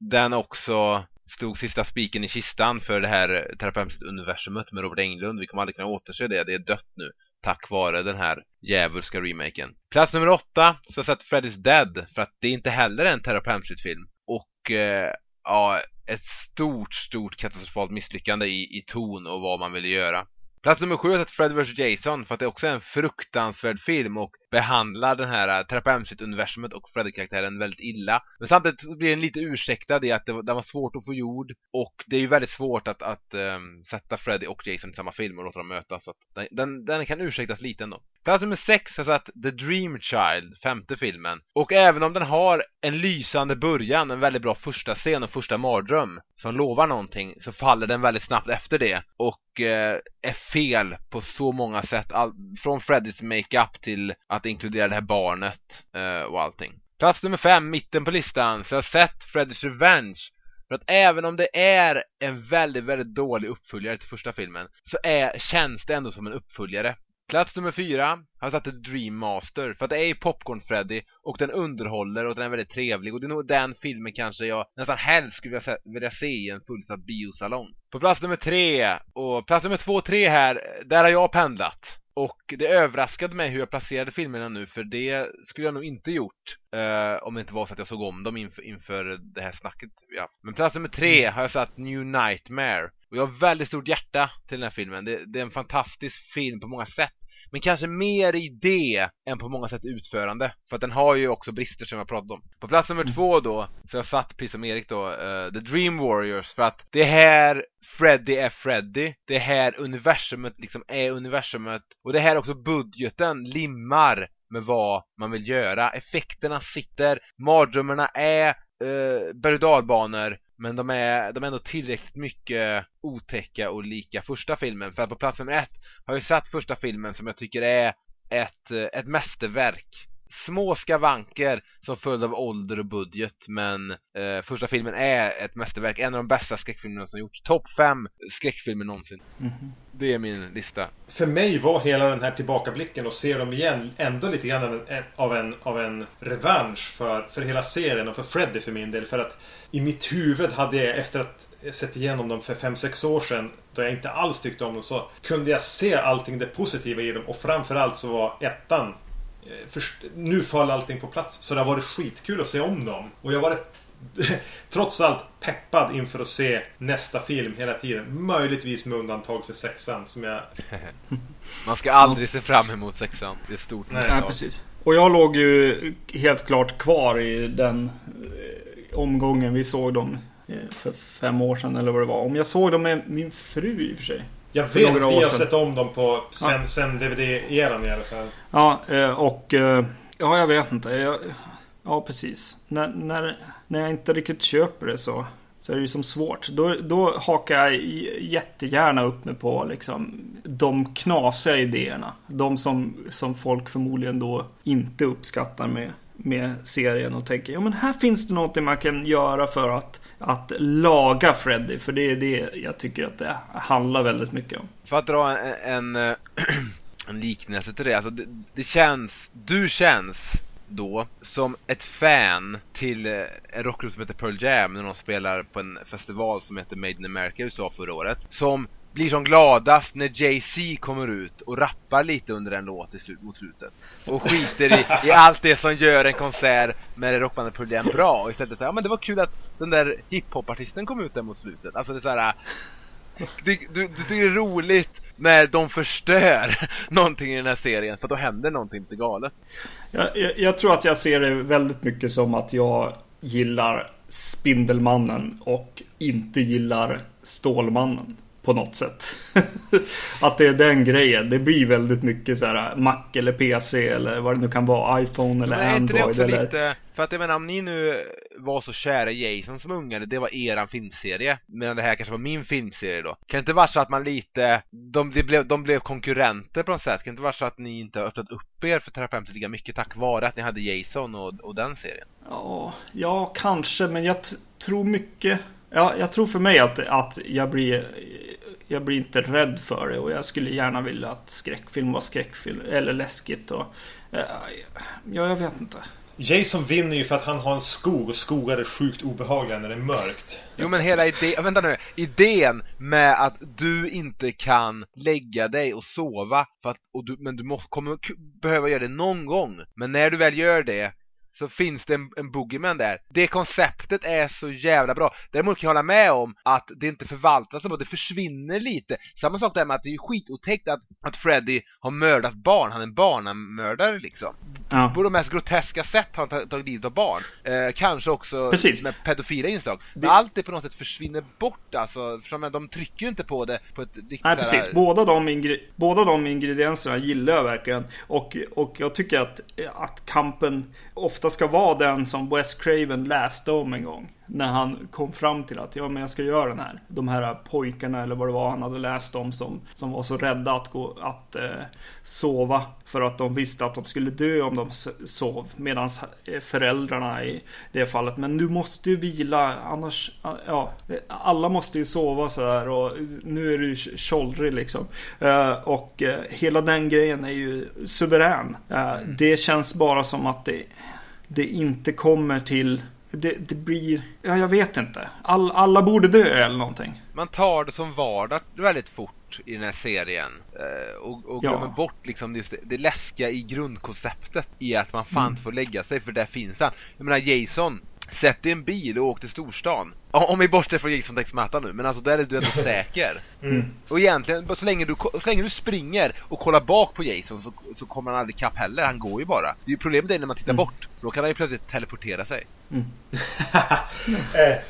den också stod sista spiken i kistan för det här Terra universumet med Robert Englund. Vi kommer aldrig kunna återse det, det är dött nu. Tack vare den här djävulska remaken. Plats nummer åtta så har jag sett Freddy's Dead för att det är inte heller en Terra film Och eh, ja, ett stort, stort katastrofalt misslyckande i, i ton och vad man ville göra. Plats nummer sju har jag sett Freddy vs Jason för att det också är en fruktansvärd film och behandlar den här eh, Trappa universumet och Freddy-karaktären väldigt illa. Men samtidigt så blir den lite ursäktad i att det var, det var svårt att få gjord och det är ju väldigt svårt att, att um, sätta Freddy och Jason i samma film och låta dem mötas så att den, den, den kan ursäktas lite ändå. Plats nummer sex har satt The Dream Child, femte filmen. Och även om den har en lysande början, en väldigt bra första scen och första mardröm som lovar någonting så faller den väldigt snabbt efter det och eh, är fel på så många sätt. All, från Freddys makeup till att inkludera det här barnet eh, och allting. Plats nummer fem, mitten på listan, så jag har sett Freddys Revenge. För att även om det är en väldigt, väldigt dålig uppföljare till första filmen så är, känns det ändå som en uppföljare. Plats nummer fyra har jag satt ett Dream Master för att det är ju Popcorn Freddy och den underhåller och den är väldigt trevlig och det är nog den filmen kanske jag nästan helst skulle vilja se, vilja se i en fullsatt biosalong. På plats nummer tre och plats nummer två och tre här, där har jag pendlat. Och det överraskade mig hur jag placerade filmerna nu för det skulle jag nog inte gjort eh, om det inte var så att jag såg om dem inför, inför det här snacket vi haft. Men plats nummer tre har jag satt New Nightmare. Och jag har väldigt stort hjärta till den här filmen. Det, det är en fantastisk film på många sätt. Men kanske mer idé än på många sätt utförande. För att den har ju också brister som jag pratat om. På plats nummer två då, så jag satt, precis som Erik då, uh, The Dream Warriors. För att det här Freddy är Freddy. Det här universumet liksom är universumet. Och det här också budgeten limmar med vad man vill göra. Effekterna sitter. Mardrömmarna är uh, berg och men de är, de är ändå tillräckligt mycket otäcka och lika första filmen. För att på plats nummer ett har jag satt första filmen som jag tycker är ett, ett mästerverk. Små skavanker som följd av ålder och budget men eh, första filmen är ett mästerverk. En av de bästa skräckfilmerna som gjorts. Topp fem skräckfilmer någonsin. Mm. Det är min lista. För mig var hela den här tillbakablicken och se dem igen ändå lite grann av en, av en, av en revansch för, för hela serien och för Freddy för min del. För att i mitt huvud hade jag efter att sett igenom dem för 5-6 år sedan då jag inte alls tyckte om dem så kunde jag se allting det positiva i dem och framförallt så var ettan Först, nu föll allting på plats. Så det har varit skitkul att se om dem. Och jag har varit trots allt peppad inför att se nästa film hela tiden. Möjligtvis med undantag för sexan som jag... Man ska aldrig se fram emot sexan. Det är stort. Nej, Nej, precis. Och jag låg ju helt klart kvar i den eh, omgången vi såg dem eh, för fem år sedan eller vad det var. Om jag såg dem med min fru i och för sig. Jag vet att vi har sett om dem på sen, Ja. sen DVD-eran i alla fall. Ja, eh, och... eh, Ja, jag vet inte. Jag, ja, precis. När, när, när jag inte riktigt köper det så, så är det ju som svårt. Då, då hakar jag jättegärna upp mig på liksom de knasiga idéerna. De som, som folk förmodligen då inte uppskattar med, med serien och tänker ja men här finns det någonting man kan göra för att, att laga Freddy. För det är det jag tycker att det handlar väldigt mycket om. För att dra en, en, eh, en liknelse till det. Alltså det, det känns, du känns då som ett fan till eh, en rockgrupp som heter Pearl Jam när de spelar på en festival som heter Made in America i USA förra året. Som blir som gladast när Jay-Z kommer ut och rappar lite under en låt i slut, mot slutet. Och skiter i, i allt det som gör en konsert med rockbandet-problem bra. Och istället säger ja men det var kul att den där hiphopartisten kom ut där mot slutet. Alltså det är såhär... Du, du, du tycker det är roligt när de förstör någonting i den här serien för då händer någonting lite galet. Jag, jag, jag, tror att jag ser det väldigt mycket som att jag gillar Spindelmannen och inte gillar Stålmannen på något sätt. att det är den grejen. Det blir väldigt mycket så här Mac eller PC eller vad det nu kan vara. iPhone eller Men Android. Eller... lite, för att jag menar om ni nu var så kära i Jason som unga, det var eran filmserie. Medan det här kanske var min filmserie då. Kan det inte vara så att man lite, de, de, blev, de blev konkurrenter på något sätt? Kan det inte vara så att ni inte har öppnat upp er för terapeuter lika mycket tack vare att ni hade Jason och, och den serien? Ja, ja kanske, men jag tror mycket Ja, jag tror för mig att, att jag blir jag blir inte rädd för det och jag skulle gärna vilja att skräckfilm var skräckfilm eller läskigt och ja, jag vet inte. Jason vinner ju för att han har en skog och skogar är sjukt obehagliga när det är mörkt. Jo men hela idén, vänta nu, idén med att du inte kan lägga dig och sova för att, och du, men du måste, kommer behöva göra det någon gång. Men när du väl gör det så finns det en, en boogeyman där. Det konceptet är så jävla bra. Däremot kan jag hålla med om att det inte förvaltas så det försvinner lite. Samma sak där med att det är skitotäckt att, att Freddy har mördat barn. Han är en barnamördare liksom. Ja. På de mest groteska sätt har han tagit livet av barn. Eh, kanske också Precis. med pedofila inslag. Det... Allt det på något sätt försvinner bort alltså. För de trycker inte på det på ett riktigt Nej precis. Här... Båda, de. Båda de ingredienserna gillar jag verkligen. Och, och jag tycker att, att kampen ofta ska vara den som Wes Craven läste om en gång när han kom fram till att ja, men jag ska göra den här. De här pojkarna eller vad det var han hade läst om som, som var så rädda att, gå, att eh, sova för att de visste att de skulle dö om de sov. Medan eh, föräldrarna i det fallet, men du måste ju vila annars, ja, alla måste ju sova så här och nu är du tjollrig liksom. Eh, och eh, hela den grejen är ju suverän. Eh, det känns bara som att det, det inte kommer till det, det blir, ja jag vet inte. All, alla borde dö eller någonting. Man tar det som vardag väldigt fort i den här serien. Eh, och, och glömmer ja. bort liksom det, det läskiga i grundkonceptet i att man fan mm. får lägga sig för där finns han. Jag menar Jason, sätt i en bil och åk till storstan. Om vi bortser från Jason Tex nu, men alltså där är du ändå säker. Mm. Och egentligen, så länge, du, så länge du springer och kollar bak på Jason så, så kommer han aldrig kapp heller, han går ju bara. Det är ju problemet är när man tittar mm. bort, då kan han ju plötsligt teleportera sig. Mm.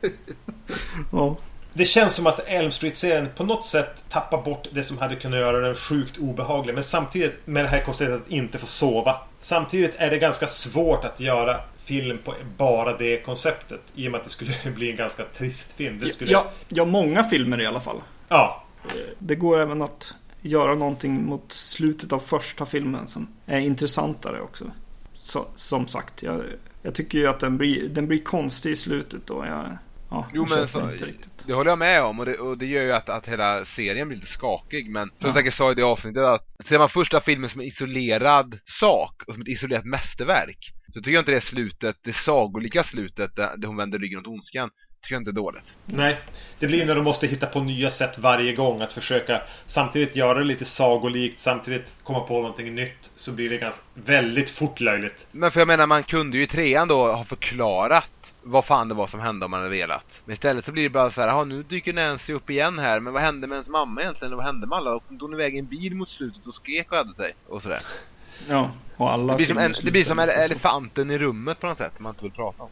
ja. Det känns som att Elm Street-serien på något sätt tappar bort det som hade kunnat göra den sjukt obehaglig. Men samtidigt med det här konceptet att inte få sova. Samtidigt är det ganska svårt att göra film på bara det konceptet. I och med att det skulle bli en ganska trist film. Det skulle... ja, ja, många filmer i alla fall. Ja. Det går även att göra någonting mot slutet av första filmen som är intressantare också. Så, som sagt, jag, jag tycker ju att den blir, den blir konstig i slutet och jag Ja, jo men så, inte riktigt. det håller jag med om och det, och det gör ju att, att hela serien blir lite skakig men som ja. jag säkert sa i det avsnittet att ser man första filmen som en isolerad sak och som ett isolerat mästerverk så tycker jag inte det slutet, det sagolika slutet där hon vänder ryggen åt ondskan tycker jag inte är dåligt. Nej, det blir när de måste hitta på nya sätt varje gång att försöka samtidigt göra det lite sagolikt, samtidigt komma på någonting nytt så blir det ganska väldigt fort löjligt. Men för jag menar, man kunde ju i trean då ha förklarat vad fan det var som hände om man hade velat. Men istället så blir det bara så här, nu dyker Nancy upp igen här, men vad hände med ens mamma egentligen? Vad hände med alla? Och hon iväg i en bil mot slutet och skrek och hade sig. Och sådär. Ja, och alla Det blir som, en, det blir som elefanten i rummet på något sätt, man inte vill prata om.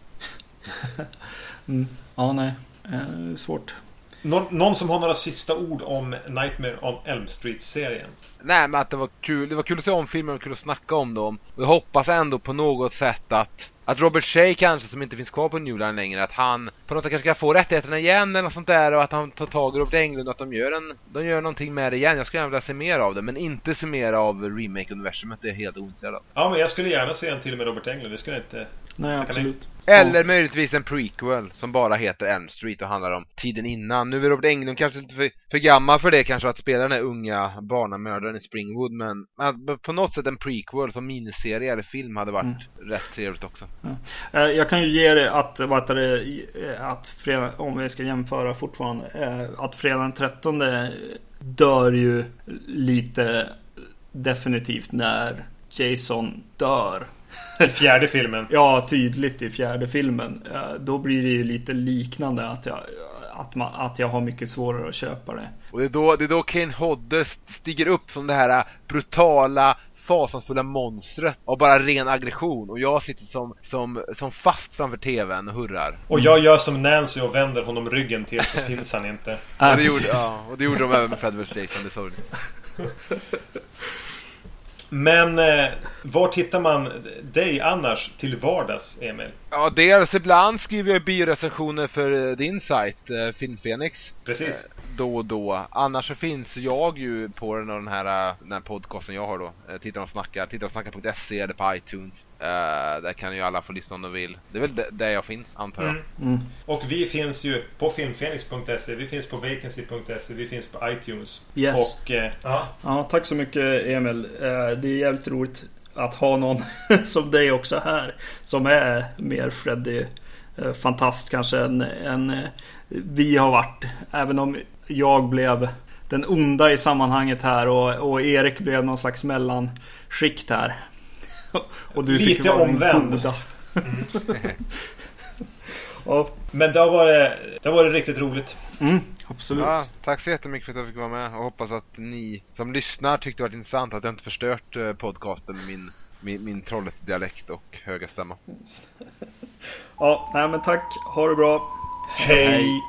mm. Ja, nej. Eh, svårt. Någon, någon, som har några sista ord om Nightmare on Elm Street-serien? Nej, men att det var kul. Det var kul att se om filmen och kul att snacka om dem. Och jag hoppas ändå på något sätt att att Robert Shea kanske, som inte finns kvar på New Line längre, att han på något sätt kanske ska få rättigheterna igen eller något sånt där och att han tar tag i Robert Englund och att de gör en, de gör någonting med det igen. Jag skulle gärna vilja se mer av det, men inte se mer av remake-universumet. Det är helt ointresserad av. Ja, men jag skulle gärna se en till med Robert Englund. Det skulle jag inte... Nej, absolut. Eller möjligtvis en prequel som bara heter Elm Street och handlar om tiden innan. Nu är Robert Englund kanske lite för, för gammal för det kanske att spela den här unga barnamördaren i Springwood men, men på något sätt en prequel som miniserie eller film hade varit mm. rätt trevligt också. Eh, Jag kan ju ge det att, vad heter det, eh, att fredag, om vi ska jämföra fortfarande, eh, att fredag den 13 dör ju lite definitivt när Jason dör. I fjärde filmen. Ja, tydligt i fjärde filmen. Då blir det ju lite liknande att jag, att, man, att jag har mycket svårare att köpa det. Och det är då, det är då Kane Hodde stiger upp som det här brutala fasansfulla monstret av bara ren aggression och jag sitter som, som, som fast framför tvn och hurrar. Och jag gör som Nancy och vänder honom ryggen till så finns han inte. Ja, och, det gjorde, ja, och det gjorde de även med Fred vs Jason, det såg ni. Men eh, vart hittar man dig annars till vardags, Emil? Ja, dels ibland skriver jag biorecensioner för eh, din sajt, eh, Filmfenix. Precis. Eh, Då och då. Annars så finns jag ju på den, här, den här podcasten jag har då. eh, Tittar och snackar. Tittar och snackar.se eller på iTunes. Eh, där kan ju alla få lyssna om de vill. Det är väl där- jag finns, antar jag. Mm. Mm. Och vi finns ju på filmfenix.se, vi finns på vacancy.se, vi finns på iTunes. Yes. Och... Eh, ja. Ja, tack så mycket Emil. Eh, Det är jävligt roligt att ha någon som dig också här. Som är mer Freddy fantast kanske än, än vi har varit. Även om jag blev den onda i sammanhanget här och, och Erik blev någon slags mellanskikt här. och du Lite fick vara omvänd. Goda. Mm. ja. Men det har, varit, det har varit riktigt roligt. Mm, absolut. Ja, tack så jättemycket för att jag fick vara med och hoppas att ni som lyssnar tyckte det var intressant att jag inte förstört eh, podcasten med min, min, min dialekt och höga stämma. ja, nej men tack. Ha det bra. Hej! Hej.